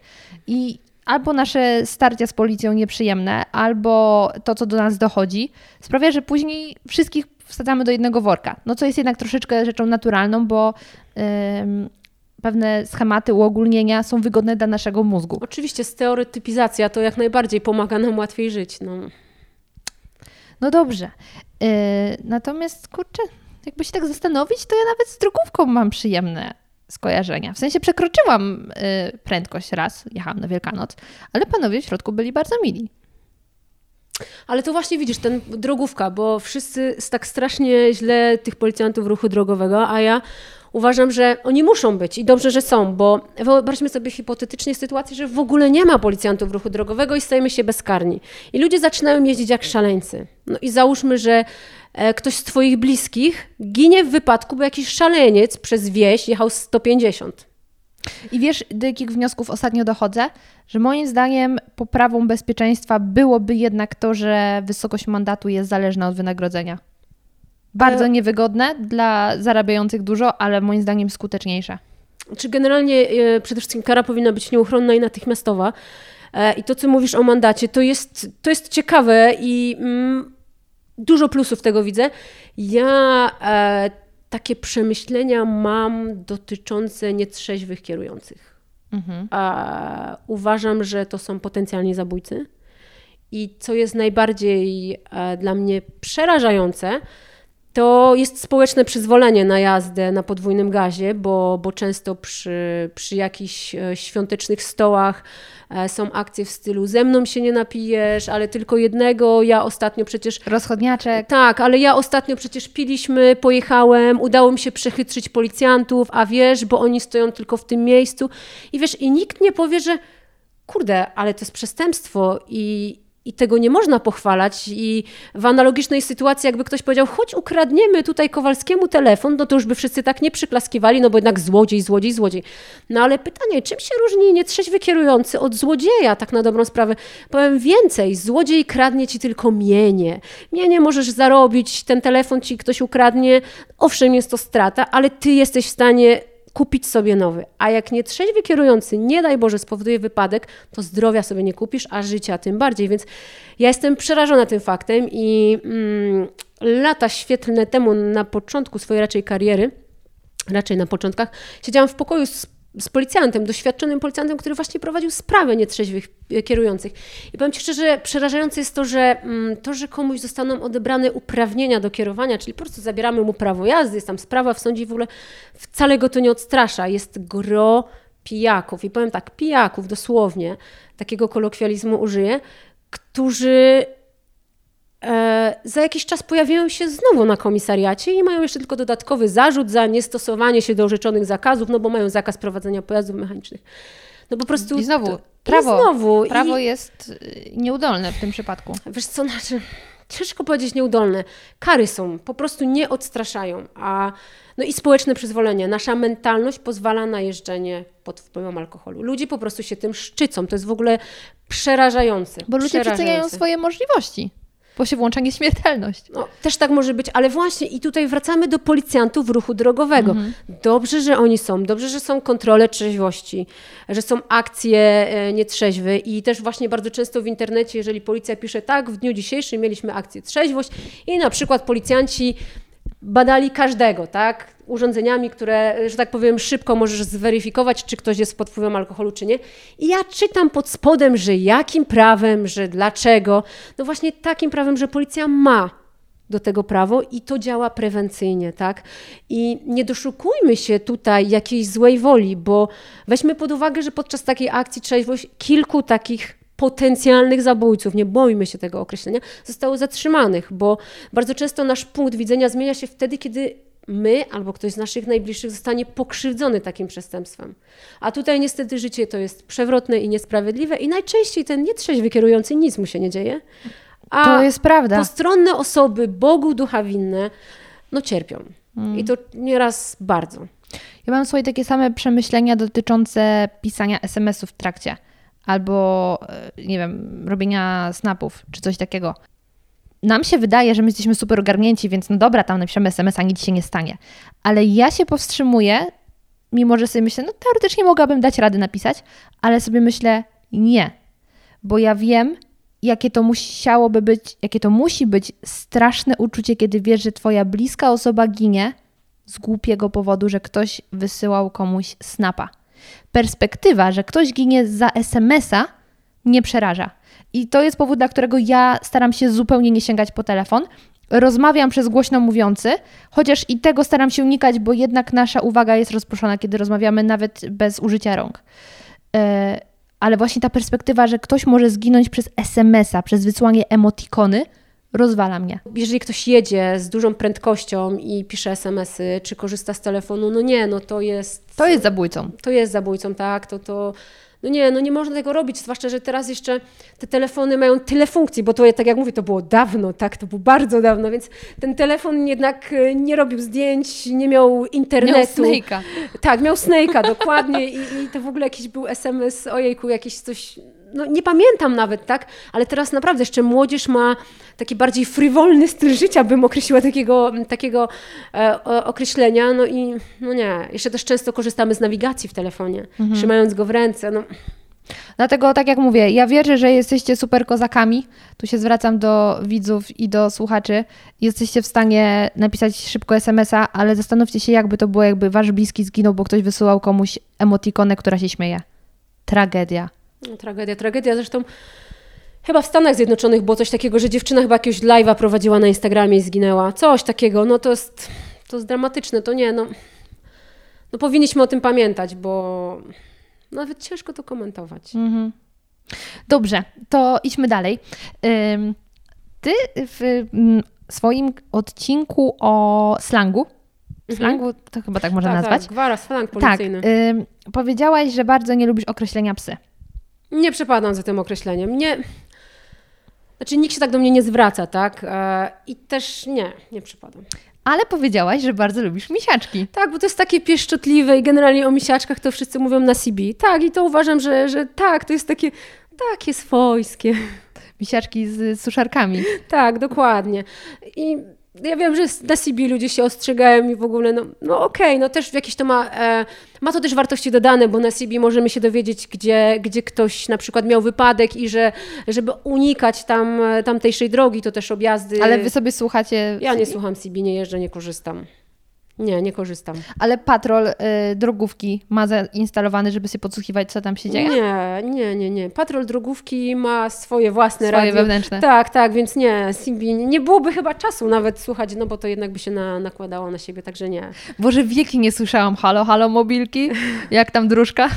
I albo nasze starcia z policją nieprzyjemne, albo to, co do nas dochodzi, sprawia, że później wszystkich wsadzamy do jednego worka. No co jest jednak troszeczkę rzeczą naturalną, bo yy, pewne schematy, uogólnienia są wygodne dla naszego mózgu. Oczywiście stereotypizacja to jak najbardziej pomaga nam łatwiej żyć. No, no dobrze. Yy, natomiast kurczę, jakby się tak zastanowić, to ja nawet z drogówką mam przyjemne skojarzenia. W sensie przekroczyłam y, prędkość raz, jechałam na Wielkanoc, ale panowie w środku byli bardzo mili. Ale to właśnie widzisz, ten drogówka, bo wszyscy tak strasznie źle tych policjantów ruchu drogowego, a ja uważam, że oni muszą być i dobrze, że są, bo wyobraźmy sobie hipotetycznie sytuację, że w ogóle nie ma policjantów ruchu drogowego i stajemy się bezkarni. I ludzie zaczynają jeździć jak szaleńcy. No i załóżmy, że ktoś z Twoich bliskich ginie w wypadku, bo jakiś szaleniec przez wieś jechał 150. I wiesz, do jakich wniosków ostatnio dochodzę? Że moim zdaniem poprawą bezpieczeństwa byłoby jednak to, że wysokość mandatu jest zależna od wynagrodzenia. Bardzo niewygodne dla zarabiających dużo, ale moim zdaniem skuteczniejsze. Czy generalnie e, przede wszystkim kara powinna być nieuchronna i natychmiastowa. E, I to, co mówisz o mandacie, to jest, to jest ciekawe i mm, dużo plusów tego widzę. Ja e, takie przemyślenia mam dotyczące nietrzeźwych kierujących. Mhm. A, uważam, że to są potencjalni zabójcy. I co jest najbardziej e, dla mnie przerażające, to jest społeczne przyzwolenie na jazdę na podwójnym gazie, bo, bo często przy, przy jakichś e, świątecznych stołach e, są akcje w stylu ze mną się nie napijesz, ale tylko jednego. Ja ostatnio przecież. Rozchodniaczek. Tak, ale ja ostatnio przecież piliśmy, pojechałem, udało mi się przechytrzyć policjantów, a wiesz, bo oni stoją tylko w tym miejscu. I wiesz, i nikt nie powie, że kurde, ale to jest przestępstwo i, i tego nie można pochwalać. I w analogicznej sytuacji, jakby ktoś powiedział, choć ukradniemy tutaj Kowalskiemu telefon, no to już by wszyscy tak nie przyklaskiwali, no bo jednak złodziej, złodziej, złodziej. No ale pytanie, czym się różni nietrzeźwy kierujący od złodzieja, tak na dobrą sprawę? Powiem więcej, złodziej kradnie ci tylko mienie. Mienie możesz zarobić, ten telefon ci ktoś ukradnie, owszem, jest to strata, ale ty jesteś w stanie kupić sobie nowy. A jak nie trzeźwy kierujący, nie daj Boże, spowoduje wypadek, to zdrowia sobie nie kupisz, a życia tym bardziej. Więc ja jestem przerażona tym faktem i mm, lata świetlne temu na początku swojej raczej kariery, raczej na początkach, siedziałam w pokoju z z policjantem, doświadczonym policjantem, który właśnie prowadził sprawę nietrzeźwych e, kierujących. I powiem Ci szczerze, przerażające jest to, że mm, to, że komuś zostaną odebrane uprawnienia do kierowania, czyli po prostu zabieramy mu prawo jazdy, jest tam sprawa w sądzie w ogóle wcale go to nie odstrasza. Jest gro pijaków. I powiem tak, pijaków dosłownie, takiego kolokwializmu użyję, którzy za jakiś czas pojawiają się znowu na komisariacie i mają jeszcze tylko dodatkowy zarzut za niestosowanie się do orzeczonych zakazów, no bo mają zakaz prowadzenia pojazdów mechanicznych. No po prostu... I znowu, to- prawo, I znowu. prawo I, jest y, nieudolne w tym przypadku. Wiesz co, znaczy, ciężko powiedzieć nieudolne. Kary są, po prostu nie odstraszają. A, no i społeczne przyzwolenie. Nasza mentalność pozwala na jeżdżenie pod wpływem alkoholu. Ludzie po prostu się tym szczycą. To jest w ogóle przerażające. Bo ludzie przeceniają Przerażające. swoje możliwości, bo się włącza nieśmiertelność. No, też tak może być, ale właśnie i tutaj wracamy do policjantów ruchu drogowego. Mhm. Dobrze, że oni są, dobrze, że są kontrole trzeźwości, że są akcje e, nietrzeźwy i też właśnie bardzo często w internecie, jeżeli policja pisze tak, w dniu dzisiejszym mieliśmy akcję trzeźwość i na przykład policjanci badali każdego, tak? Urządzeniami, które, że tak powiem, szybko możesz zweryfikować, czy ktoś jest pod wpływem alkoholu, czy nie. I ja czytam pod spodem, że jakim prawem, że dlaczego. No właśnie takim prawem, że policja ma do tego prawo i to działa prewencyjnie, tak? I nie doszukujmy się tutaj jakiejś złej woli, bo weźmy pod uwagę, że podczas takiej akcji trzeźwość kilku takich potencjalnych zabójców, nie bójmy się tego określenia, zostało zatrzymanych, bo bardzo często nasz punkt widzenia zmienia się wtedy, kiedy my albo ktoś z naszych najbliższych zostanie pokrzywdzony takim przestępstwem. A tutaj niestety życie to jest przewrotne i niesprawiedliwe i najczęściej ten nietrzeźwy kierujący nic mu się nie dzieje. A To jest prawda. postronne osoby, Bogu ducha winne, no cierpią. I to nieraz bardzo. Ja mam swoje takie same przemyślenia dotyczące pisania SMS-ów w trakcie albo, e, nie wiem, robienia snapów czy coś takiego. Nam się wydaje, że my jesteśmy super ogarnięci, więc no dobra, tam napiszemy SMS-a, nic się nie stanie. Ale ja się powstrzymuję, mimo że sobie myślę, no teoretycznie mogłabym dać radę napisać, ale sobie myślę, nie. Bo ja wiem, jakie to musiałoby być, jakie to musi być straszne uczucie, kiedy wiesz, że twoja bliska osoba ginie z głupiego powodu, że ktoś wysyłał komuś snapa. Perspektywa, że ktoś ginie za SMS-a, nie przeraża. I to jest powód, dla którego ja staram się zupełnie nie sięgać po telefon. Rozmawiam przez głośno mówiący, chociaż i tego staram się unikać, bo jednak nasza uwaga jest rozproszona, kiedy rozmawiamy nawet bez użycia rąk. E, ale właśnie ta perspektywa, że ktoś może zginąć przez SMS-a, przez wysłanie emotikony, rozwala mnie. Jeżeli ktoś jedzie z dużą prędkością i pisze SMS-y, czy korzysta z telefonu, no nie, no to jest... To jest zabójcą. to jest zabójcą, tak, to, to no nie, no nie można tego robić, zwłaszcza, że teraz jeszcze te telefony mają tyle funkcji, bo to, tak jak mówię, to było dawno, tak, to było bardzo dawno, więc ten telefon jednak e, nie robił zdjęć, nie miał internetu. Miał Snake'a. Tak, miał Snake'a, dokładnie I, i to w ogóle jakiś był SMS, ojejku, jakieś coś, no nie pamiętam nawet, tak, ale teraz naprawdę jeszcze młodzież ma taki bardziej frywolny styl życia, bym określiła takiego, takiego e, określenia, no i no nie, jeszcze też często korzystamy z nawigacji w telefonie, trzymając go w ręce, no Dlatego, tak jak mówię, ja wierzę, że jesteście super kozakami. Tu się zwracam do widzów i do słuchaczy. Jesteście w stanie napisać szybko SMS-a, ale zastanówcie się, jakby to było, jakby wasz bliski zginął, bo ktoś wysyłał komuś emotikonę, która się śmieje. Tragedia. Tragedia, tragedia. Zresztą chyba w Stanach Zjednoczonych było coś takiego, że dziewczyna chyba jakiegoś live'a prowadziła na Instagramie i zginęła. Coś takiego. No to jest, to jest dramatyczne. To nie, no. No powinniśmy o tym pamiętać, bo nawet ciężko to komentować. Mhm. Dobrze, to idźmy dalej. Ty w swoim odcinku o slangu, slangu to chyba tak można tak, nazwać, tak, gwara, slang tak, policyjny. ym, powiedziałaś, że bardzo nie lubisz określenia psy. Nie przepadam za tym określeniem. Nie. Znaczy, nikt się tak do mnie nie zwraca, tak? E, I też nie, nie przypadam. Ale powiedziałaś, że bardzo lubisz misiaczki. Tak, bo to jest takie pieszczotliwe i generalnie o misiaczkach to wszyscy mówią na CB. Tak, i to uważam, że, że tak, to jest takie, takie swojskie. Misiaczki z suszarkami. Tak, dokładnie. I ja wiem, że na CB ludzie się ostrzegają i w ogóle, no, no okej, no też jakieś to ma, e, ma to też wartości dodane, bo na CB możemy się dowiedzieć, gdzie, gdzie ktoś na przykład miał wypadek i że, żeby unikać tam, e, tamtejszej drogi, to też objazdy. Ale wy sobie słuchacie. Ja nie słucham CB, nie jeżdżę, nie korzystam. Nie, nie korzystam. Ale patrol y, drogówki ma zainstalowany, żeby sobie podsłuchiwać, co tam się dzieje? Nie, nie, nie, nie. Patrol drogówki ma swoje własne Swoje radio. wewnętrzne. Tak, tak, więc nie, Simbi nie byłoby chyba czasu nawet słuchać, no bo to jednak by się na, nakładało na siebie, także nie. Boże, wieki nie słyszałam. Halo, halo, mobilki? Jak tam dróżka?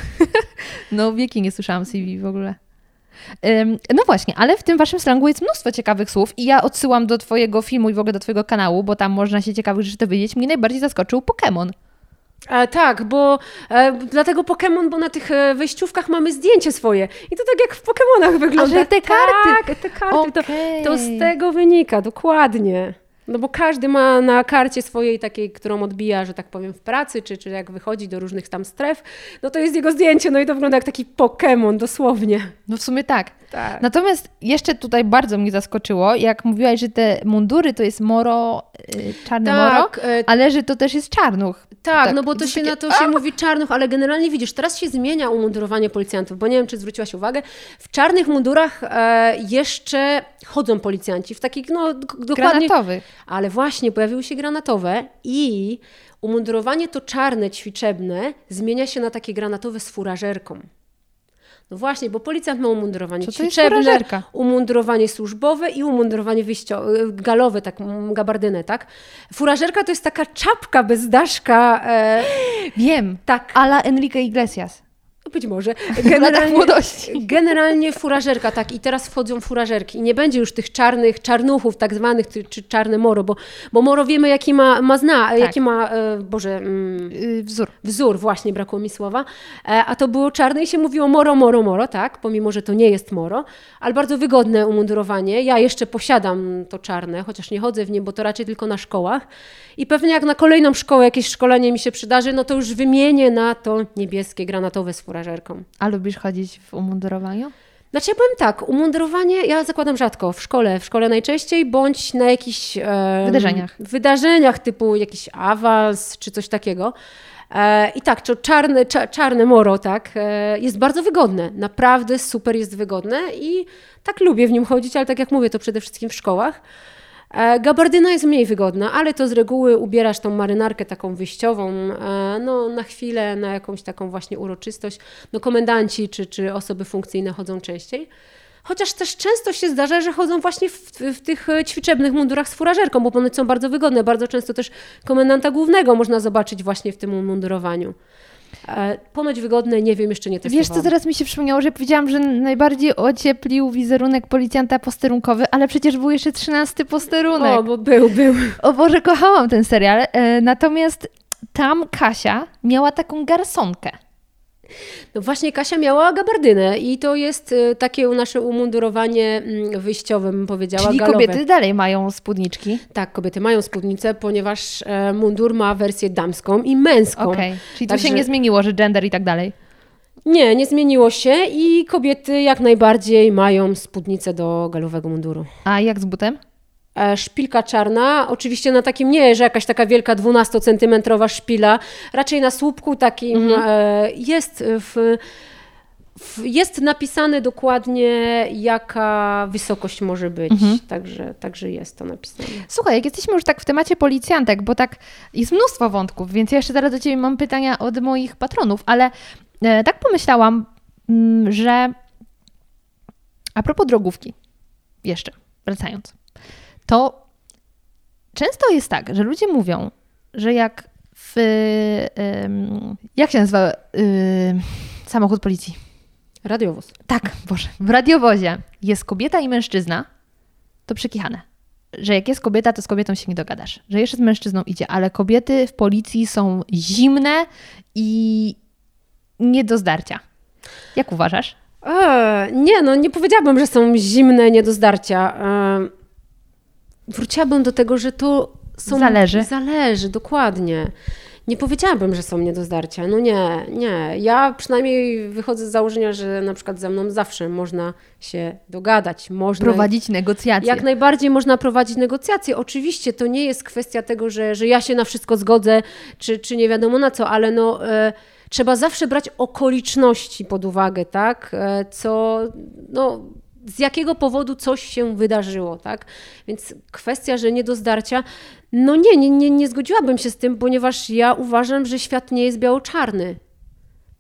[laughs] no, wieki nie słyszałam CV w ogóle. No właśnie, ale w tym waszym slangu jest mnóstwo ciekawych słów i ja odsyłam do twojego filmu i w ogóle do twojego kanału, bo tam można się ciekawych rzeczy dowiedzieć. Mnie najbardziej zaskoczył Pokémon. E, tak, bo e, dlatego Pokémon, bo na tych e, wejściówkach mamy zdjęcie swoje. I to tak jak w Pokémonach wygląda. że te karty. Tak, te karty. To, Okej. to z tego wynika, dokładnie. No bo każdy ma na karcie swojej takiej, którą odbija, że tak powiem, w pracy, czy, czy jak wychodzi do różnych tam stref, no to jest jego zdjęcie, no i to wygląda jak taki Pokémon, dosłownie. No w sumie tak. Tak. Natomiast jeszcze tutaj bardzo mnie zaskoczyło, jak mówiłaś, że te mundury to jest moro, y, czarne moro, Tak, e, ale że to też jest czarnuch. Tak, Tak, no bo to to się takie- na to się mówi czarnych, ale generalnie widzisz, teraz się zmienia umundurowanie policjantów, bo nie wiem, czy zwróciłaś uwagę, w czarnych mundurach e, jeszcze chodzą policjanci, w takich, no dokładnie, Granatowych. Ale właśnie pojawiły się granatowe i umundurowanie to czarne, ćwiczebne zmienia się na takie granatowe z furażerką. No właśnie, bo policjant ma umundurowanie Co ćwiczebne, umundurowanie służbowe i umundurowanie wyjściowe, galowe, tak, gabardynę, tak? Furażerka to jest taka czapka bez daszka, e, Wiem. tak, Ala Enrique Iglesias. Być może. Latach młodości. Generalnie furażerka, tak. I teraz wchodzą furażerki. I nie będzie już tych czarnych, czarnuchów tak zwanych, czy, czarne moro, bo, bo moro wiemy, jaki ma, ma zna, jaki ma, e, Boże... Mm, Y, wzór. wzór, właśnie brakło mi słowa, e, a to było czarne i się mówiło moro, moro, moro, tak, pomimo, że to nie jest moro, ale bardzo wygodne umundurowanie. Ja jeszcze posiadam to czarne, chociaż nie chodzę w nie, bo to raczej tylko na szkołach. I pewnie jak na kolejną szkołę jakieś szkolenie mi się przydarzy, no to już wymienię na to niebieskie, granatowe z furażerką. A lubisz chodzić w umundurowaniu? Znaczy ja powiem tak, umundurowanie ja zakładam rzadko, w szkole, w szkole najczęściej, bądź na jakichś... Wydarzeniach. Wydarzeniach typu jakiś awans czy coś takiego. E, I tak, to czarne, cza, czarne moro, tak, e, jest bardzo wygodne, naprawdę super jest wygodne i tak lubię w nim chodzić, ale tak jak mówię, to przede wszystkim w szkołach. E, Gabardyna jest mniej wygodna, ale to z reguły ubierasz tą marynarkę taką wyjściową, e, no na chwilę, na jakąś taką właśnie uroczystość. No komendanci czy, czy osoby funkcyjne chodzą częściej. Chociaż też często się zdarza, że chodzą właśnie w, w tych e, ćwiczebnych mundurach z furażerką, bo one są bardzo wygodne. Bardzo często też komendanta głównego można zobaczyć właśnie w tym umundurowaniu. E, ponoć wygodne, nie wiem, jeszcze nie testowałam. Wiesz, co teraz mi się przypomniało, że powiedziałam, że najbardziej ocieplił wizerunek policjanta posterunkowy, ale przecież był jeszcze trzynasty posterunek. O, bo był, był. O Boże, kochałam ten serial. E, natomiast tam Kasia miała taką garsonkę. No właśnie Kasia miała gabardynę i to jest e, takie nasze umundurowanie mm, wyjściowe, bym powiedziała, Czyli galowe. kobiety dalej mają spódniczki. Tak, kobiety mają spódnicę, ponieważ e, mundur ma wersję damską i męską. Okej. Czyli tu Także- się nie zmieniło, że gender i tak dalej. Nie, nie zmieniło się i kobiety jak najbardziej mają spódnicę do galowego munduru. A jak z butem? E, Szpilka czarna, oczywiście na takim nie, że jakaś taka wielka 12-centymetrowa szpila, raczej na słupku takim e, jest w, jest napisane dokładnie jaka wysokość może być, także, także jest to napisane. Słuchaj, jak jesteśmy już tak w temacie policjantek, bo tak jest mnóstwo wątków, więc ja jeszcze zaraz do Ciebie mam pytania od moich patronów, ale e, tak pomyślałam, mm, że a propos drogówki, jeszcze wracając, to często jest tak, że ludzie mówią, że jak w. jak się nazywa samochód policji? Radiowóz. Tak, Boże. W radiowozie jest kobieta i mężczyzna, to przekichane. Że jak jest kobieta, to z kobietą się nie dogadasz. Że jeszcze z mężczyzną idzie, ale kobiety w policji są zimne i nie do zdarcia. Jak uważasz? E, nie, no nie powiedziałabym, że są zimne, nie do zdarcia. E, wróciłabym do tego, że to są... Zależy. Zależy, dokładnie. Nie powiedziałabym, że są nie do zdarcia. No nie, nie. Ja przynajmniej wychodzę z założenia, że na przykład ze mną zawsze można się dogadać. Można Prowadzić negocjacje. jak najbardziej można prowadzić negocjacje. Oczywiście to nie jest kwestia tego, że, że ja się na wszystko zgodzę, czy, czy nie wiadomo na co, ale no, e, trzeba zawsze brać okoliczności pod uwagę, tak? E, co, no, z jakiego powodu coś się wydarzyło, tak? Więc kwestia, że nie do zdarcia, no nie, nie, nie, nie zgodziłabym się z tym, ponieważ ja uważam, że świat nie jest biało-czarny.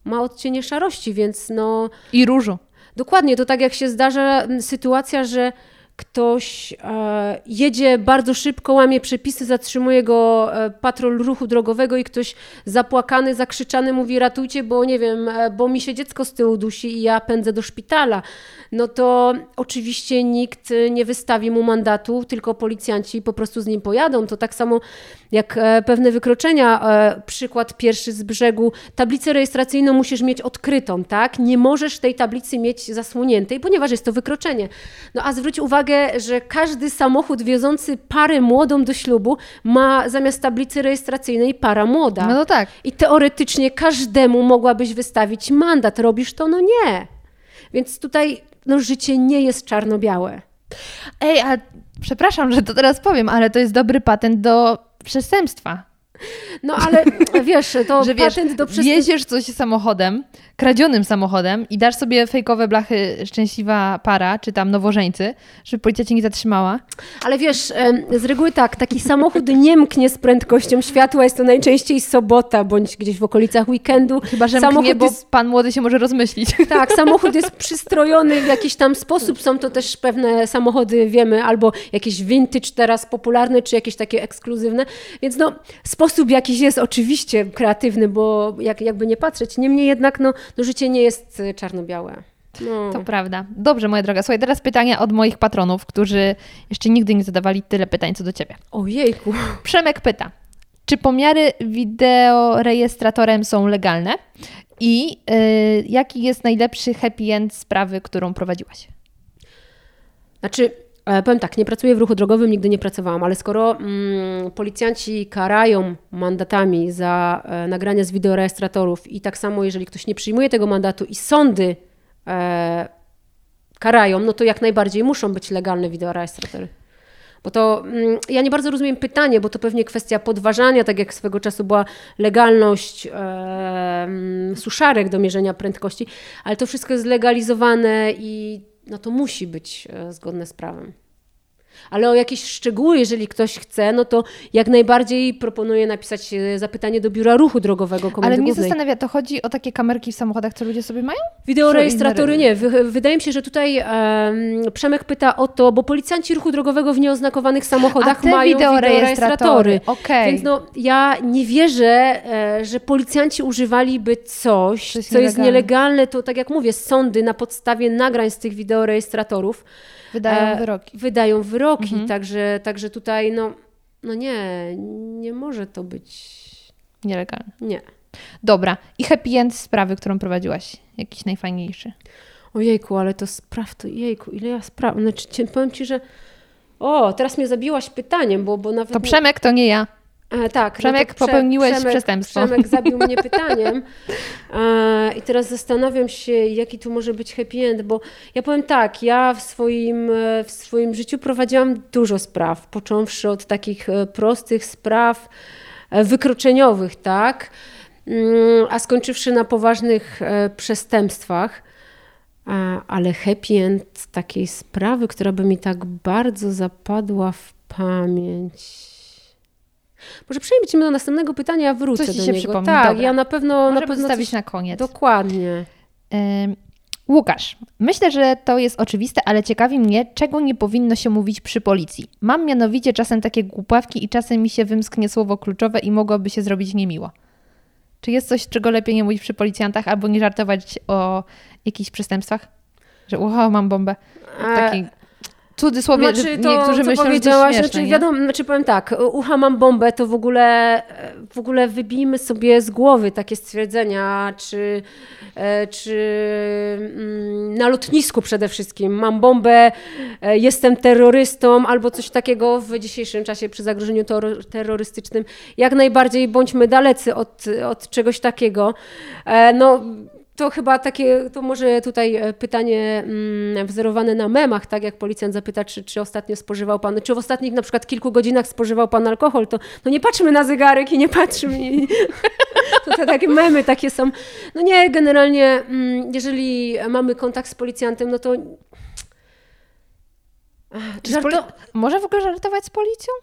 Ma odcienie szarości, więc no... I różu. Dokładnie, to tak jak się zdarza sytuacja, że ktoś e, jedzie bardzo szybko, łamie przepisy, zatrzymuje go e, patrol ruchu drogowego i ktoś zapłakany, zakrzyczany mówi ratujcie, bo nie wiem, e, bo mi się dziecko z tyłu dusi i ja pędzę do szpitala, no to oczywiście nikt nie wystawi mu mandatu, tylko policjanci po prostu z nim pojadą. To tak samo jak e, pewne wykroczenia, e, przykład pierwszy z brzegu, tablicę rejestracyjną musisz mieć odkrytą, tak? Nie możesz tej tablicy mieć zasłoniętej, ponieważ jest to wykroczenie. No a zwróć uwagę, że każdy samochód wiozący parę młodą do ślubu ma zamiast tablicy rejestracyjnej para młoda. No to tak. I teoretycznie każdemu mogłabyś wystawić mandat. Robisz to? No nie. Więc tutaj no, życie nie jest czarno-białe. Ej, a przepraszam, że to teraz powiem, ale to jest dobry patent do przestępstwa. No ale wiesz, to [laughs] że wiesz, patent do przestępstwa. wieziesz coś samochodem, kradzionym samochodem i dasz sobie fejkowe blachy szczęśliwa para, czy tam nowożeńcy, żeby policja cię nie zatrzymała. Ale wiesz, z reguły tak, taki samochód [laughs] nie mknie z prędkością światła, jest to najczęściej sobota bądź gdzieś w okolicach weekendu. Chyba, że samochód mknie, bo jest pan młody się może rozmyślić. [laughs] Tak, samochód jest przystrojony w jakiś tam sposób. Są to też pewne samochody, wiemy, albo jakieś vintage teraz popularne, czy jakieś takie ekskluzywne. Więc no, sposób jakiś jest oczywiście kreatywny, bo jak, jakby nie patrzeć. Niemniej jednak, no, no życie nie jest y, czarno-białe. No. To prawda. Dobrze, moja droga. Słuchaj, teraz pytania od moich patronów, którzy jeszcze nigdy nie zadawali tyle pytań co do ciebie. Ojejku. Przemek pyta, czy pomiary wideorejestratorem są legalne i y, jaki jest najlepszy happy end sprawy, którą prowadziłaś? Znaczy, powiem tak, nie pracuję w ruchu drogowym, nigdy nie pracowałam, ale skoro mm, policjanci karają mandatami za e, nagrania z wideorejestratorów i tak samo, jeżeli ktoś nie przyjmuje tego mandatu i sądy e, karają, no to jak najbardziej muszą być legalne wideorejestratory. Bo to mm, ja nie bardzo rozumiem pytanie, bo to pewnie kwestia podważania, tak jak swego czasu była legalność e, mm, suszarek do mierzenia prędkości, ale to wszystko jest zlegalizowane i no to musi być e, zgodne z prawem. Ale o jakieś szczegóły, jeżeli ktoś chce, no to jak najbardziej proponuję napisać e, zapytanie do Biura Ruchu Drogowego Komendy Ale mnie Głównej. zastanawia, to chodzi o takie kamerki w samochodach, co ludzie sobie mają? Wideorejestratory nie. Wy, wydaje mi się, że tutaj em, Przemek pyta o to, bo policjanci ruchu drogowego w nieoznakowanych samochodach A mają wideorejestratory, wideorejestratory. okej. Więc no, ja nie wierzę, e, że policjanci używaliby coś, Co jest co jest nielegalne. nielegalne. To tak jak mówię, sądy na podstawie nagrań z tych wideorejestratorów Wydają e, wyroki. Wydają wyroki, Mhm. także, także tutaj no, no nie, nie może to być... Nielegalne. Nie. Dobra. I happy end sprawy, którą prowadziłaś? Jakiś najfajniejszy. Ojejku, ale to spraw, to jejku, ile ja spraw... Znaczy, powiem Ci, że... O, teraz mnie zabiłaś pytaniem, bo, bo nawet... To nie- Przemek to nie ja. E, tak. Przemek, to Prze- popełniłeś Przemek, przestępstwo. Przemek zabił mnie [laughs] pytaniem. E, I teraz zastanawiam się, jaki tu może być happy end, bo ja powiem tak, ja w swoim, e, w swoim życiu prowadziłam dużo spraw, począwszy od takich e, prostych spraw e, wykroczeniowych, tak, Mm, a skończywszy na poważnych przestępstwach. Ale happy end takiej sprawy, która by mi tak bardzo zapadła w pamięć. Może przejdźmy do następnego pytania, a wrócę Coś do się niego. przypomni, Tak, dobra. ja na pewno, na Możemy pewno zostawić coś... na koniec. Dokładnie. Ym, Łukasz, myślę, że to jest oczywiste, ale ciekawi mnie, czego nie powinno się mówić przy policji. Mam mianowicie czasem takie głupawki i czasem mi się wymsknie słowo kluczowe i mogłoby się zrobić niemiło. Czy jest coś, czego lepiej nie mówić przy policjantach albo nie żartować o jakichś przestępstwach? Że wow, mam bombę. Taki cudzysłowie, że niektórzy E, co myślą, że to powiedziałaś, znaczy, nie? wiadomo, znaczy powiem tak, ucha mam bombę, to w ogóle, w ogóle wybijmy sobie z głowy takie stwierdzenia, czy, e, czy mm, na lotnisku przede wszystkim mam bombę, e, jestem terrorystą albo coś takiego w dzisiejszym czasie przy zagrożeniu terro- terrorystycznym. Jak najbardziej bądźmy dalecy od, od czegoś takiego. E, No, to chyba takie, to może tutaj e, pytanie mm, wzorowane na memach, tak jak policjant zapyta, czy, czy ostatnio spożywał pan, czy w ostatnich na przykład kilku godzinach spożywał pan alkohol, to no nie patrzmy na zegarek i nie patrzmy. I, [laughs] to te takie memy takie są. No nie, generalnie mm, jeżeli mamy kontakt z policjantem, no to Czy z poli- Żarto- Może w ogóle żartować z policją?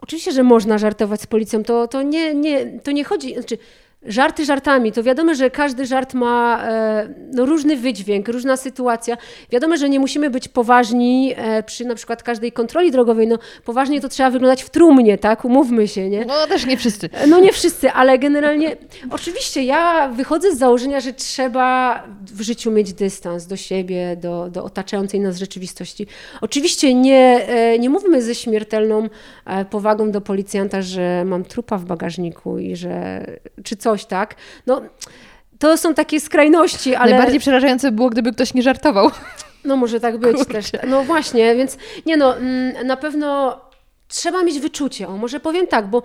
Oczywiście, że można żartować z policją. To, to, nie, nie, to nie chodzi. Znaczy, żarty żartami, to wiadomo, że każdy żart ma e, no, różny wydźwięk, różna sytuacja. Wiadomo, że nie musimy być poważni e, przy na przykład każdej kontroli drogowej. No, poważnie to trzeba wyglądać w trumnie, tak? Umówmy się, nie? No też nie wszyscy. No nie wszyscy, ale generalnie oczywiście ja wychodzę z założenia, że trzeba w życiu mieć dystans do siebie, do, do otaczającej nas rzeczywistości. Oczywiście nie, e, nie mówmy ze śmiertelną e, powagą do policjanta, że mam trupa w bagażniku i że czy coś, tak? No to są takie skrajności, ale... Najbardziej przerażające było, gdyby ktoś nie żartował. No może tak być Kurczę. też. No właśnie, więc nie no, mm, na pewno trzeba mieć wyczucie. O, może powiem tak, bo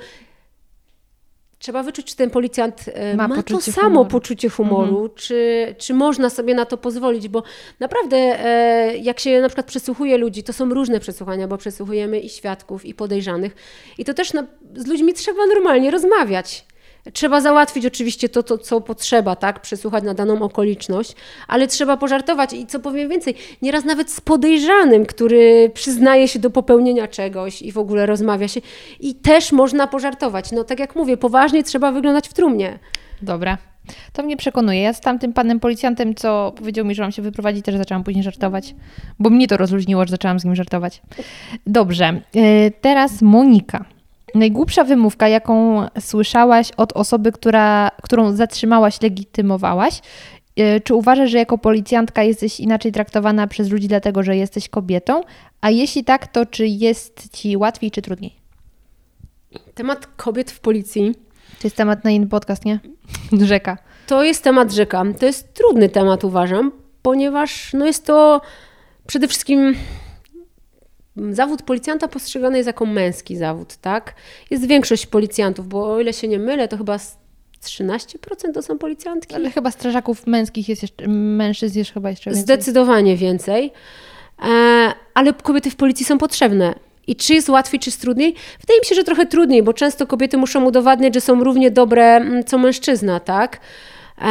trzeba wyczuć, czy ten policjant e, Ma ma, to samo humoru. poczucie humoru, czy, czy można sobie na to pozwolić, bo naprawdę e, jak się na przykład przesłuchuje ludzi, to są różne przesłuchania, bo przesłuchujemy i świadków, i podejrzanych i to też na, z ludźmi trzeba normalnie rozmawiać. Trzeba załatwić oczywiście to, to, co potrzeba, tak? Przesłuchać na daną okoliczność, ale trzeba pożartować i co powiem więcej, nieraz nawet z podejrzanym, który przyznaje się do popełnienia czegoś i w ogóle rozmawia się i też można pożartować. No tak jak mówię, poważnie trzeba wyglądać w trumnie. Dobra. To mnie przekonuje. Ja z tamtym panem policjantem, co powiedział mi, że mam się wyprowadzić, też zaczęłam później żartować. Bo mnie to rozluźniło, że zaczęłam z nim żartować. Dobrze. y, Teraz Monika. Najgłupsza wymówka, jaką słyszałaś od osoby, która, którą zatrzymałaś, legitymowałaś. Y, Czy uważasz, że jako policjantka jesteś inaczej traktowana przez ludzi, dlatego że jesteś kobietą? A jeśli tak, to czy jest ci łatwiej, czy trudniej? Temat kobiet w policji To jest temat na inny podcast, nie? [laughs] Rzeka. to jest temat rzeka. To jest trudny temat, uważam, ponieważ no jest to przede wszystkim zawód policjanta postrzegany jest jako męski zawód, tak? Jest większość policjantów, bo o ile się nie mylę, to chyba z 13% to są policjantki. Ale chyba strażaków męskich jest jeszcze, mężczyzn jest chyba jeszcze więcej. Zdecydowanie więcej. E, ale kobiety w policji są potrzebne. I czy jest łatwiej, czy jest trudniej? Wydaje mi się, że trochę trudniej, bo często kobiety muszą udowadniać, że są równie dobre mm, co mężczyzna, tak? E,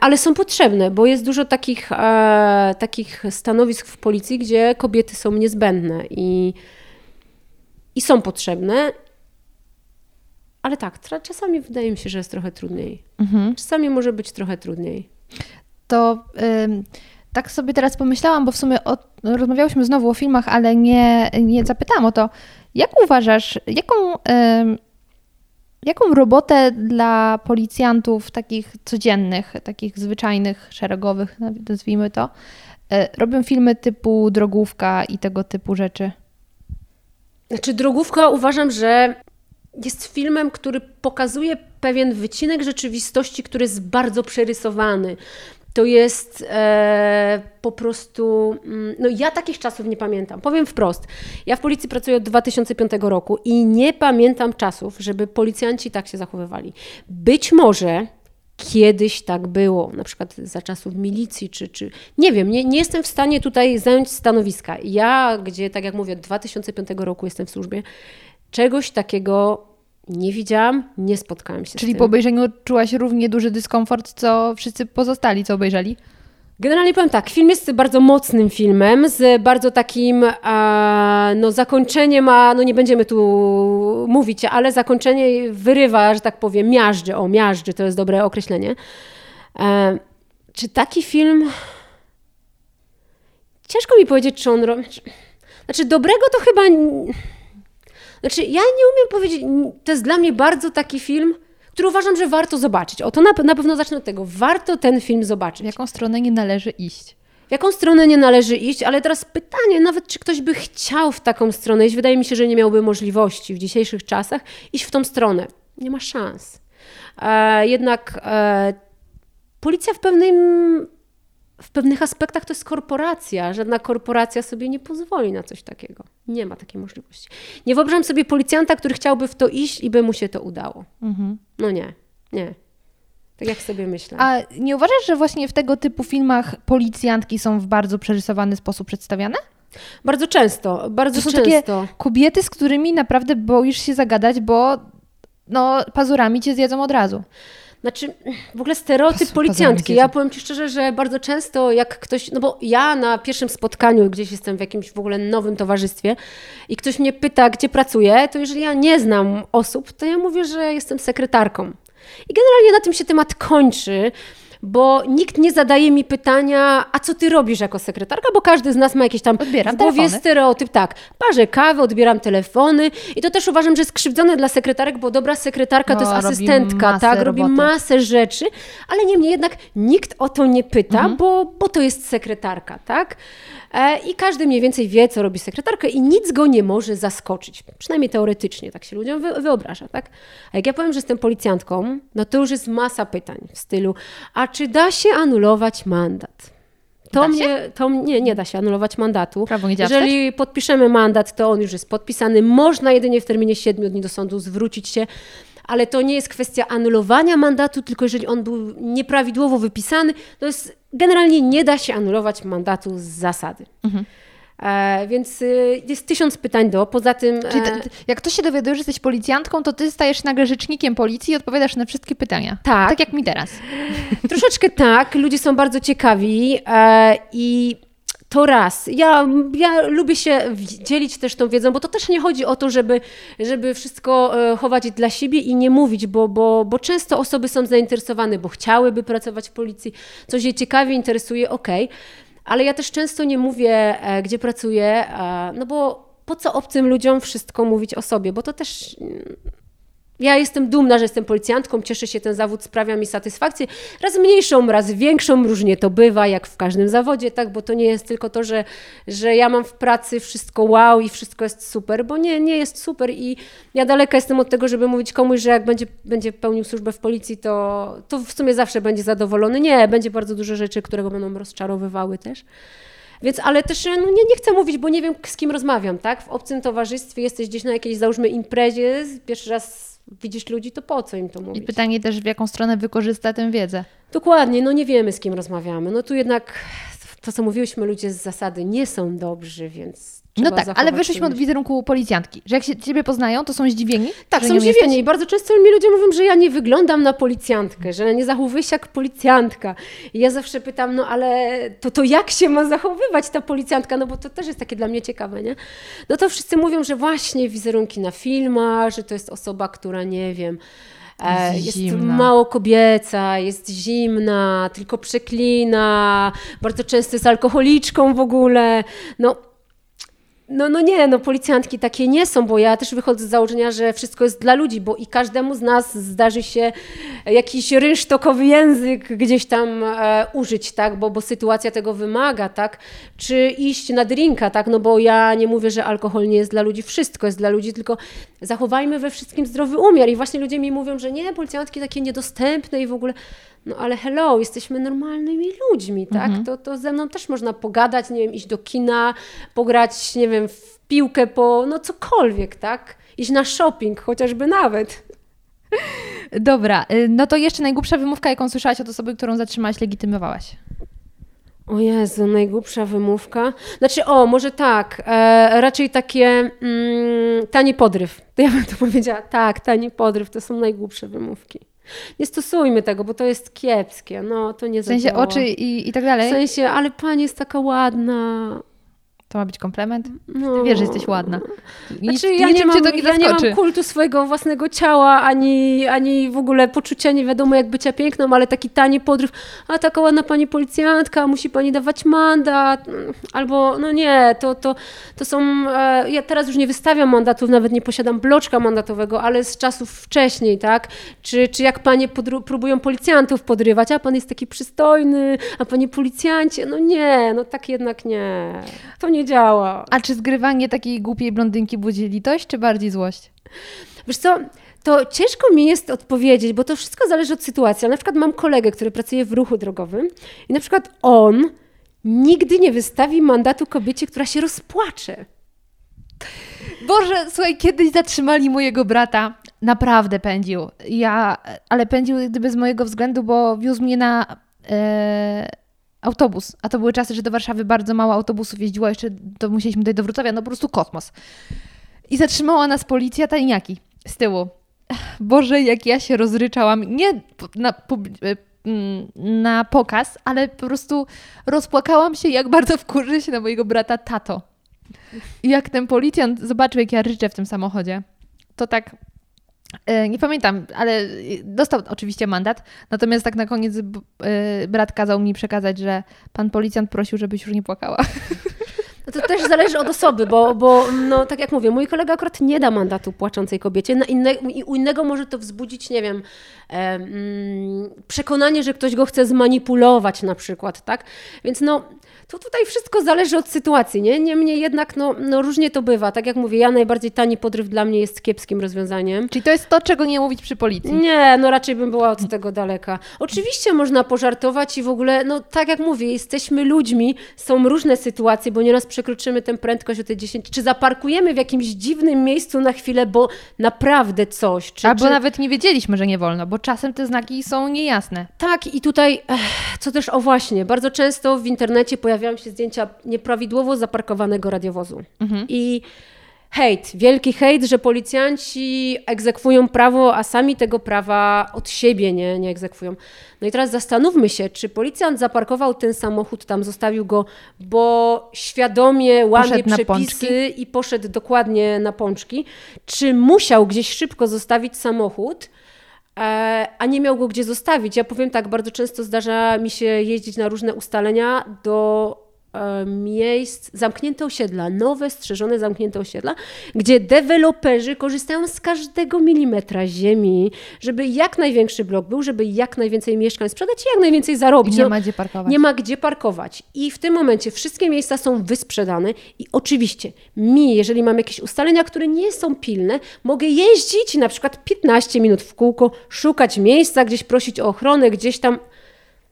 ale są potrzebne, bo jest dużo takich, e, takich stanowisk w policji, gdzie kobiety są niezbędne i, i są potrzebne. Ale tak, czasami wydaje mi się, że jest trochę trudniej. Mhm. Czasami może być trochę trudniej. To ym, tak sobie teraz pomyślałam, bo w sumie o, rozmawiałyśmy znowu o filmach, ale nie, nie zapytałam o to. Jak uważasz, jaką, ym, jaką robotę dla policjantów takich codziennych, takich zwyczajnych, szeregowych, nazwijmy to, y, robią filmy typu Drogówka i tego typu rzeczy? Znaczy, Drogówka uważam, że jest filmem, który pokazuje pewien wycinek rzeczywistości, który jest bardzo przerysowany. To jest e, po prostu. mm, No, ja takich czasów nie pamiętam. Powiem wprost. Ja w policji pracuję od 2005 roku i nie pamiętam czasów, żeby policjanci tak się zachowywali. Być może kiedyś tak było, na przykład za czasów milicji, czy, czy nie wiem, nie, nie jestem w stanie tutaj zająć stanowiska. Ja, gdzie, tak jak mówię, od 2005 roku jestem w służbie, czegoś takiego nie widziałam, nie spotkałam się Czyli z po tym. obejrzeniu czułaś równie duży dyskomfort, co wszyscy pozostali, co obejrzeli? Generalnie powiem tak, film jest bardzo mocnym filmem, z bardzo takim e, no, zakończeniem, a no nie będziemy tu mówić, ale zakończenie wyrywa, że tak powiem, miażdży, o miażdży, to jest dobre określenie. E, czy taki film... Ciężko mi powiedzieć, czy on. Znaczy dobrego to chyba... Znaczy ja nie umiem powiedzieć, to jest dla mnie bardzo taki film, który uważam, że warto zobaczyć. O, to na, na pewno zacznę od tego. Warto ten film zobaczyć. W jaką stronę nie należy iść? W jaką stronę nie należy iść, ale teraz pytanie, nawet czy ktoś by chciał w taką stronę iść, wydaje mi się, że nie miałby możliwości w dzisiejszych czasach iść w tą stronę. Nie ma szans. E, jednak e, policja w pewnym, w pewnych aspektach to jest korporacja. Żadna korporacja sobie nie pozwoli na coś takiego. Nie ma takiej możliwości. Nie wyobrażam sobie policjanta, który chciałby w to iść i by mu się to udało. Mhm. No nie, nie. Tak jak sobie myślę. A nie uważasz, że właśnie w tego typu filmach policjantki są w bardzo przerysowany sposób przedstawiane? Bardzo często, bardzo To są często. takie kobiety, z którymi naprawdę boisz się zagadać, bo no, pazurami cię zjedzą od razu. Znaczy, w ogóle stereotyp policjantki. Ja powiem Ci szczerze, że bardzo często jak ktoś, no bo ja na pierwszym spotkaniu, gdzieś jestem w jakimś w ogóle nowym towarzystwie i ktoś mnie pyta, gdzie pracuję, to jeżeli ja nie znam osób, to ja mówię, że jestem sekretarką. I generalnie na tym się temat kończy bo nikt nie zadaje mi pytania, a co ty robisz jako sekretarka, bo każdy z nas ma jakieś tam Odbieram w głowie telefony. stereotyp, tak, parzę kawę, odbieram telefony i to też uważam, że jest skrzywdzone dla sekretarek, bo dobra sekretarka No, to jest robi asystentka, tak, robi roboty. masę rzeczy, ale niemniej jednak nikt o to nie pyta, Mhm. bo, bo to jest sekretarka, tak? E, I każdy mniej więcej wie, co robi sekretarka i nic go nie może zaskoczyć. Przynajmniej teoretycznie, tak się ludziom wy, wyobraża, tak? A jak ja powiem, że jestem policjantką, no to już jest masa pytań w stylu, a czy da się anulować mandat? To mnie, to nie, nie da się anulować mandatu. Prawo nie działa Jeżeli podpiszemy mandat, to on już jest podpisany. Można jedynie w terminie 7 dni do sądu zwrócić się, ale to nie jest kwestia anulowania mandatu, tylko jeżeli on był nieprawidłowo wypisany, to jest generalnie nie da się anulować mandatu z zasady. Mhm. E, więc y, jest tysiąc pytań do. Poza tym. Czyli e, t- t- jak ktoś się dowiaduje, że jesteś policjantką, to ty stajesz nagle rzecznikiem policji i odpowiadasz na wszystkie pytania. Tak. Tak jak mi teraz. [laughs] Troszeczkę tak, ludzie są bardzo ciekawi e, i to raz. Ja, ja lubię się dzielić też tą wiedzą, bo to też nie chodzi o to, żeby, żeby wszystko e, chować dla siebie i nie mówić, bo, bo, bo często osoby są zainteresowane, bo chciałyby pracować w policji, coś je ciekawie interesuje, okej. Ale ja też często nie mówię, e, gdzie pracuję, e, no bo po co obcym ludziom wszystko mówić o sobie, bo to też ja jestem dumna, że jestem policjantką, cieszę się, ten zawód sprawia mi satysfakcję. Raz mniejszą, raz większą, różnie to bywa, jak w każdym zawodzie, tak? Bo to nie jest tylko to, że, że ja mam w pracy wszystko wow i wszystko jest super, bo nie, nie jest super i ja daleka jestem od tego, żeby mówić komuś, że jak będzie, będzie pełnił służbę w policji, to, to w sumie zawsze będzie zadowolony. Nie, będzie bardzo dużo rzeczy, które go będą rozczarowywały też. Więc, ale też no nie, nie chcę mówić, bo nie wiem, z kim rozmawiam, tak? W obcym towarzystwie jesteś gdzieś na jakiejś, załóżmy, imprezie, pierwszy raz widzisz ludzi, to po co im to I mówić? pytanie też, w jaką stronę wykorzysta tę wiedzę. Dokładnie, no nie wiemy, z kim rozmawiamy. No tu jednak to, co mówiłyśmy, ludzie z zasady nie są dobrzy, więc No tak, ale wyszliśmy od wizerunku policjantki. Że jak się ciebie poznają, to są zdziwieni? Tak, są zdziwieni jesteś? i bardzo często mi ludzie mówią, że ja nie wyglądam na policjantkę, że nie zachowuję się jak policjantka. I ja zawsze pytam, no ale to, to jak się ma zachowywać ta policjantka? No bo to też jest takie dla mnie ciekawe, nie? No to wszyscy mówią, że właśnie wizerunki na filmach, że to jest osoba, która nie wiem, e, Jest jest zimna. mało kobieca, jest zimna, tylko przeklina, bardzo często jest alkoholiczką w ogóle. No no, no nie, no policjantki takie nie są, bo ja też wychodzę z założenia, że wszystko jest dla ludzi, bo i każdemu z nas zdarzy się jakiś rynsztokowy język gdzieś tam e, użyć, tak, bo, bo sytuacja tego wymaga, tak, czy iść na drinka, tak, no bo ja nie mówię, że alkohol nie jest dla ludzi, wszystko jest dla ludzi, tylko zachowajmy we wszystkim zdrowy umiar. I właśnie ludzie mi mówią, że nie, policjantki takie niedostępne i w ogóle, no ale hello, jesteśmy normalnymi ludźmi, tak? To, to ze mną też można pogadać, nie wiem, iść do kina, pograć, nie wiem, w piłkę po, no cokolwiek, tak? Iść na shopping chociażby nawet. Dobra, y, no to jeszcze najgłupsza wymówka, jaką słyszałaś od osoby, którą zatrzymałaś, legitymowałaś. O Jezu, najgłupsza wymówka. Znaczy, o, może tak, e, raczej takie mm, tani podryw. [laughs] To ja bym to powiedziała, tak, tani podryw to są najgłupsze wymówki. Nie stosujmy tego, bo to jest kiepskie, no to nie W sensie zadziała. oczy i, i tak W dalej. sensie, ale pani jest taka ładna. To ma być komplement? No. Ty wiesz, że jesteś ładna. Nic, Znaczy, ja, nie mam, to nie ja nie mam kultu swojego własnego ciała, ani, ani w ogóle poczucia nie wiadomo jak bycia piękną, ale taki tani podryw, a taka ładna pani policjantka, musi pani dawać mandat, albo no nie, to, to, to są, e, ja teraz już nie wystawiam mandatów, nawet nie posiadam bloczka mandatowego, ale z czasów wcześniej, tak, czy, czy jak panie podru- próbują policjantów podrywać, a pan jest taki przystojny, a panie policjancie, no nie, no tak jednak nie, to nie działa. A czy zgrywanie takiej głupiej blondynki budzi litość, czy bardziej złość? Wiesz co, to ciężko mi jest odpowiedzieć, bo to wszystko zależy od sytuacji. Ale na przykład mam kolegę, który pracuje w ruchu drogowym i na przykład on nigdy nie wystawi mandatu kobiecie, która się rozpłacze. Boże, słuchaj, kiedyś zatrzymali mojego brata. Naprawdę pędził. Ja, ale pędził gdyby z mojego względu, bo wiózł mnie na e, autobus. A to były czasy, że do Warszawy bardzo mało autobusów jeździło, jeszcze to musieliśmy dojść do Wrocławia, no po prostu kosmos. I zatrzymała nas policja tajniaki z tyłu. Boże, jak ja się rozryczałam. Nie na, e, mm, na pokaz, ale po prostu rozpłakałam się, jak bardzo wkurzy się na mojego brata tato. I jak ten policjant zobaczył, jak ja ryczę w tym samochodzie, to tak Nie pamiętam, ale dostał oczywiście mandat. Natomiast tak na koniec e, brat kazał mi przekazać, że pan policjant prosił, żebyś już nie płakała. No to też zależy od osoby, bo, bo no, tak jak mówię, mój kolega akurat nie da mandatu płaczącej kobiecie. Na inne, u innego może to wzbudzić, nie wiem, e, mm, przekonanie, że ktoś go chce zmanipulować na przykład, tak? Więc no, to tutaj wszystko zależy od sytuacji, nie? Niemniej jednak, no, no różnie to bywa. Tak jak mówię, ja najbardziej tani podryw dla mnie jest kiepskim rozwiązaniem. Czyli to jest to, czego nie mówić przy policji. Nie, no raczej bym była od tego daleka. Oczywiście można pożartować i w ogóle, no tak jak mówię, jesteśmy ludźmi, są różne sytuacje, bo nieraz przekroczymy tę prędkość o te 10, czy zaparkujemy w jakimś dziwnym miejscu na chwilę, bo naprawdę coś, czy, Albo czy... nawet nie wiedzieliśmy, że nie wolno, bo czasem te znaki są niejasne. Tak, i tutaj, ech, co też, o właśnie, bardzo często w internecie pojawiają się zdjęcia nieprawidłowo zaparkowanego radiowozu. I hejt, wielki hejt, że policjanci egzekwują prawo, a sami tego prawa od siebie nie, nie egzekwują. No i teraz zastanówmy się, czy policjant zaparkował ten samochód, tam zostawił go, bo świadomie łamie przepisy i poszedł dokładnie na pączki, czy musiał gdzieś szybko zostawić samochód, a nie miał go gdzie zostawić. Ja powiem tak, bardzo często zdarza mi się jeździć na różne ustalenia do e, miejsc, zamknięte osiedla, nowe, strzeżone, zamknięte osiedla, gdzie deweloperzy korzystają z każdego milimetra ziemi, żeby jak największy blok był, żeby jak najwięcej mieszkań sprzedać i jak najwięcej zarobić. nie No, ma gdzie parkować. nie ma gdzie parkować. I w tym momencie wszystkie miejsca są wysprzedane i oczywiście mi, jeżeli mam jakieś ustalenia, które nie są pilne, mogę jeździć na przykład 15 minut w kółko, szukać miejsca, gdzieś prosić o ochronę, gdzieś tam.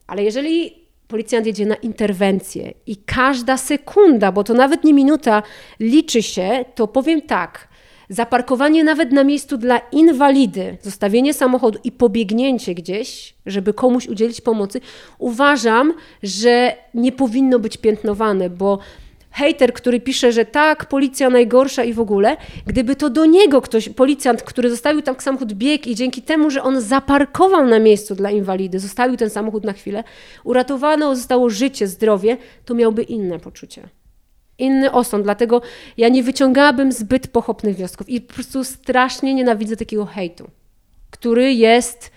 Ale jeżeli policjant jedzie na interwencję i każda sekunda, bo to nawet nie minuta, liczy się, to powiem tak. Zaparkowanie nawet na miejscu dla inwalidy, zostawienie samochodu i pobiegnięcie gdzieś, żeby komuś udzielić pomocy, uważam, że nie powinno być piętnowane, bo hejter, który pisze, że tak, policja najgorsza i w ogóle, gdyby to do niego ktoś, policjant, który zostawił tam samochód bieg i dzięki temu, że on zaparkował na miejscu dla inwalidy, zostawił ten samochód na chwilę, uratowano zostało życie, zdrowie, to miałby inne poczucie inny osąd, dlatego ja nie wyciągałabym zbyt pochopnych wniosków i po prostu strasznie nienawidzę takiego hejtu, który jest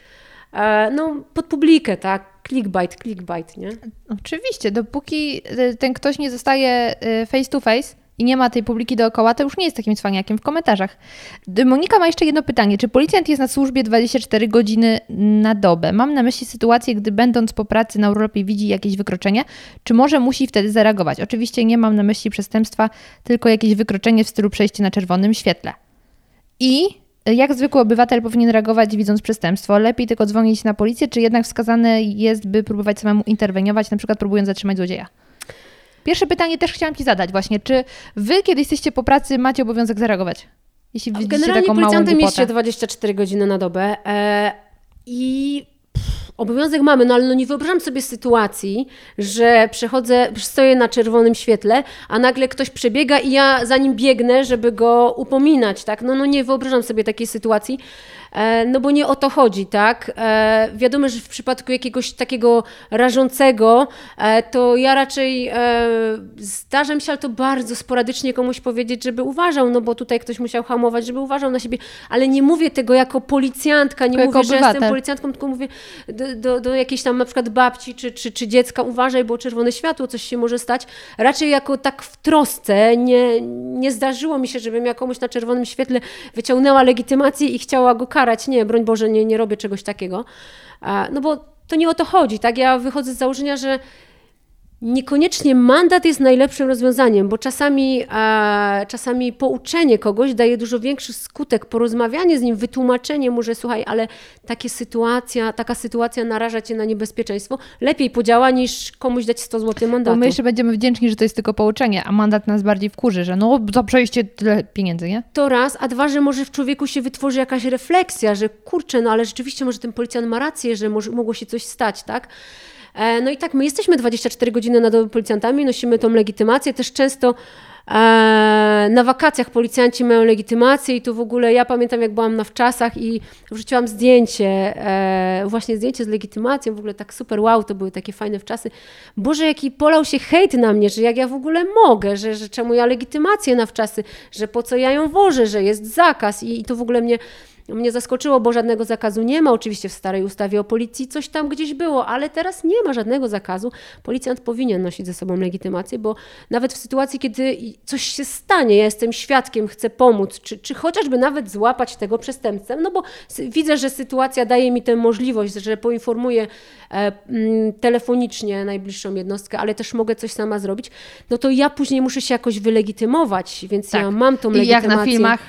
e, no, pod publikę, tak? Clickbait, clickbait, nie? Oczywiście, dopóki e, ten ktoś nie zostaje e, face to face i nie ma tej publiki dookoła, to już nie jest takim cwaniakiem w komentarzach. Monika ma jeszcze jedno pytanie. Czy policjant jest na służbie 24 godziny na dobę? Mam na myśli sytuację, gdy będąc po pracy na urlopie widzi jakieś wykroczenie, czy może musi wtedy zareagować? Oczywiście nie mam na myśli przestępstwa, tylko jakieś wykroczenie w stylu przejście na czerwonym świetle. I jak zwykły obywatel powinien reagować widząc przestępstwo? Lepiej tylko dzwonić na policję, czy jednak wskazane jest, by próbować samemu interweniować, na przykład próbując zatrzymać złodzieja? Pierwsze pytanie też chciałam Ci zadać właśnie. Czy Wy, kiedy jesteście po pracy, macie obowiązek zareagować? Jeśli widzicie Generalnie taką małą policjantem jest się głupotę. 24 godziny na dobę e, i obowiązek mamy, no ale no nie wyobrażam sobie sytuacji, że przechodzę, stoję na czerwonym świetle, a nagle ktoś przebiega i ja za nim biegnę, żeby go upominać, tak? No, no nie wyobrażam sobie takiej sytuacji. E, No bo nie o to chodzi, tak? E, Wiadomo, że w przypadku jakiegoś takiego rażącego, e, to ja raczej zdarza mi się, ale to bardzo sporadycznie komuś powiedzieć, żeby uważał, no bo tutaj ktoś musiał hamować, żeby uważał na siebie, ale nie mówię tego jako policjantka, nie Tylko mówię, jako że jestem obywatel. policjantką, tylko mówię do, do, do jakiejś tam na przykład babci czy, czy, czy dziecka, uważaj, bo czerwone światło, coś się może stać. Raczej jako tak w trosce, nie, nie zdarzyło mi się, żebym ja komuś na czerwonym świetle wyciągnęła legitymację i chciała go Nie, broń Boże, nie, nie robię czegoś takiego. No bo to nie o to chodzi, tak? Ja wychodzę z założenia, że Niekoniecznie mandat jest najlepszym rozwiązaniem, bo czasami, e, czasami pouczenie kogoś daje dużo większy skutek, porozmawianie z nim, wytłumaczenie mu, że słuchaj, ale takie sytuacja, taka sytuacja naraża cię na niebezpieczeństwo, lepiej podziała niż komuś dać 100 zł Bo mandatu. my jeszcze będziemy wdzięczni, że to jest tylko pouczenie, a mandat nas bardziej wkurzy, że no za przejście tyle pieniędzy, nie? To raz, a dwa, że może w człowieku się wytworzy jakaś refleksja, że kurczę, no ale rzeczywiście może ten policjant ma rację, że może, mogło się coś stać, tak? E, No i tak, my jesteśmy 24 godziny na dobę policjantami, nosimy tą legitymację, też często e, na wakacjach policjanci mają legitymację i tu w ogóle ja pamiętam jak byłam na wczasach i wrzuciłam zdjęcie, e, właśnie zdjęcie z legitymacją, w ogóle tak super wow, to były takie fajne wczasy. Boże, jaki polał się hejt na mnie, że jak ja w ogóle mogę, że, że czemu ja legitymację na wczasy, że po co ja ją wożę, że jest zakaz i, i to w ogóle mnie mnie zaskoczyło, bo żadnego zakazu nie ma. Oczywiście w starej ustawie o policji coś tam gdzieś było, ale teraz nie ma żadnego zakazu. Policjant powinien nosić ze sobą legitymację, bo nawet w sytuacji, kiedy coś się stanie, ja jestem świadkiem, chcę pomóc, czy, czy chociażby nawet złapać tego przestępcę, no bo widzę, że sytuacja daje mi tę możliwość, że poinformuję e, telefonicznie najbliższą jednostkę, ale też mogę coś sama zrobić, no to ja później muszę się jakoś wylegitymować, więc tak. ja mam tą legitymację. I jak na filmach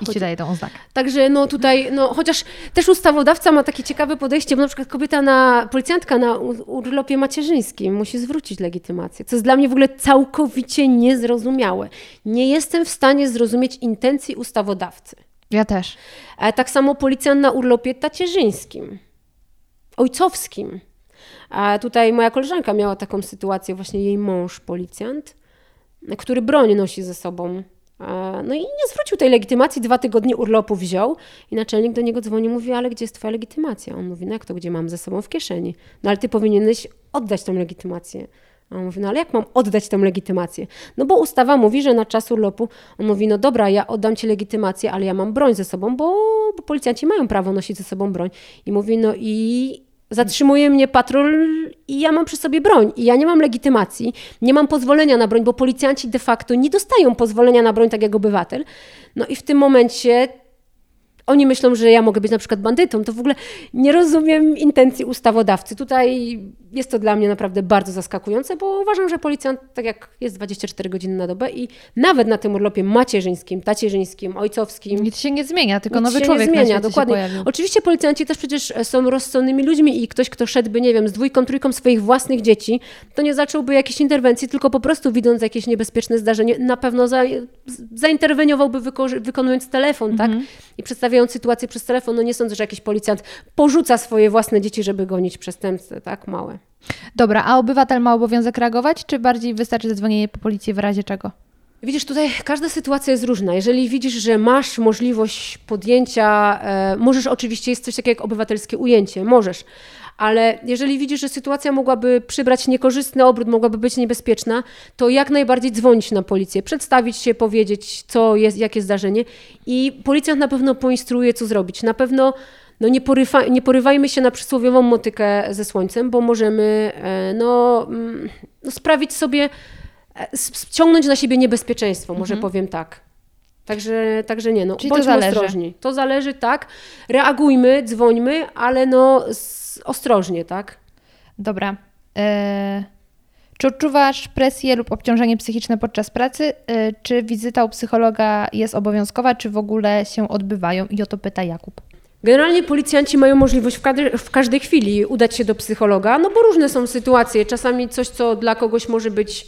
i ci daje tą oznakę. Także no tutaj, no chociaż też ustawodawca ma takie ciekawe podejście, bo na przykład kobieta na, policjantka na urlopie macierzyńskim musi zwrócić legitymację, co jest dla mnie w ogóle całkowicie niezrozumiałe. Nie jestem w stanie zrozumieć intencji ustawodawcy. Ja też. E, tak samo policjant na urlopie tacierzyńskim, ojcowskim. A tutaj moja koleżanka miała taką sytuację, właśnie jej mąż policjant, który broń nosi ze sobą no i nie zwrócił tej legitymacji, dwa tygodnie urlopu wziął i naczelnik do niego dzwoni, mówi, ale gdzie jest twoja legitymacja? On mówi, no jak to, gdzie mam ze sobą w kieszeni? No ale ty powinieneś oddać tą legitymację. A on mówi, no ale jak mam oddać tę legitymację? No bo ustawa mówi, że na czas urlopu, on mówi, no dobra, ja oddam ci legitymację, ale ja mam broń ze sobą, bo, bo policjanci mają prawo nosić ze sobą broń. I mówi, no i Zatrzymuje mnie patrol i ja mam przy sobie broń. I ja nie mam legitymacji, nie mam pozwolenia na broń, bo policjanci de facto nie dostają pozwolenia na broń tak jak obywatel. No i w tym momencie oni myślą, że ja mogę być na przykład bandytą. To w ogóle nie rozumiem intencji ustawodawcy. Tutaj jest to dla mnie naprawdę bardzo zaskakujące, bo uważam, że policjant, tak jak jest 24 godziny na dobę i nawet na tym urlopie macierzyńskim, tacierzyńskim, ojcowskim. Nic się nie zmienia, tylko nowy człowiek nie zmienia, dokładnie. Oczywiście policjanci też przecież są rozsądnymi ludźmi i ktoś, kto szedłby, nie wiem, z dwójką, trójką swoich własnych dzieci, to nie zacząłby jakiejś interwencji, tylko po prostu widząc jakieś niebezpieczne zdarzenie, na pewno za, zainterweniowałby wykonując telefon, tak? Mhm. I przedstawiając sytuację przez telefon. No nie sądzę, że jakiś policjant porzuca swoje własne dzieci, żeby gonić przestępcę, tak? Małe. Dobra, a obywatel ma obowiązek reagować, czy bardziej wystarczy zadzwonienie po policję w razie czego? Widzisz, tutaj każda sytuacja jest różna. Jeżeli widzisz, że masz możliwość podjęcia, e, możesz oczywiście, jest coś takiego jak obywatelskie ujęcie, możesz, ale jeżeli widzisz, że sytuacja mogłaby przybrać niekorzystny obrót, mogłaby być niebezpieczna, to jak najbardziej dzwonić na policję, przedstawić się, powiedzieć, co jest, jakie zdarzenie i policjant na pewno poinstruuje, co zrobić. Na pewno no nie, porywa, nie porywajmy się na przysłowiową motykę ze słońcem, bo możemy e, no, mm, no sprawić sobie, e, ściągnąć na siebie niebezpieczeństwo, może mhm. powiem tak. Także, także nie, no, Czyli bądźmy to ostrożni. To zależy, tak. Reagujmy, dzwońmy, ale no ostrożnie, tak. Dobra. E, czy odczuwasz presję lub obciążenie psychiczne podczas pracy? E, czy wizyta u psychologa jest obowiązkowa, czy w ogóle się odbywają? I o to pyta Jakub. Generalnie policjanci mają możliwość w, każdej, w każdej chwili udać się do psychologa, no bo różne są sytuacje. Czasami coś, co dla kogoś może być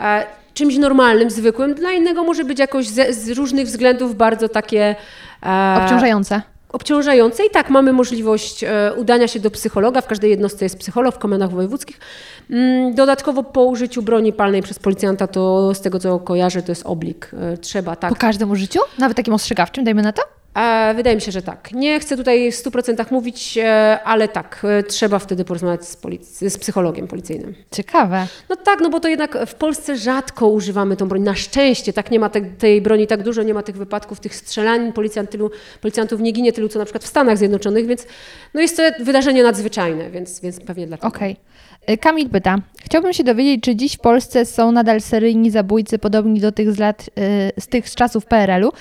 e, czymś normalnym, zwykłym, dla innego może być jakoś ze, z różnych względów bardzo takie... E, obciążające obciążające i tak mamy możliwość e, udania się do psychologa. W każdej jednostce jest psycholog w komendach wojewódzkich. Mm, dodatkowo po użyciu broni palnej przez policjanta, to z tego co kojarzę, to jest oblik. E, trzeba tak. Po każdym użyciu? Nawet takim ostrzegawczym, dajmy na to? Wydaje mi się, że tak. Nie chcę tutaj w 100% mówić, e, ale tak, e, trzeba wtedy porozmawiać z, polic- z, psychologiem policyjnym. Ciekawe. No tak, no bo to jednak w Polsce rzadko używamy tą broń. Na szczęście, tak nie ma te, tej broni tak dużo, nie ma tych wypadków, tych strzelanin, policjant tylu, policjantów nie ginie tylu, co na przykład w Stanach Zjednoczonych, więc no jest to wydarzenie nadzwyczajne, więc, więc pewnie dlatego. Okej. Okay. E, Kamil pyta, chciałbym się dowiedzieć, czy dziś w Polsce są nadal seryjni zabójcy podobni do tych z lat, z tych z czasów PRL-u,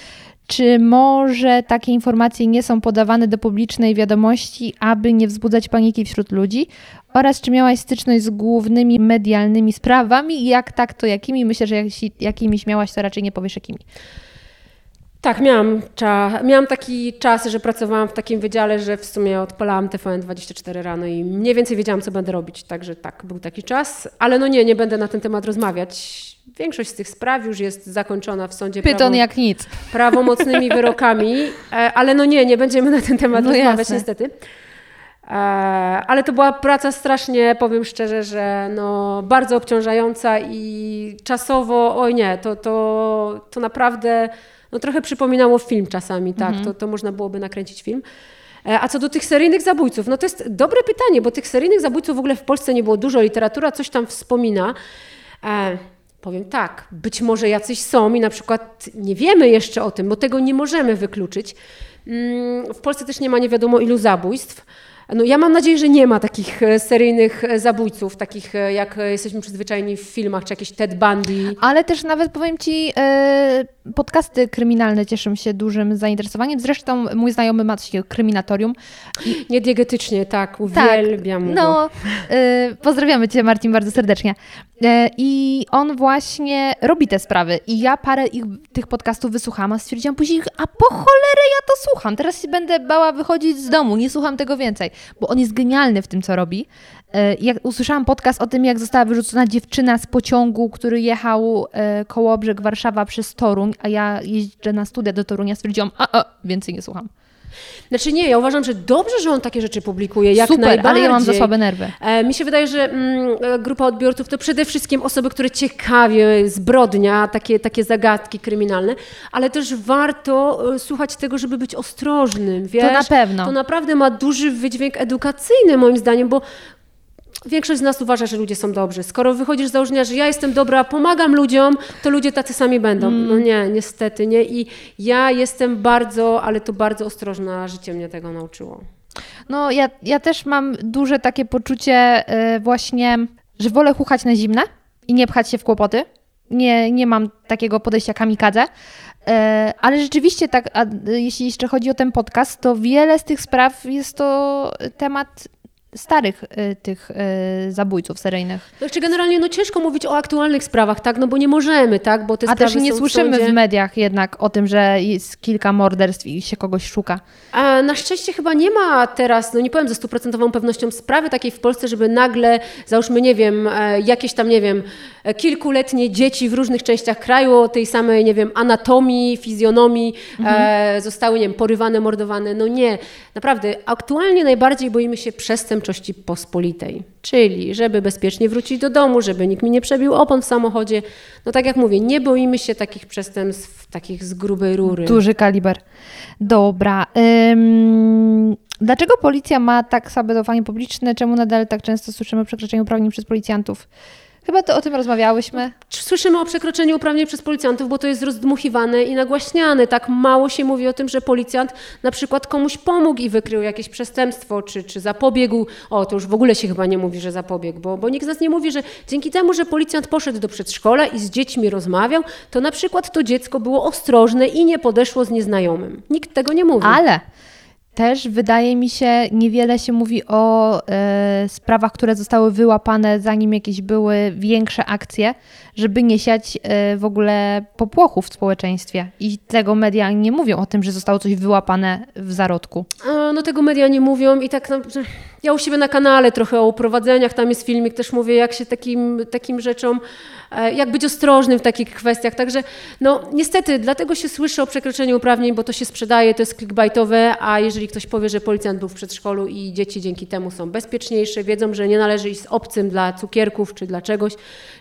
czy może takie informacje nie są podawane do publicznej wiadomości, aby nie wzbudzać paniki wśród ludzi? Oraz czy miałaś styczność z głównymi medialnymi sprawami i jak tak, to jakimi? Myślę, że jeśli jakimiś miałaś, to raczej nie powiesz jakimi. Tak, miałam, cza, miałam taki czas, że pracowałam w takim wydziale, że w sumie odpalałam TVN24 rano i mniej więcej wiedziałam, co będę robić. Także tak, był taki czas. Ale no nie, nie będę na ten temat rozmawiać. Większość z tych spraw już jest zakończona w sądzie. Pyton prawo, jak nic. [laughs] Prawomocnymi wyrokami, e, ale no nie, nie będziemy na ten temat no rozmawiać jasne. niestety. E, ale to była praca strasznie, powiem szczerze, że no, bardzo obciążająca i czasowo, oj nie, to, to, to naprawdę no, trochę przypominało film czasami, tak, mhm. to, to można byłoby nakręcić film. E, a co do tych seryjnych zabójców, no to jest dobre pytanie, bo tych seryjnych zabójców w ogóle w Polsce nie było dużo, literatura coś tam wspomina. Powiem tak, być może jacyś są i na przykład nie wiemy jeszcze o tym, bo tego nie możemy wykluczyć. Mm, W Polsce też nie ma nie wiadomo ilu zabójstw. No, ja mam nadzieję, że nie ma takich e, seryjnych e, zabójców, takich e, jak jesteśmy przyzwyczajeni w filmach, czy jakiś Ted Bundy. Ale też nawet powiem Ci, podcasty kryminalne cieszą się dużym zainteresowaniem. Zresztą mój znajomy ma takie kryminatorium. Niediegetycznie, tak, uwielbiam go. No, e, pozdrawiamy Cię Marcin bardzo serdecznie. E, I on właśnie robi te sprawy. I ja parę ich, tych podcastów wysłuchałam, a stwierdziłam później, a po cholerę ja to słucham. Teraz się będę bała wychodzić z domu, nie słucham tego więcej. Bo on jest genialny w tym, co robi. E, Jak usłyszałam podcast o tym, jak została wyrzucona dziewczyna z pociągu, który jechał e, koło brzeg Warszawa przez Toruń, a ja jeżdżę na studia do Torunia, stwierdziłam, a, a więcej nie słucham. Znaczy nie, ja uważam, że dobrze, że on takie rzeczy publikuje, jak Super, najbardziej. ale ja mam za słabe nerwy. E, mi się wydaje, że mm, grupa odbiorców to przede wszystkim osoby, które ciekawie zbrodnia, takie, takie zagadki kryminalne, ale też warto e, słuchać tego, żeby być ostrożnym, wiesz? na pewno. To naprawdę ma duży wydźwięk edukacyjny moim zdaniem, bo Większość z nas uważa, że ludzie są dobrzy. Skoro wychodzisz z założenia, że ja jestem dobra, pomagam ludziom, to ludzie tacy sami będą. Mm. No nie, niestety nie. I ja jestem bardzo, ale to bardzo ostrożna. Życie mnie tego nauczyło. No, ja, ja też mam duże takie poczucie y, właśnie, że wolę chuchać na zimne i nie pchać się w kłopoty. Nie, nie mam takiego podejścia kamikadze. Y, ale rzeczywiście tak, y, jeśli jeszcze chodzi o ten podcast, to wiele z tych spraw jest to temat starych y, tych y, zabójców seryjnych. Znaczy generalnie no ciężko mówić o aktualnych sprawach, tak? No bo nie możemy, tak? Bo te A też nie są słyszymy w, sądzie. w mediach jednak o tym, że jest kilka morderstw i się kogoś szuka. A na szczęście chyba nie ma teraz, no nie powiem ze stuprocentową pewnością sprawy takiej w Polsce, żeby nagle, załóżmy, nie wiem, e, jakieś tam, nie wiem, e, kilkuletnie dzieci w różnych częściach kraju o tej samej, nie wiem, anatomii, fizjonomii e, zostały, nie wiem, porywane, mordowane. No nie. Naprawdę, aktualnie najbardziej boimy się przestępczości pospolitej. Czyli, żeby bezpiecznie wrócić do domu, żeby nikt mi nie przebił opon w samochodzie. No tak jak mówię, nie boimy się takich przestępstw, takich z grubej rury. Duży kaliber. Dobra. Ym, dlaczego policja ma tak słabe zaufanie publiczne? Czemu nadal tak często słyszymy o przekroczeniu uprawnień przez policjantów? Chyba to o tym rozmawiałyśmy. Słyszymy o przekroczeniu uprawnień przez policjantów, bo to jest rozdmuchiwane i nagłaśniane. Tak mało się mówi o tym, że policjant na przykład komuś pomógł i wykrył jakieś przestępstwo, czy, czy zapobiegł. O, to już w ogóle się chyba nie mówi, że zapobiegł, bo, bo nikt z nas nie mówi, że dzięki temu, że policjant poszedł do przedszkola i z dziećmi rozmawiał, to na przykład to dziecko było ostrożne i nie podeszło z nieznajomym. Nikt tego nie mówi. Ale też wydaje mi się, niewiele się mówi o e, sprawach, które zostały wyłapane, zanim jakieś były większe akcje, żeby nie siać e, w ogóle popłochu w społeczeństwie. I tego media nie mówią o tym, że zostało coś wyłapane w zarodku. A, No tego media nie mówią i tak naprawdę ja u siebie na kanale trochę o uprowadzeniach, tam jest filmik, też mówię jak się takim, takim rzeczom, e, jak być ostrożnym w takich kwestiach, także no niestety dlatego się słyszy o przekroczeniu uprawnień, bo to się sprzedaje, to jest clickbaitowe, a jeżeli ktoś powie, że policjant był w przedszkolu i dzieci dzięki temu są bezpieczniejsze, wiedzą, że nie należy iść z obcym dla cukierków czy dla czegoś,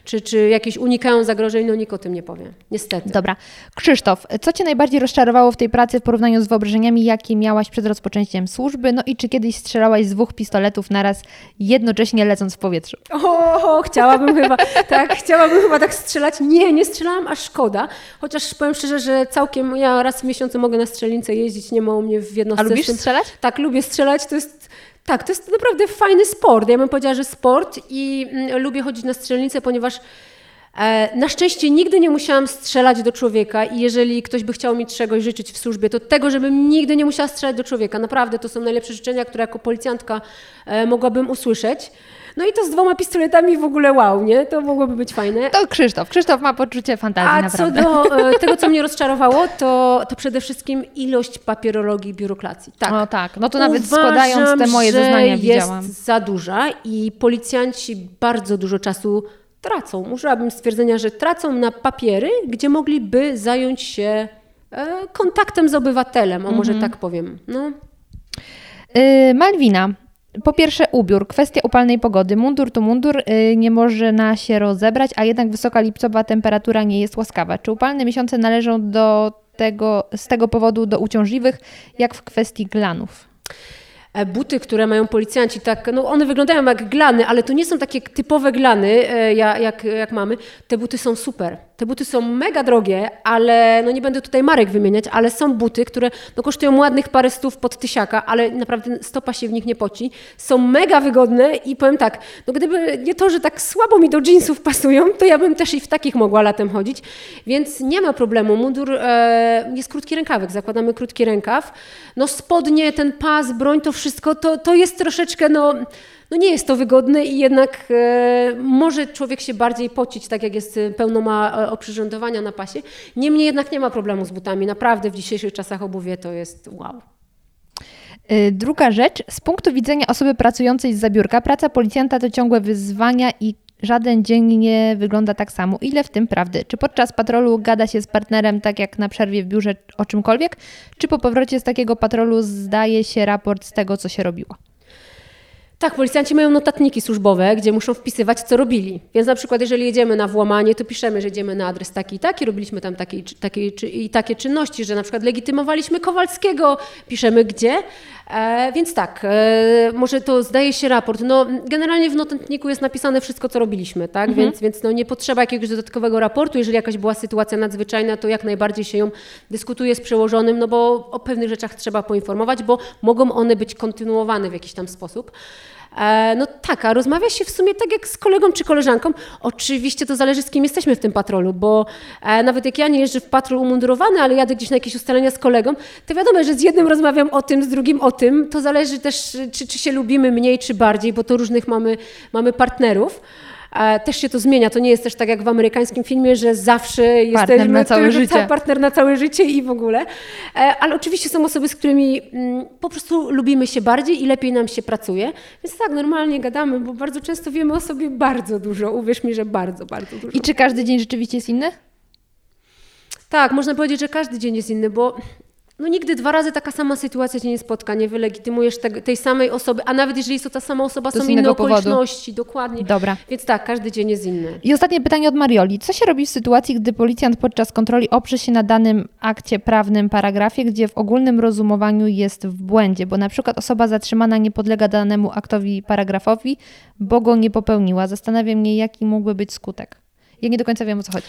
czy, czy jakieś unikają zagrożeń, no nikt o tym nie powie, niestety. Dobra. Krzysztof, co Cię najbardziej rozczarowało w tej pracy w porównaniu z wyobrażeniami, jakie miałaś przed rozpoczęciem służby? No i czy kiedyś strzelałaś z dwóch pistoletów naraz, jednocześnie lecąc w powietrzu? O, chciałabym chyba, tak, chciałabym chyba tak strzelać. Nie, nie strzelałam, a szkoda. Chociaż powiem szczerze, że całkiem, ja raz w miesiącu mogę na strzelnicę jeździć, nie ma u mnie w jednostce. A lubisz strzelać? Tak, lubię strzelać, to jest, tak, to jest naprawdę fajny sport. Ja bym powiedziała, że sport i mm, lubię chodzić na strzelnicę, ponieważ Na szczęście nigdy nie musiałam strzelać do człowieka i jeżeli ktoś by chciał mi czegoś życzyć w służbie, to tego, żebym nigdy nie musiała strzelać do człowieka. Naprawdę to są najlepsze życzenia, które jako policjantka e, mogłabym usłyszeć. No i to z dwoma pistoletami w ogóle wow, nie? To mogłoby być fajne. To Krzysztof. Krzysztof ma poczucie fantazji, A naprawdę. co do e, [laughs] tego, co mnie rozczarowało, to, to przede wszystkim ilość papierologii i biurokracji. Tak. O tak, no to nawet Uważam, składając te moje zeznania jest widziałam. za duża i policjanci bardzo dużo czasu tracą. Użyłabym stwierdzenia, że tracą na papiery, gdzie mogliby zająć się e, kontaktem z obywatelem, o może Mhm. tak powiem. No. Yy, Malwina. Po pierwsze ubiór, kwestia upalnej pogody. Mundur to mundur, yy, nie można się rozebrać, a jednak wysoka lipcowa temperatura nie jest łaskawa. Czy upalne miesiące należą do tego, z tego powodu do uciążliwych, jak w kwestii glanów? E, Buty, które mają policjanci, tak, no one wyglądają jak glany, ale to nie są takie typowe glany, e, ja- jak, jak mamy. Te buty są super. Te buty są mega drogie, ale no nie będę tutaj marek wymieniać, ale są buty, które no kosztują ładnych parę stów pod tysiaka, ale naprawdę stopa się w nich nie poci. Są mega wygodne i powiem tak, no gdyby nie to, że tak słabo mi do jeansów pasują, to ja bym też i w takich mogła latem chodzić, więc nie ma problemu. Mundur e, jest krótki rękawek, zakładamy krótki rękaw. No spodnie, ten pas, broń, to wszystko, to, to jest troszeczkę, no no nie jest to wygodne i jednak e, może człowiek się bardziej pocić, tak jak jest e, pełno ma e, oprzyrządowania na pasie. Niemniej jednak nie ma problemu z butami. Naprawdę w dzisiejszych czasach obuwie to jest wow. Y, druga rzecz, z punktu widzenia osoby pracującej z zabiórka, praca policjanta to ciągłe wyzwania i żaden dzień nie wygląda tak samo. Ile w tym prawdy? Czy podczas patrolu gada się z partnerem tak jak na przerwie w biurze o czymkolwiek, czy po powrocie z takiego patrolu zdaje się raport z tego, co się robiło? Tak, policjanci mają notatniki służbowe, gdzie muszą wpisywać, co robili. Więc na przykład, jeżeli jedziemy na włamanie, to piszemy, że jedziemy na adres taki i taki, robiliśmy tam takie, takie i takie czynności, że na przykład legitymowaliśmy Kowalskiego, piszemy gdzie. E, więc tak, e, może to zdaje się raport. No, generalnie w notatniku jest napisane wszystko, co robiliśmy, tak? Mhm. Więc, więc no, nie potrzeba jakiegoś dodatkowego raportu. Jeżeli jakaś była sytuacja nadzwyczajna, to jak najbardziej się ją dyskutuje z przełożonym, no bo o pewnych rzeczach trzeba poinformować, bo mogą one być kontynuowane w jakiś tam sposób. E, no tak, a rozmawia się w sumie tak jak z kolegą czy koleżanką. Oczywiście to zależy z kim jesteśmy w tym patrolu, bo e, nawet jak ja nie jeżdżę w patrol umundurowany, ale jadę gdzieś na jakieś ustalenia z kolegą, to wiadomo, że z jednym rozmawiam o tym, z drugim o tym. To zależy też, czy, czy się lubimy mniej czy bardziej, bo to różnych mamy, mamy partnerów też się to zmienia. To nie jest też tak jak w amerykańskim filmie, że zawsze partner jesteśmy na całe życie. partner na całe życie i w ogóle. E, ale oczywiście są osoby, z którymi mm, po prostu lubimy się bardziej i lepiej nam się pracuje. Więc tak, normalnie gadamy, bo bardzo często wiemy o sobie bardzo dużo. Uwierz mi, że bardzo, bardzo dużo. I czy każdy dzień rzeczywiście jest inny? Tak, można powiedzieć, że każdy dzień jest inny, bo no nigdy dwa razy taka sama sytuacja cię nie spotka, nie wylegitymujesz te, tej samej osoby, a nawet jeżeli jest to ta sama osoba, to są inne okoliczności, powodu. dokładnie. Dobra. Więc tak, każdy dzień jest inny. I ostatnie pytanie od Marioli. Co się robi w sytuacji, gdy policjant podczas kontroli oprze się na danym akcie prawnym, paragrafie, gdzie w ogólnym rozumowaniu jest w błędzie, bo na przykład osoba zatrzymana nie podlega danemu aktowi, paragrafowi, bo go nie popełniła. Zastanawia mnie, jaki mógłby być skutek. Ja nie do końca wiem, o co chodzi.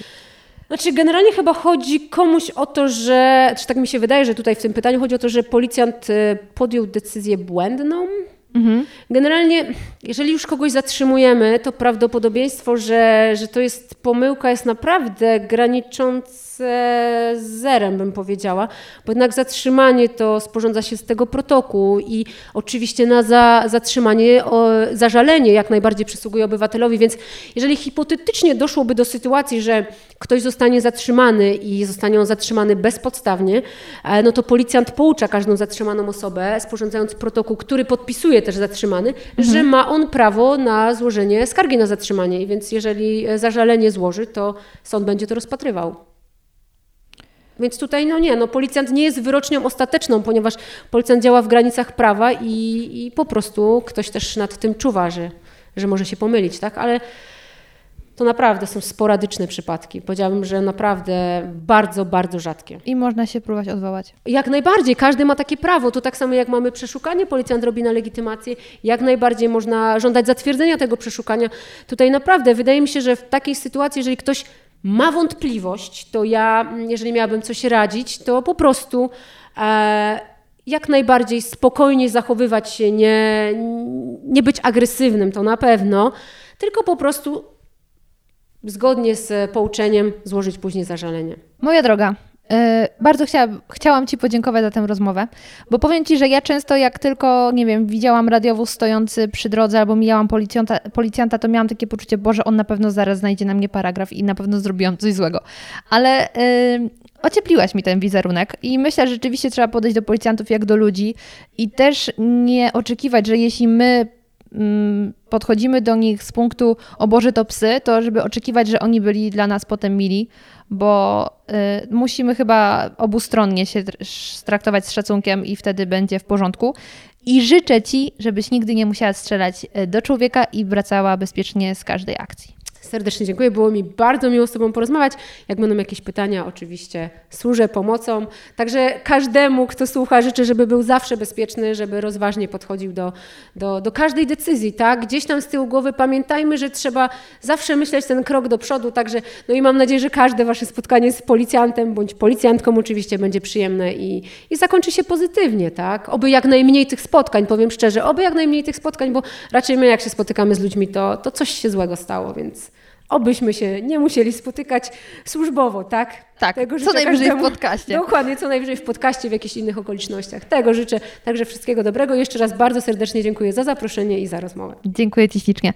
Znaczy, generalnie chyba chodzi komuś o to, że, czy tak mi się wydaje, że tutaj w tym pytaniu chodzi o to, że policjant y, podjął decyzję błędną. Mhm. Generalnie, jeżeli już kogoś zatrzymujemy, to prawdopodobieństwo, że, że to jest pomyłka, jest naprawdę graniczące z zerem, bym powiedziała, bo jednak zatrzymanie to sporządza się z tego protokół i oczywiście na za, zatrzymanie, o, zażalenie jak najbardziej przysługuje obywatelowi, więc jeżeli hipotetycznie doszłoby do sytuacji, że ktoś zostanie zatrzymany i zostanie on zatrzymany bezpodstawnie, e, no to policjant poucza każdą zatrzymaną osobę, sporządzając protokół, który podpisuje też zatrzymany, mhm. że ma on prawo na złożenie skargi na zatrzymanie, więc jeżeli zażalenie złoży, to sąd będzie to rozpatrywał. Więc tutaj, no nie, no policjant nie jest wyrocznią ostateczną, ponieważ policjant działa w granicach prawa i, i po prostu ktoś też nad tym czuwa, że, że może się pomylić, tak? Ale to naprawdę są sporadyczne przypadki. Powiedziałabym, że naprawdę bardzo, bardzo rzadkie. I można się próbować odwołać. Jak najbardziej, każdy ma takie prawo. To tak samo jak mamy przeszukanie, policjant robi na legitymację, jak najbardziej można żądać zatwierdzenia tego przeszukania. Tutaj naprawdę wydaje mi się, że w takiej sytuacji, jeżeli ktoś ma wątpliwość, to ja, jeżeli miałabym coś radzić, to po prostu e, jak najbardziej spokojnie zachowywać się, nie, nie być agresywnym, to na pewno, tylko po prostu zgodnie z pouczeniem złożyć później zażalenie. Moja droga, bardzo chcia, chciałam Ci podziękować za tę rozmowę, bo powiem Ci, że ja często jak tylko, nie wiem, widziałam radiowóz stojący przy drodze albo mijałam policjanta, policjanta, to miałam takie poczucie, Boże, on na pewno zaraz znajdzie na mnie paragraf i na pewno zrobiłam coś złego. Ale yy, ociepliłaś mi ten wizerunek i myślę, że rzeczywiście trzeba podejść do policjantów jak do ludzi i też nie oczekiwać, że jeśli my podchodzimy do nich z punktu o Boże to psy, to żeby oczekiwać, że oni byli dla nas potem mili, bo y, musimy chyba obustronnie się traktować z szacunkiem i wtedy będzie w porządku. I życzę Ci, żebyś nigdy nie musiała strzelać y, do człowieka i wracała bezpiecznie z każdej akcji. Serdecznie dziękuję, było mi bardzo miło z Tobą porozmawiać. Jak będą jakieś pytania, oczywiście służę pomocą. Także każdemu, kto słucha, życzę, żeby był zawsze bezpieczny, żeby rozważnie podchodził do, do, do każdej decyzji. Tak? Gdzieś tam z tyłu głowy pamiętajmy, że trzeba zawsze myśleć ten krok do przodu. Także, no i mam nadzieję, że każde Wasze spotkanie z policjantem bądź policjantką oczywiście będzie przyjemne i, i zakończy się pozytywnie. Tak? Oby jak najmniej tych spotkań, powiem szczerze, oby jak najmniej tych spotkań, bo raczej my, jak się spotykamy z ludźmi, to, to coś się złego stało, więc obyśmy się nie musieli spotykać służbowo, tak? Tak, Tego co najwyżej każdemu, w podcaście. Dokładnie, co najwyżej w podcaście, w jakichś innych okolicznościach. Tego życzę. Także wszystkiego dobrego. Jeszcze raz bardzo serdecznie dziękuję za zaproszenie i za rozmowę. Dziękuję Ci ślicznie.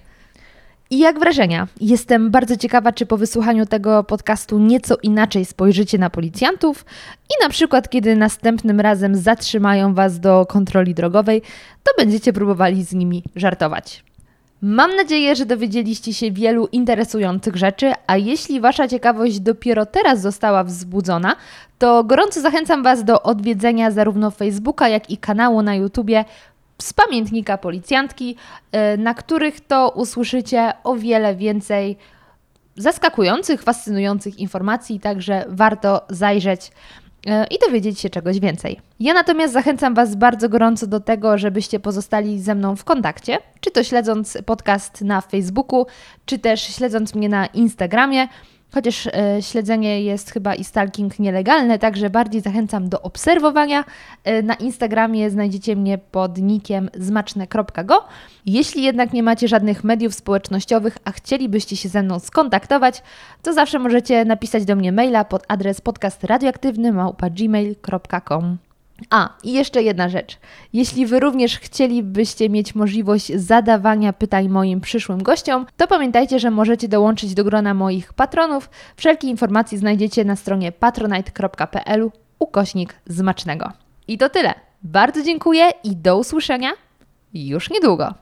I jak wrażenia? Jestem bardzo ciekawa, czy po wysłuchaniu tego podcastu nieco inaczej spojrzycie na policjantów i na przykład, kiedy następnym razem zatrzymają Was do kontroli drogowej, to będziecie próbowali z nimi żartować. Mam nadzieję, że dowiedzieliście się wielu interesujących rzeczy, a jeśli Wasza ciekawość dopiero teraz została wzbudzona, to gorąco zachęcam Was do odwiedzenia zarówno Facebooka, jak i kanału na YouTubie z pamiętnika policjantki, y, na których to usłyszycie o wiele więcej zaskakujących, fascynujących informacji, także warto zajrzeć. E, i dowiedzieć się czegoś więcej. Ja natomiast zachęcam Was bardzo gorąco do tego, żebyście pozostali ze mną w kontakcie, czy to śledząc podcast na Facebooku, czy też śledząc mnie na Instagramie. Chociaż e, śledzenie jest chyba i stalking nielegalne, także bardziej zachęcam do obserwowania. E, na Instagramie znajdziecie mnie pod nickiem zmaczne.go. Jeśli jednak nie macie żadnych mediów społecznościowych, a chcielibyście się ze mną skontaktować, to zawsze możecie napisać do mnie maila pod adres podcastradioaktywny.gmail.com. A, i jeszcze jedna rzecz. Jeśli Wy również chcielibyście mieć możliwość zadawania pytań moim przyszłym gościom, to pamiętajcie, że możecie dołączyć do grona moich patronów. Wszelkie informacje znajdziecie na stronie patronite.pl ukośnik zmacznego. I to tyle. Bardzo dziękuję i do usłyszenia już niedługo.